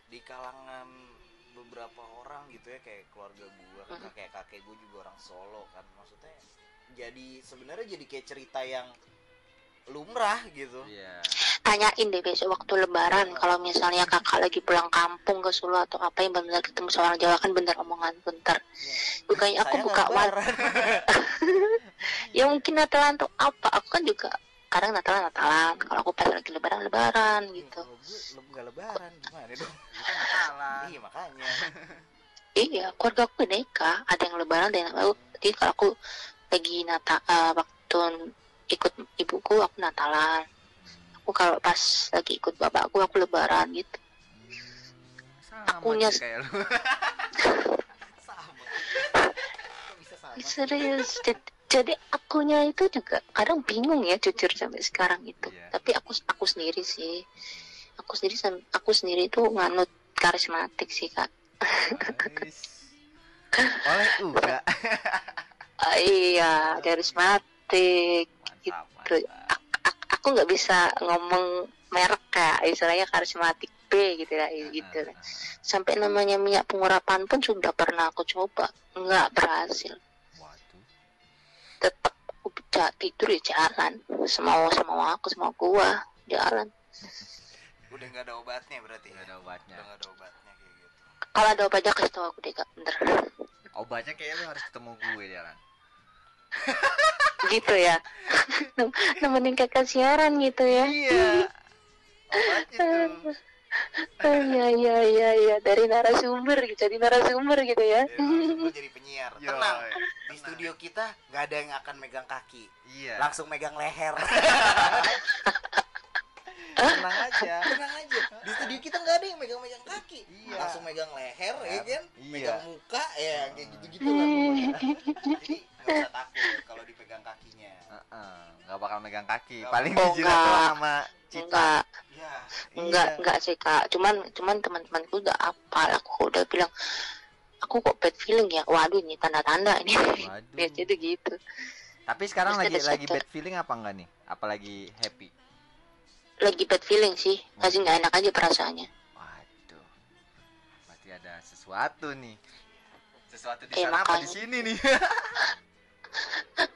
di kalangan beberapa orang gitu ya kayak keluarga gua kan Mhm. kakek kakek gua juga orang Solo kan. Maksudnya jadi sebenarnya jadi kayak cerita yang lumrah gitu. Iya. tanyain deh besok waktu lebaran kalau misalnya kakak lagi pulang kampung ke Solo atau apa yang benar ketemu sama orang Jawa kan bener omongan bentar bukannya aku Saya buka lebaran. ya mungkin Natalan tuh apa aku kan juga kadang Natalan Natalan. Kalau aku pas lagi lebaran lebaran gitu. Kalau gue le- nggak lebaran gimana dong? Iya makanya. Iya keluarga aku neka ada yang lebaran ada yang aku jadi kalau aku lagi nata eh, waktu ikut ibuku aku Natalan aku kalau pas lagi ikut bapakku aku lebaran gitu Sama Akunya- sih kayak lu. sama kok bisa sama sih? serius Jad- jadi akunya itu juga kadang bingung ya jujur sampai sekarang itu Iya. tapi aku aku sendiri sih aku sendiri aku sendiri itu nganut karismatik sih kak Guys. Oleh Uga. Ah, iya karismatik Gitu. aku nggak bisa ngomong merek kak. Istilahnya karismatik B gitu lah gitu. lah. sampai namanya minyak pengurapan pun sudah pernah aku coba. Nggak berhasil. Waduh. tetap aku bisa tidur ya jalan. Semau semau aku semau gua jalan. Udah nggak ada obatnya berarti Nggak ya ada obatnya. udah nggak ada obatnya kayak gitu. Kalau ada obatnya kasih tau aku deh kak. Bentar. Obatnya kayak lu harus ketemu gue jalan. Gitu ya Nem- nemenin kakak siaran gitu ya Iya. Oh, iya iya iya iya dari narasumber gitu jadi narasumber gitu ya gue jadi penyiar Yo, tenang di studio kita nggak ada yang akan megang kaki Iya. langsung megang leher tenang aja. tenang aja di studio kita nggak ada yang megang-megang kaki Iya. langsung megang leher ya Iya. kan Iya. megang muka ya kayak gitu-gitu lah pokoknya. jadi nggak usah takut kalau dipegang kakinya Heeh, nggak bakal megang kaki. Nggak Paling dijilat Oh, doang sama Cita. enggak ya enggak Iya. enggak sih kak cuman cuman teman-temanku udah apal aku udah bilang aku kok bad feeling ya waduh ini tanda-tanda ini Waduh. biasanya tuh gitu Tapi sekarang Terus lagi ada lagi bad feeling apa enggak nih? Apalagi happy. lagi bad feeling sih masih nggak enak aja perasaannya Waduh. Berarti ada sesuatu nih. Sesuatu di Eh, sana apa di sini nih?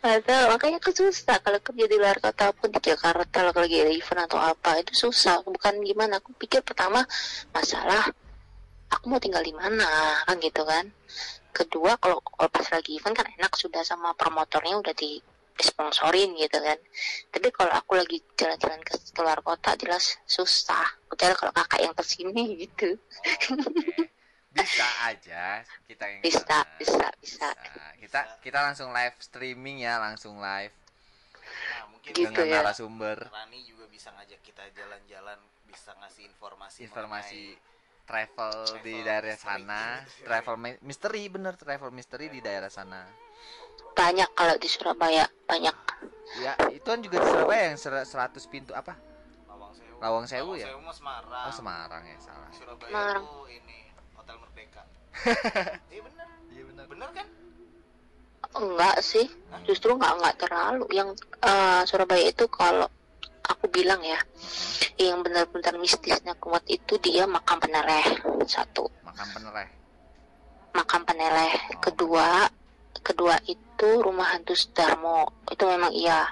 Tahu, makanya aku susah kalau kerja di luar kota pun di Jakarta kalau lagi ada event atau apa itu susah. Bukan gimana aku pikir pertama masalah aku mau tinggal di mana kan gitu kan. Kedua kalau, kalau pas lagi event kan enak sudah sama promotornya udah di sponsorin gitu kan. Tapi kalau aku lagi jalan-jalan ke keluar kota jelas susah. Kecuali kalau kakak yang ke sini gitu. bisa aja kita yang bisa ke sana. bisa bisa kita kita langsung live streaming ya langsung live Nah, mungkin Gitu dengan ya. narasumber Rani juga bisa ngajak kita jalan-jalan, bisa ngasih informasi informasi mengenai- travel, di Travel daerah misteri. sana travel mi- misteri bener travel misteri di daerah sana banyak kalau di Surabaya banyak ya itu kan juga di Surabaya yang ser- 100 pintu apa Lawang Sewu. Lawang Sewu ya? Sewu mah Semarang. oh Semarang ya salah Surabaya Semarang. ini Hotel Merdeka. Iya bener, iya benar bener kan? enggak sih. Justru enggak enggak terlalu. Yang eh, Surabaya itu kalau aku bilang ya yang benar-benar mistisnya kuat itu dia makam peneleh satu. Makan penereh. Makam peneleh kedua kedua itu rumah hantu Sudarmo. Itu memang iya.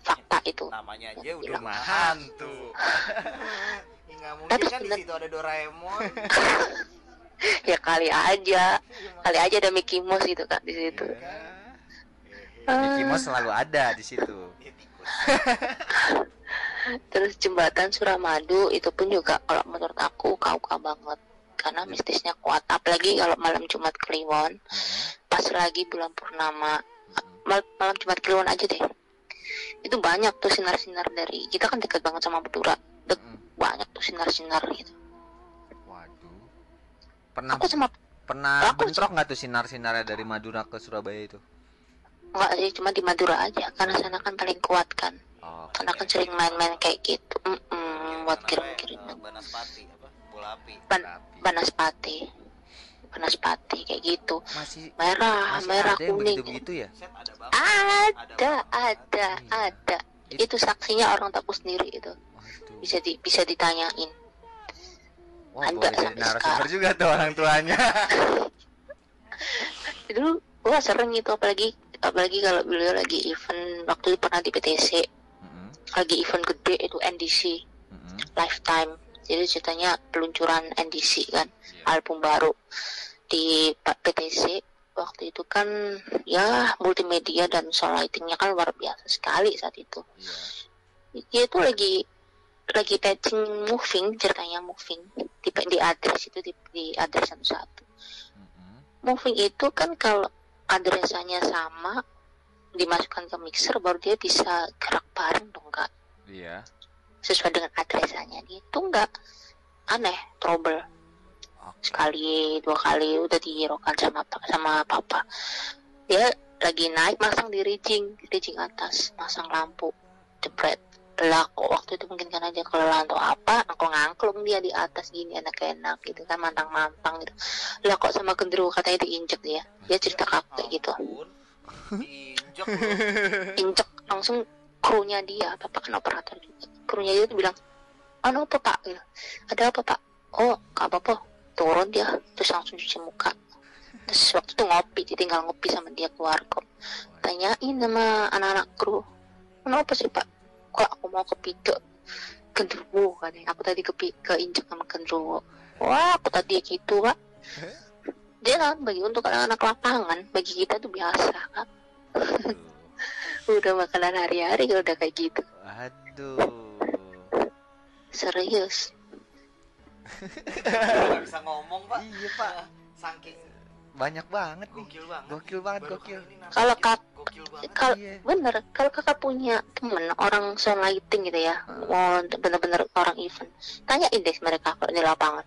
Fakta itu. Namanya aja udah Iya. rumah hantu. Nggak mungkin Tapi kan di sebenar- situ ada Doraemon. ya kali aja. Kali aja ada Mickey Mouse gitu kan di situ. Mickey Mouse selalu ada di situ. Ya, tikus. terus jembatan Suramadu itu pun juga kalau menurut aku kau-kau banget. Karena mistisnya kuat. Apalagi kalau malam Jumat Kliwon pas lagi bulan purnama. Mal- malam Jumat Kliwon aja deh. Itu banyak tuh sinar-sinar dari kita kan dekat banget sama Madura. Dek- banyak tuh sinar-sinar gitu pernah aku sama pernah aku- bentrok nggak tuh sinar-sinarnya dari Madura ke Surabaya itu? Enggak sih cuma di Madura aja karena sana kan paling kuat kan. Oh karena kan sering main-main kayak gitu. Mm-mm, buat Namanya, kirim-kirim eh, Banaspati apa? Bola api. Ban Banaspati. Banaspati kayak gitu. Masih merah masih merah ada yang kuning. begitu-begitu ya? Set ada ada ada Iya. ada. Itu- itu saksinya orang tapu sendiri itu. Waduh. bisa di bisa ditanyain Wah, ada. boleh jadi narasumber juga tuh orang tuanya. Dulu gua sering itu apalagi apalagi kalau beliau lagi event waktu itu pernah di PTC Mm-mm, lagi event gede itu NDC mm-mm. Lifetime. Jadi ceritanya peluncuran NDC kan Iya. album baru di PTC waktu itu kan ya multimedia dan sound lightingnya kan luar biasa sekali saat itu. Iya. dia itu lagi lagi patching moving ceritanya moving. Di di address itu di, di address satu satu Mm-mm. moving itu kan kalau adresanya sama dimasukkan ke mixer baru dia bisa gerak bareng dong kak Iya. sesuai dengan adresanya dia itu enggak aneh trouble. Oke. sekali dua kali udah dihiraukan sama sama papa. Dia lagi naik masang di rigging rigging atas masang lampu jepret lah kok waktu itu mungkin kan aja kelelahan atau apa aku ngangklung dia di atas gini enak-enak gitu kan mantang-mantang gitu. Lah kok sama gendruwo katanya diinjek dia. Dia cerita kayak gitu. Injek langsung krunya dia bapak kan operator krunya dia tuh bilang anu apa pak? Gitu. ada apa pak? Oh gak apa-apa. Turun dia terus langsung cuci muka. Terus waktu itu ngopi dia tinggal ngopi sama dia ke warkop tanyain sama anak-anak kru kenapa sih pak kok aku mau kepike gendruwo katanya aku tadi kepi keinjek sama gendruwo wah aku tadi gitu pak dia kan bagi untuk anak-anak lapangan bagi kita tuh biasa kan udah makanan hari-hari kalau udah kayak gitu. Aduh. serius. Nggak bisa ngomong pak. Iya, Pak. Saking Banyak banget nih. gokil banget. Gokil banget, Baru Kalau kak- kalau Iya. bener kalau kakak punya temen orang sound lighting gitu ya mau bener-bener orang event tanyain deh mereka kalau di lapangan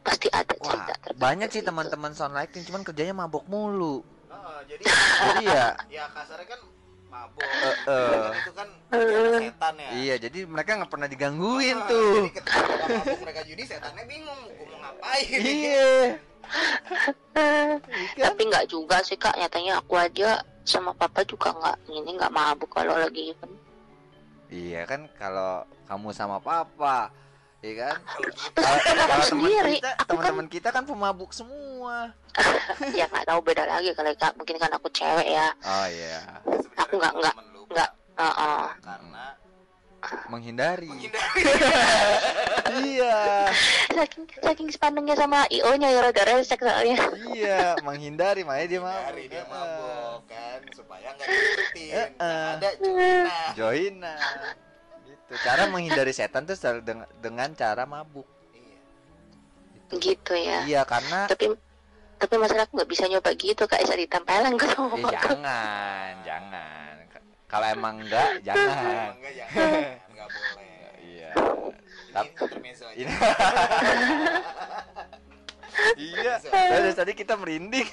pasti ada Wah, cerita banyak sih gitu. teman-teman sound lighting cuman kerjanya mabok mulu. Heeh, jadi Jadi ya ya kasarnya kan mabuk. eh, eh. Kan itu kan kerjaan setan ya. Iya, jadi mereka nggak pernah digangguin Ah, tuh. Jadi ketika mereka judi setannya bingung mau ngapain. Iya. Eh, Kan? tapi nggak juga sih kak nyatanya aku aja sama papa juga nggak ini nggak mabuk kalau lagi event Iya kan kalau kamu sama papa, iya kan? Kalau kan kalau teman sendiri kita, kan teman-teman kita kan pemabuk semua. ya nggak tahu beda lagi kali kak mungkin kan aku cewek ya Oh iya, Aku nggak- nggak- nggak. Heeh. karena menghindari. menghindari iya, saking saking sepandungnya sama io nya ya rada resek soalnya iya, menghindari makanya dia mau. menghindari dia mabuk kan supaya nggak diikutin. Ada Juna. Joina. Gitu. Cara menghindari setan tuh selalu dengan, dengan cara mabuk. Iya. gitu ya Iya, karena tapi tapi masalah aku nggak bisa nyoba gitu kak bisa ditempelin ke sama eh, jangan, jangan. Kalau emang enggak, jangan. enggak jangan. Enggak boleh. Iya. Tapi- Ini- iya. Dari tadi kita merinding.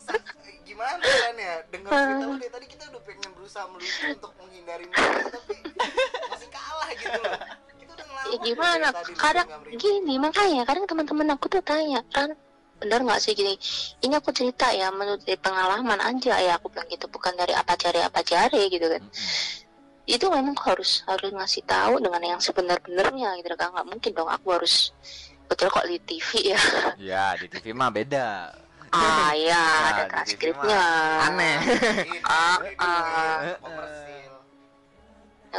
Sa- gimana kan ya? Dengar cerita lu dari tadi kita udah pengen berusaha melucu untuk menghindari mereka tapi masih kalah gitu loh. Kita udah ngelawan ya gimana? tadi kadang gini makanya kadang teman-teman aku tuh tanya kan benar nggak sih? Gini ini aku cerita ya menurut dari pengalaman aja ya aku bilang gitu bukan dari apa cari apa cari gitu kan. Itu memang harus harus ngasih tahu dengan yang sebenar-benarnya gitu kan nggak mungkin dong aku harus betul kok di TV ya. Ya, di TV mah beda. ah ya Nah, ada transkripnya. Aneh. Ah, ah.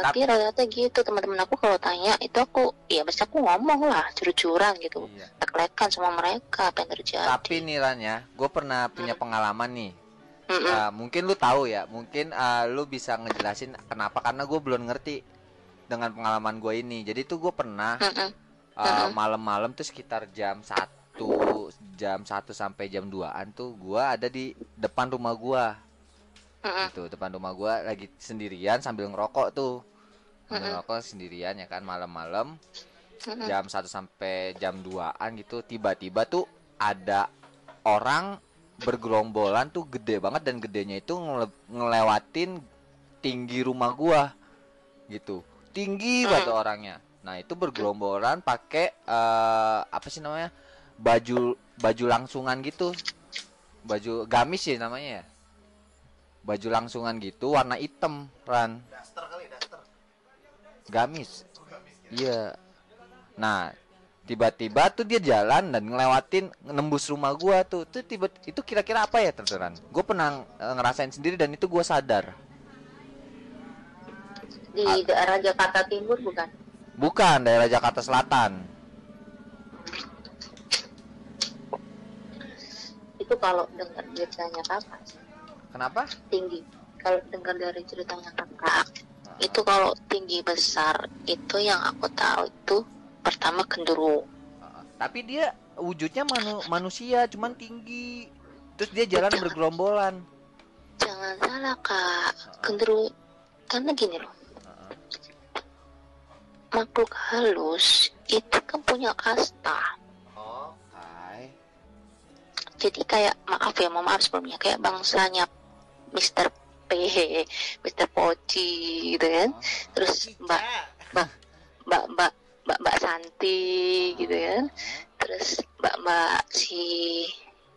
Tapi rata-rata gitu teman-teman aku kalau tanya itu aku ya pasti aku ngomong lah curang gitu Iya. lek-lekan sama mereka apa yang terjadi Tapi nih Ran ya, gue pernah punya pengalaman nih. Mm-mm. Uh, mungkin lu tahu ya, mungkin uh, lu bisa ngejelasin kenapa karena gue belum ngerti dengan pengalaman gue ini. Jadi tuh gue pernah Mm-mm. uh, malam-malam tuh sekitar jam 1 jam 1 sampai jam 2an tuh gua ada di depan rumah gua. Gitu, depan rumah gua lagi sendirian sambil ngerokok tuh. Sambil ngerokok sendirian ya kan malam-malam. Jam 1 sampai jam 2an gitu tiba-tiba tuh ada orang bergerombolan tuh gede banget dan gedenya itu ngele- ngelewatin tinggi rumah gua gitu. Tinggi banget orangnya. Nah itu bergerombolan pakai eh, apa sih namanya baju baju langsungan gitu. Baju gamis ya namanya ya baju langsungan gitu warna hitam ran. Daster kali, daster. gamis. Iya. Nah tiba-tiba tuh dia jalan dan ngelewatin nembus rumah gua tuh. Tuh tiba itu kira-kira apa ya terteran gue pernah eh, ngerasain sendiri dan itu gua sadar. Di daerah Jakarta Timur bukan? Bukan daerah Jakarta Selatan. Itu kalau dengar ceritanya kakak sih, kenapa? Tinggi. Kalau dengar dari ceritanya kakak itu kalau tinggi besar itu yang aku tahu itu pertama gendruwo tapi dia wujudnya manu- manusia cuman tinggi. Terus dia jalan bergerombolan. Jangan salah kak. Gendruwo karena gini loh. Makhluk halus itu kan punya kasta. Oh, jadi kayak maaf ya mohon maaf sebelumnya kayak bangsanya Mr. P Mr. Poci gitu kan. Terus mbak mbak mbak mbak mbak, mbak Santi gitu kan. Terus mbak mbak si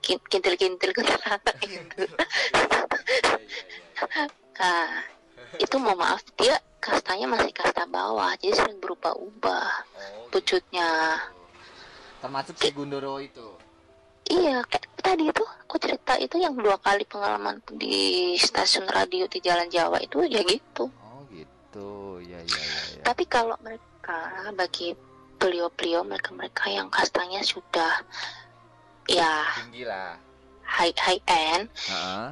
kin- kintil kintil kuntilanak itu nah itu mau maaf dia kastanya masih kasta bawah jadi sering berubah-ubah Oh, wujudnya termasuk si Gundoro itu Iya, kayak tadi itu aku cerita itu yang dua kali pengalaman di stasiun radio di Jalan Jawa itu ya gitu. oh gitu ya ya ya, ya. Tapi kalau mereka bagi beliau-beliau mereka-mereka yang kastanya sudah ya tinggi lah high high end Heeh.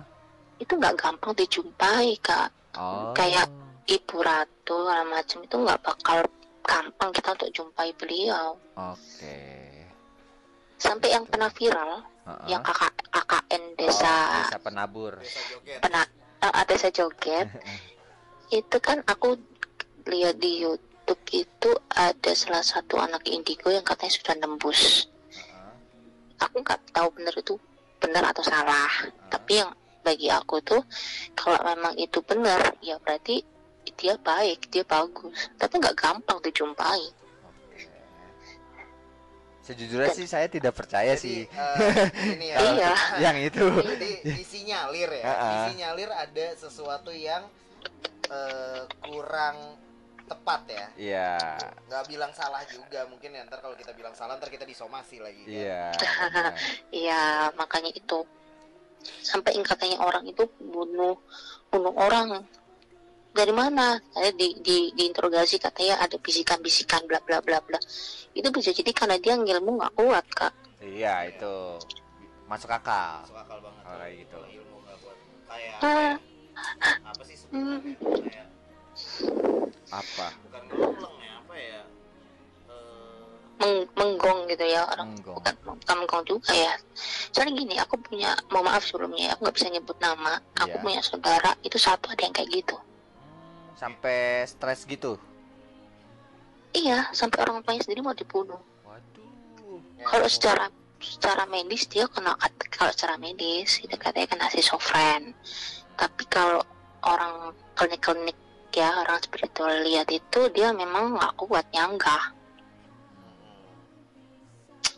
itu nggak gampang dijumpai kak. oh Kayak Ibu Ratu macam itu nggak bakal gampang kita untuk jumpai beliau. oke Sampai yang pernah viral, Heeh. yang kakak KKN Oh, desa desa penabur. Desa joget. pernah uh, saya joget. Itu kan aku lihat di YouTube itu ada salah satu anak indigo yang katanya sudah nembus. Heeh. aku nggak tahu benar itu benar atau salah. Tapi yang bagi aku tuh kalau memang itu benar ya berarti dia baik dia bagus. Tapi nggak gampang dijumpai Sejujurnya sih saya tidak percaya Jadi, sih eh, ini ya. Iya. yang itu. Jadi disinyalir ya. Heeh. Disinyalir ada sesuatu yang eh, kurang tepat ya. Iya. Nggak bilang salah juga. Mungkin ya, ntar kalau kita bilang salah ntar kita disomasi lagi. kan. Iya. benar. ya makanya itu sampai yang katanya orang itu bunuh bunuh orang dari mana saya di, di diinterogasi katanya ada bisikan-bisikan bla bla bla bla itu bisa jadi karena dia ngilmu nggak kuat kak Iya, itu masuk akal. Masuk akal banget. Kalau kayak gitu. Ilmu nggak buat kayak Ah. apa sih sebenarnya? Kayak Apa? bukan ngeleng ya apa ya? Eh, meng- menggong gitu ya orang Menggong. bukan bukan menggong juga ya soalnya gini aku punya mau maaf sebelumnya ya, aku nggak bisa nyebut nama aku Iya. punya saudara itu satu ada yang kayak gitu Sampai stres gitu. iya sampai orang tuanya sendiri mau dibunuh. Waduh. kalau secara secara medis dia kena kalau secara medis itu katanya kena schizofren tapi kalau orang klinik-klinik ya orang spiritual lihat itu dia memang nggak kuat nyanggah.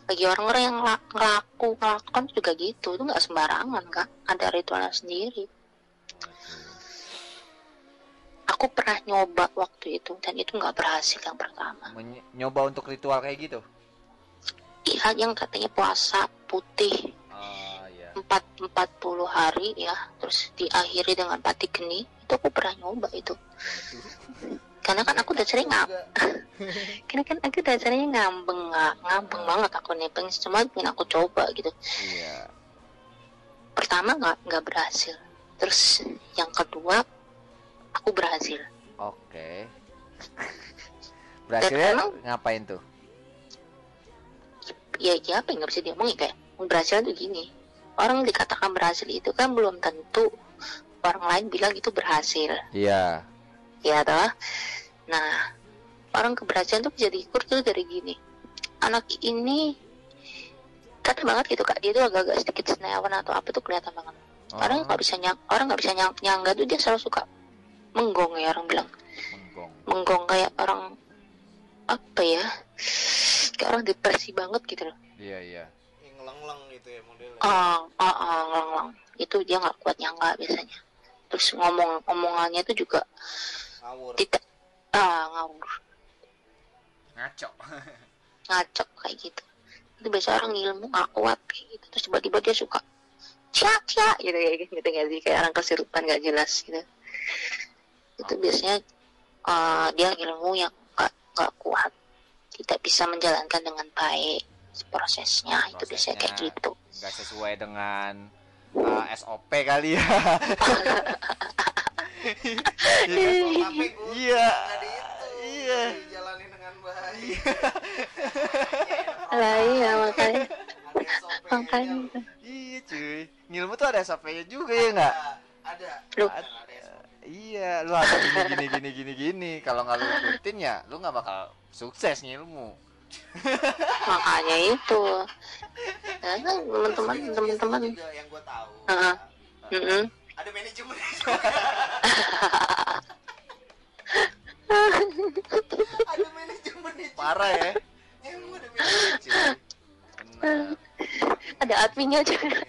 Bagi orang-orang yang ngela- ngelaku ngelakukan juga gitu itu nggak sembarangan kak. Ada ritualnya sendiri aku pernah nyoba waktu itu dan itu nggak berhasil yang pertama. Menye- nyoba untuk ritual kayak gitu. iya yang katanya puasa putih. Oh iya. empat empat puluh hari ya. Terus diakhiri dengan pati geni. Itu aku pernah nyoba itu. Karena kan aku udah sering ngap karena kan aku udah sering ngambeng nggak ngambeng banget aku nih pengen cuma pengen aku coba gitu. Iya. pertama nggak nggak berhasil. Terus yang kedua aku berhasil. Oke. Berhasilnya emang- ngapain tuh? ya ya apa yang nggak bisa diomongin kayak berhasil tuh gini. Orang dikatakan berhasil itu kan belum tentu orang lain bilang itu berhasil. Iya. ya toh. Nah orang keberhasilan tuh bisa diukur tuh dari gini. Anak ini kata banget gitu kak. Dia tuh agak-agak sedikit senewan atau apa tuh kelihatan banget. Orang nggak bisa nyang orang nggak bisa nyang nyangga tuh dia selalu suka menggong ya orang bilang. Menggong. menggong kayak orang apa ya? Kayak orang depresi banget gitu loh. Iya iya. Yang ngeleng-leng gitu ya modelnya. ah ah ah ngelang itu dia nggak kuat nyangga biasanya. Terus ngomong omongannya itu juga Ngawur. tidak ah ngawur. Ngaco. ngacok kayak gitu. Itu biasa orang ilmu nggak kuat kayak gitu. Terus tiba-tiba dia suka cia cia gitu kayak gitu nggak sih? Kayak orang kesurupan nggak jelas gitu itu biasanya eh, dia ilmu yang nggak nggak kuat tidak bisa menjalankan dengan baik prosesnya itu biasanya kayak Prosesnya. gitu Nggak sesuai dengan uh, SOP kali ya. Tapi gua Iya. nggak di itu. Iya. Dijalanin dengan baik. lah iya makanya makanya Iya cuy. Ngilmu tuh ada SOP-nya juga ya nggak? Ada. Lu. Ada. Iya, lu harus gini gini gini gini gini. Kalau nggak lu ikutin ya, lu nggak bakal sukses ngilmu. makanya itu ya kan teman-teman Itu teman-teman biasanya juga yang gua tahu. Heeh. ya, Mm-mm. Ada manajemen. ada manajemen. Parah ya. Ilmu ada manajemen. Benar. ada adminnya juga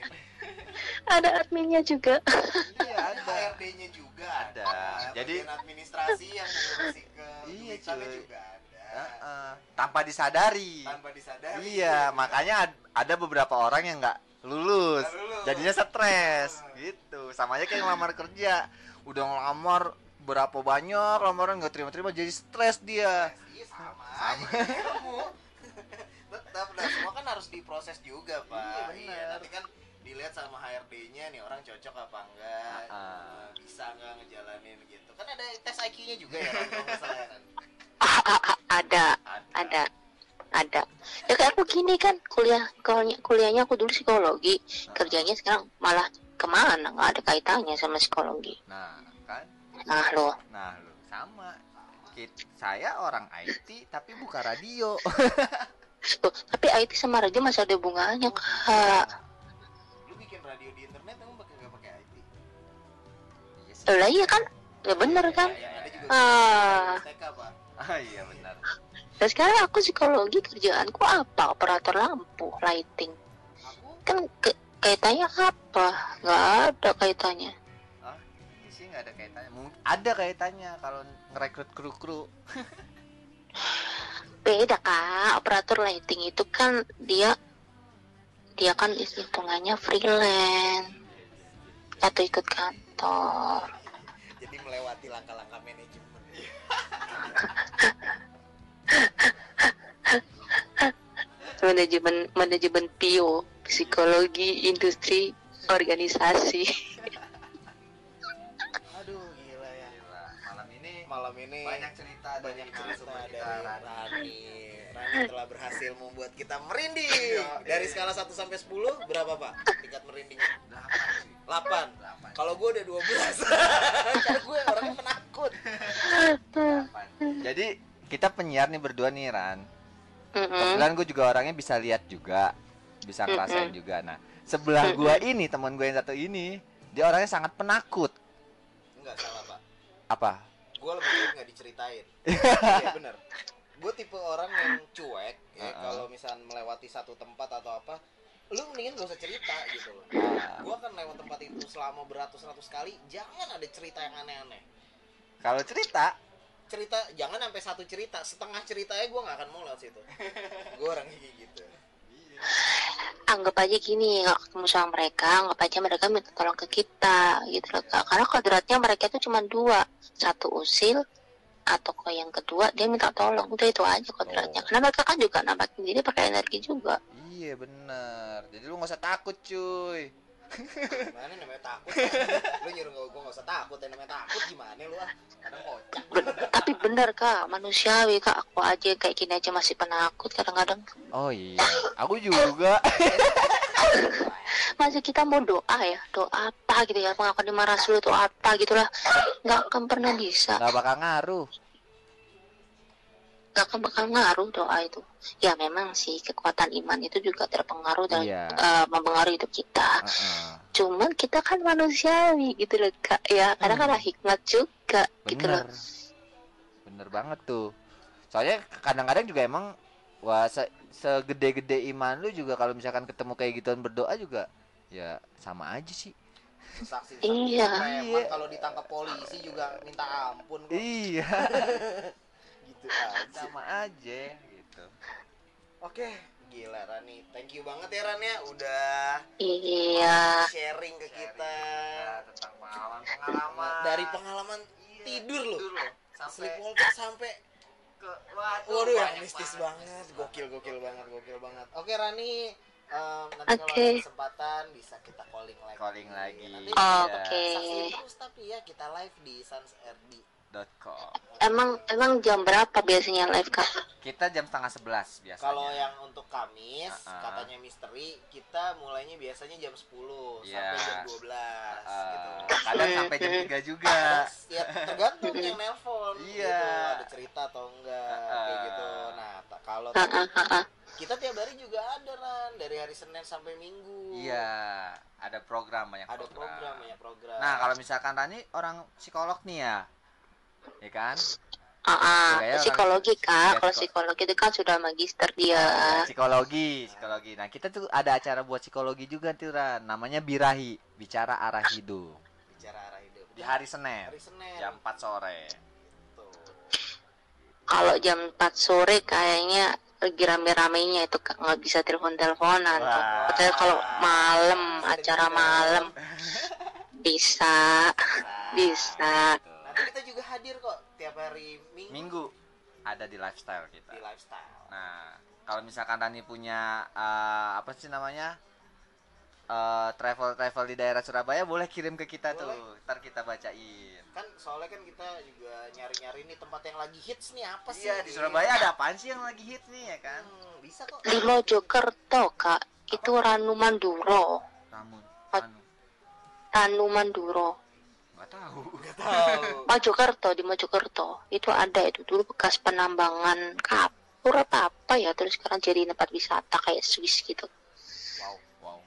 ada adminnya juga Iya Ada ada. HRD-nya juga Ada. Jadi- Bagian administrasi yang mengurusi ke Iya, cuy. juga ada. Heeh. Tanpa disadari. Tanpa disadari. Iya, makanya ad- ada beberapa orang yang nggak lulus, lulus. jadinya stres, gitu. Sama aja kayak ngelamar kerja, udah ngelamar berapa banyak lamaran nggak terima-terima, jadi stres dia. Iya sama. Sama. Tetap dan semua kan harus diproses juga, Pak. Iya, Iya, benar. nanti kan dilihat sama HRD-nya nih orang cocok apa enggak, eh, bisa nggak ngejalanin gitu. Kan ada tes IQ-nya juga ya kan. Ah, ada. Ada. Ada. Ya kayak aku gini kan kuliah kuliah kuliahnya aku dulu psikologi. Kerjanya sekarang malah ke mana? Nggak ada kaitannya sama psikologi. Nah, kan? nah lo. Nah, lu sama. Kit- saya orang IT tapi buka radio. Tapi IT sama radio masih ada hubungannya kak. Bikin radio di internet emang pakai nggak pakai IT? Iya sih. Eh, lah iya kan ya bener kan Ya, ada juga Ah. TK, Pak. Ah, iya benar. dan sekarang aku psikologi kerjaanku apa operator lampu lighting Aku kan ke- kaitannya apa nggak ada kaitannya Ah, sih nggak ada kaitannya. Mungkin ada kaitannya kalau ngerekrut kru-kru. beda kak operator lighting itu kan dia dia kan hitungannya freelance atau ikut kantor jadi melewati langkah-langkah manajemen. manajemen manajemen PIO psikologi industri organisasi Aduh, gila ya. Gila, malam ini malam ini banyak cerita banyak dari cerita dari kita, Rani. Rani telah berhasil membuat kita merinding. Iya, Dari iya. skala 1 sampai 10 berapa, Pak? Tingkat merindingnya? Delapan sih. 8. Delapan. Kalau gue udah 12. Karena gue orangnya penakut. Delapan. Jadi kita penyiar nih berdua nih Ran. Kebetulan gue juga orangnya bisa lihat juga, bisa ngerasain juga. Nah, sebelah gua ini teman gue yang satu ini, dia orangnya sangat penakut. Enggak salah, Pak. Apa? Gue lebih baik nggak diceritain. Iya, bener. Gue tipe orang yang cuek ya Uh-uh. kalau misalnya melewati satu tempat atau apa, lu mendingan gak usah cerita gitu loh. Ah, Gue akan lewat tempat itu selama beratus-ratus kali, jangan ada cerita yang aneh-aneh. kalau cerita, cerita jangan sampai satu cerita setengah ceritanya gue nggak akan mau lewat situ gue orangnya kayak gitu anggap aja gini nggak ketemu sama mereka anggap aja mereka minta tolong ke kita gitu loh Kak. karena kodratnya mereka itu cuma dua satu usil atau kok yang kedua dia minta tolong. Udah itu aja kodratnya Oh. karena mereka kan juga nampakin diri pakai energi juga. Iya bener. Jadi lu nggak usah takut cuy. gimana namanya takut lu nyuruh gue gue nggak usah takut. Ya namanya takut gimana lu ah? Kadang kocak. Tapi bener kak. Manusiawi kak. Aku aja kayak gini aja masih penakut kadang-kadang. Oh iya, aku juga. masih kita mau doa ya doa apa gitu ya pengakuan lima rasul itu apa gitulah nggak akan pernah bisa Gak bakal ngaruh. nggak akan bakal ngaruh doa itu ya memang sih kekuatan iman itu juga terpengaruh dan Iya. eh, mempengaruhi hidup kita Heeh. cuman kita kan manusiawi gitu loh kak ya kadang Hmm. ada hikmat juga gitu loh Bener. Bener banget tuh. Soalnya kadang-kadang juga emang wah segede-gede iman lu juga kalau misalkan ketemu kayak gituan berdoa juga ya sama aja sih. saksi Iya. preman kalau ditangkap polisi juga minta ampun kok. Iya, gitu aja. Sama aja gitu. oke gila Rani thank you banget ya Rani ya udah iya. sharing ke kita. tentang pengalaman-pengalaman dari pengalaman Iya, tidur loh sampai sleepwalker sampai ke waduh, Waduh, yang mistis banget. banget, gokil, gokil banget, gokil banget. Oke, Rani, em, nanti kalau Oke. ada kesempatan bisa kita calling lagi. Calling lagi. Nanti Oh, oke saksiin terus tapi ya kita live di Sans RD. Com. emang emang jam berapa biasanya live kak Kita jam setengah sebelas biasanya. Kalau yang untuk Kamis, Ah, ah. katanya misteri, kita mulainya biasanya jam 10 Iya. sampai jam 12 Eh, gitu. kadang sampai jam 3 juga. Ya tergantung yang nelpon Iya. gitu, ada cerita atau enggak Ah, kayak ah. gitu. Nah, kalau ah. kita tiap hari juga ada Ran, dari hari Senin sampai Minggu. Iya, ada program banyak ada program ya program Nah, kalau misalkan Rani orang psikolog nih ya. Ya kan? Ah, ah. Kayaknya psikologi kak kalau psiko- psikologi itu kan sudah magister dia psikologi, psikologi. Nah, kita tuh ada acara buat psikologi juga tuh, Ran. Namanya Birahi, bicara arah hidup. bicara arah hidup Di hari Senin, hari Senin jam 4 sore. Tuh. kalau jam 4 sore kayaknya lagi rame-ramenya itu kak nggak bisa telepon-teleponan. Katanya kalau malam acara malam bisa bisa hadir kok tiap hari minggu, Minggu ada di lifestyle kita. di lifestyle Nah, kalau misalkan Rani punya eh, apa sih namanya? eh, travel travel di daerah Surabaya boleh kirim ke kita Boleh. tuh. Ntar kita bacain. kan soalnya kan kita juga nyari-nyari nih tempat yang lagi hits nih apa sih Iya, di Surabaya ada apaan sih yang lagi hits nih ya kan? Hmm, bisa kok di Mojokerto kak itu Ranu Manduro Namun, Ot- anu, Ranu Manduro nggak tahu. nggak tahu. Mojokerto di Mojokerto. Itu ada itu dulu bekas penambangan kapur apa apa ya terus sekarang jadi tempat wisata kayak Swiss gitu. Wow, wow.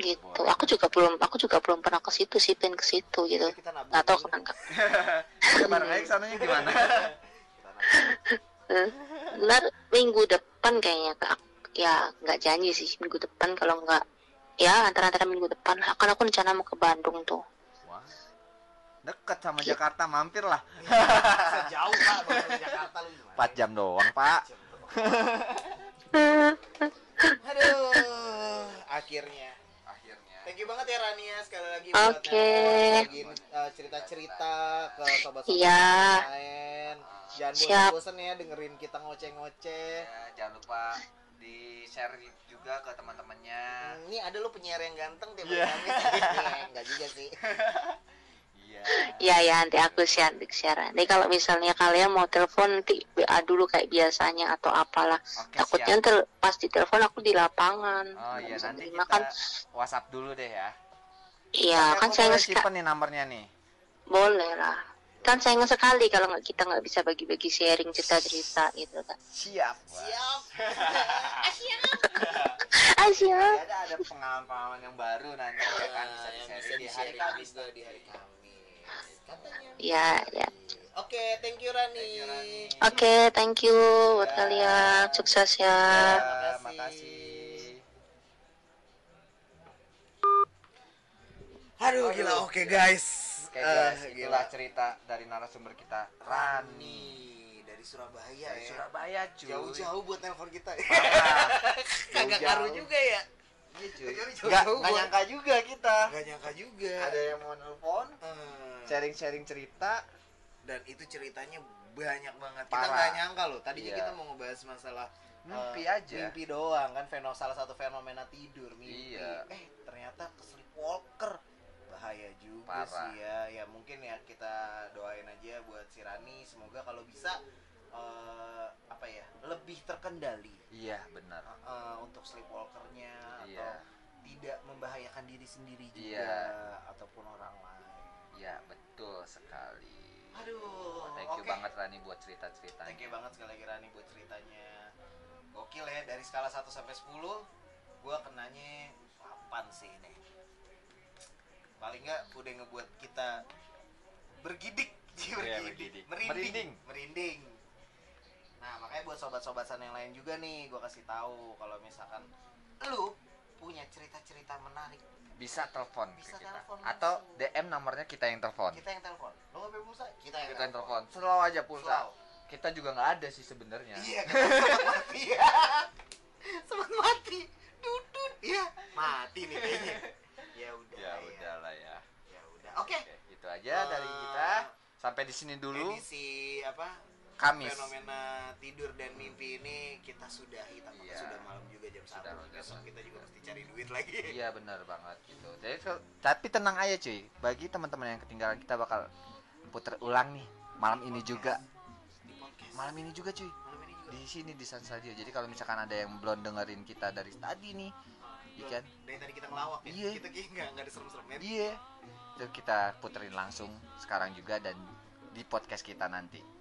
gitu. Aku juga belum aku juga belum pernah ke situ sih pengen ke situ gitu. nggak tahu kak Kita bareng aja ke sananya gimana? Kita nabung. ntar minggu depan kayaknya kak. Ya nggak janji sih minggu depan kalau nggak. Ya antara-antara minggu depan. Lah kan aku rencana mau ke Bandung tuh. Deket sama Jakarta, mampir lah. Bisa jauh pak dari Jakarta lu gimana 4 jam doang, Pak. aduh akhirnya Akhirnya. Thank you banget ya Rania sekali lagi Oke. bagiin uh, cerita-cerita ke sobat-sobat Iya. yang lain. Jangan bosan-bosan ya dengerin kita ngoceh-ngoceh. Ya, jangan lupa di share juga ke teman-temannya. Hmm, Ini ada lo penyiar yang ganteng tiap Iya. Iya, enggak juga sih. Iya, Iya. Iya ya nanti aku share share. Nanti kalau misalnya kalian mau telepon nanti WA dulu kayak biasanya atau apalah. Oke, Takutnya siap. ntar pas di telepon aku di lapangan. Oh Nggak iya nanti terima kita kan. WhatsApp dulu deh ya. Iya kan boleh sekali. simpen nih nomornya nih. Boleh lah. Kan sayang sekali kalau nggak kita nggak bisa bagi-bagi sharing cerita-cerita gitu kan. Siap. Siap. Asyik. ada ada pengalaman-pengalaman yang baru nanti ya kan bisa di di hari Kamis di hari Kamis. Katanya. Ya ya. Oke, thank you Rani. Thank you, Rani. Oke, thank you buat Ya. kalian. Sukses ya. Ya, makasih. makasih. Aduh, Aduh. gila. Oke, guys. Oke Eh, guys, gila. itulah cerita dari narasumber kita Rani dari Surabaya dari ya. Surabaya cuy. Jauh-jauh buat telepon kita. Kagak ngaruh juga ya. Iya cuy. Buat- nggak nyangka juga kita. Gak nyangka juga. Ada yang mau nelpon, Eh, sharing-sharing cerita. dan itu ceritanya banyak banget. Kita Parah. nggak nyangka loh. Tadinya Iya. kita mau ngebahas masalah Mimpi eh, aja. Mimpi doang kan feno salah satu fenomena tidur mimpi. Iya. Eh, ternyata ke sleepwalker. Bahaya juga Parah. sih ya. Ya mungkin ya kita doain aja buat si Rani semoga kalau bisa eh, apa ya, lebih terkendali Iya, benar. eh, untuk sleepwalkernya Iya. atau tidak membahayakan diri sendiri juga Iya. ataupun orang lain. Iya, betul sekali. Aduh, Thank you oke. banget Rani buat cerita-ceritanya. Thank you banget sekali lagi Rani buat ceritanya. Gokil ya dari skala 1 sampai 10 gua kenanya 8 sih ini. Paling nggak udah ngebuat kita bergidik, Iya, bergidik, bergidik. merinding, Merinding. merinding. Nah, makanya buat sobat-sobat sana yang lain juga nih, gua kasih tahu kalau misalkan lu punya cerita-cerita menarik, Bisa telepon ke Bisa kita telepon atau langsung. DM nomornya kita yang telepon. kita yang telepon. Lu nggak punya pulsa, kita yang Kita yang telepon. Slow aja pulsa. Slow. Kita juga nggak ada sih sebenarnya. Iya, kita sempat mati ya. sempat mati. Dudut. Iya, mati nih kayaknya. Ya udah. Ya udahlah ya. Ya udah. Oke. Oke, itu aja dari Eh, kita. Sampai di sini dulu. Edisi apa? Kamis. Fenomena tidur dan mimpi ini kita sudahi tampaknya Iya. sudah malam juga jam Sudah, 1. udah Besok kita juga mesti cari duit lagi. Iya benar banget gitu. Jadi kalau- tapi tenang aja cuy. Bagi teman-teman yang ketinggalan kita bakal puter ulang nih malam ini juga. Di podcast. Malam ini juga cuy. Malam ini juga. Di sini di Sans Radio. Jadi kalau misalkan ada yang belum dengerin kita dari tadi nih, iya kan? Dari tadi kita ngelawak ya. Iya. Kita kayak nggak nggak ada serem-seremnya. Iya. Itu kita puterin langsung sekarang juga dan di podcast kita nanti.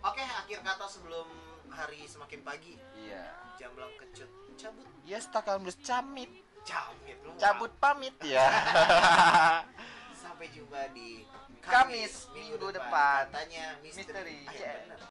Oke, akhir kata sebelum hari semakin pagi, Iya. jamblang kecut cabut Ya setakan bus camit. camit lu Cabut pamit ya. sampai jumpa di Kamis minggu depan. katanya misteri, Misteri. Ah, Iya. bener.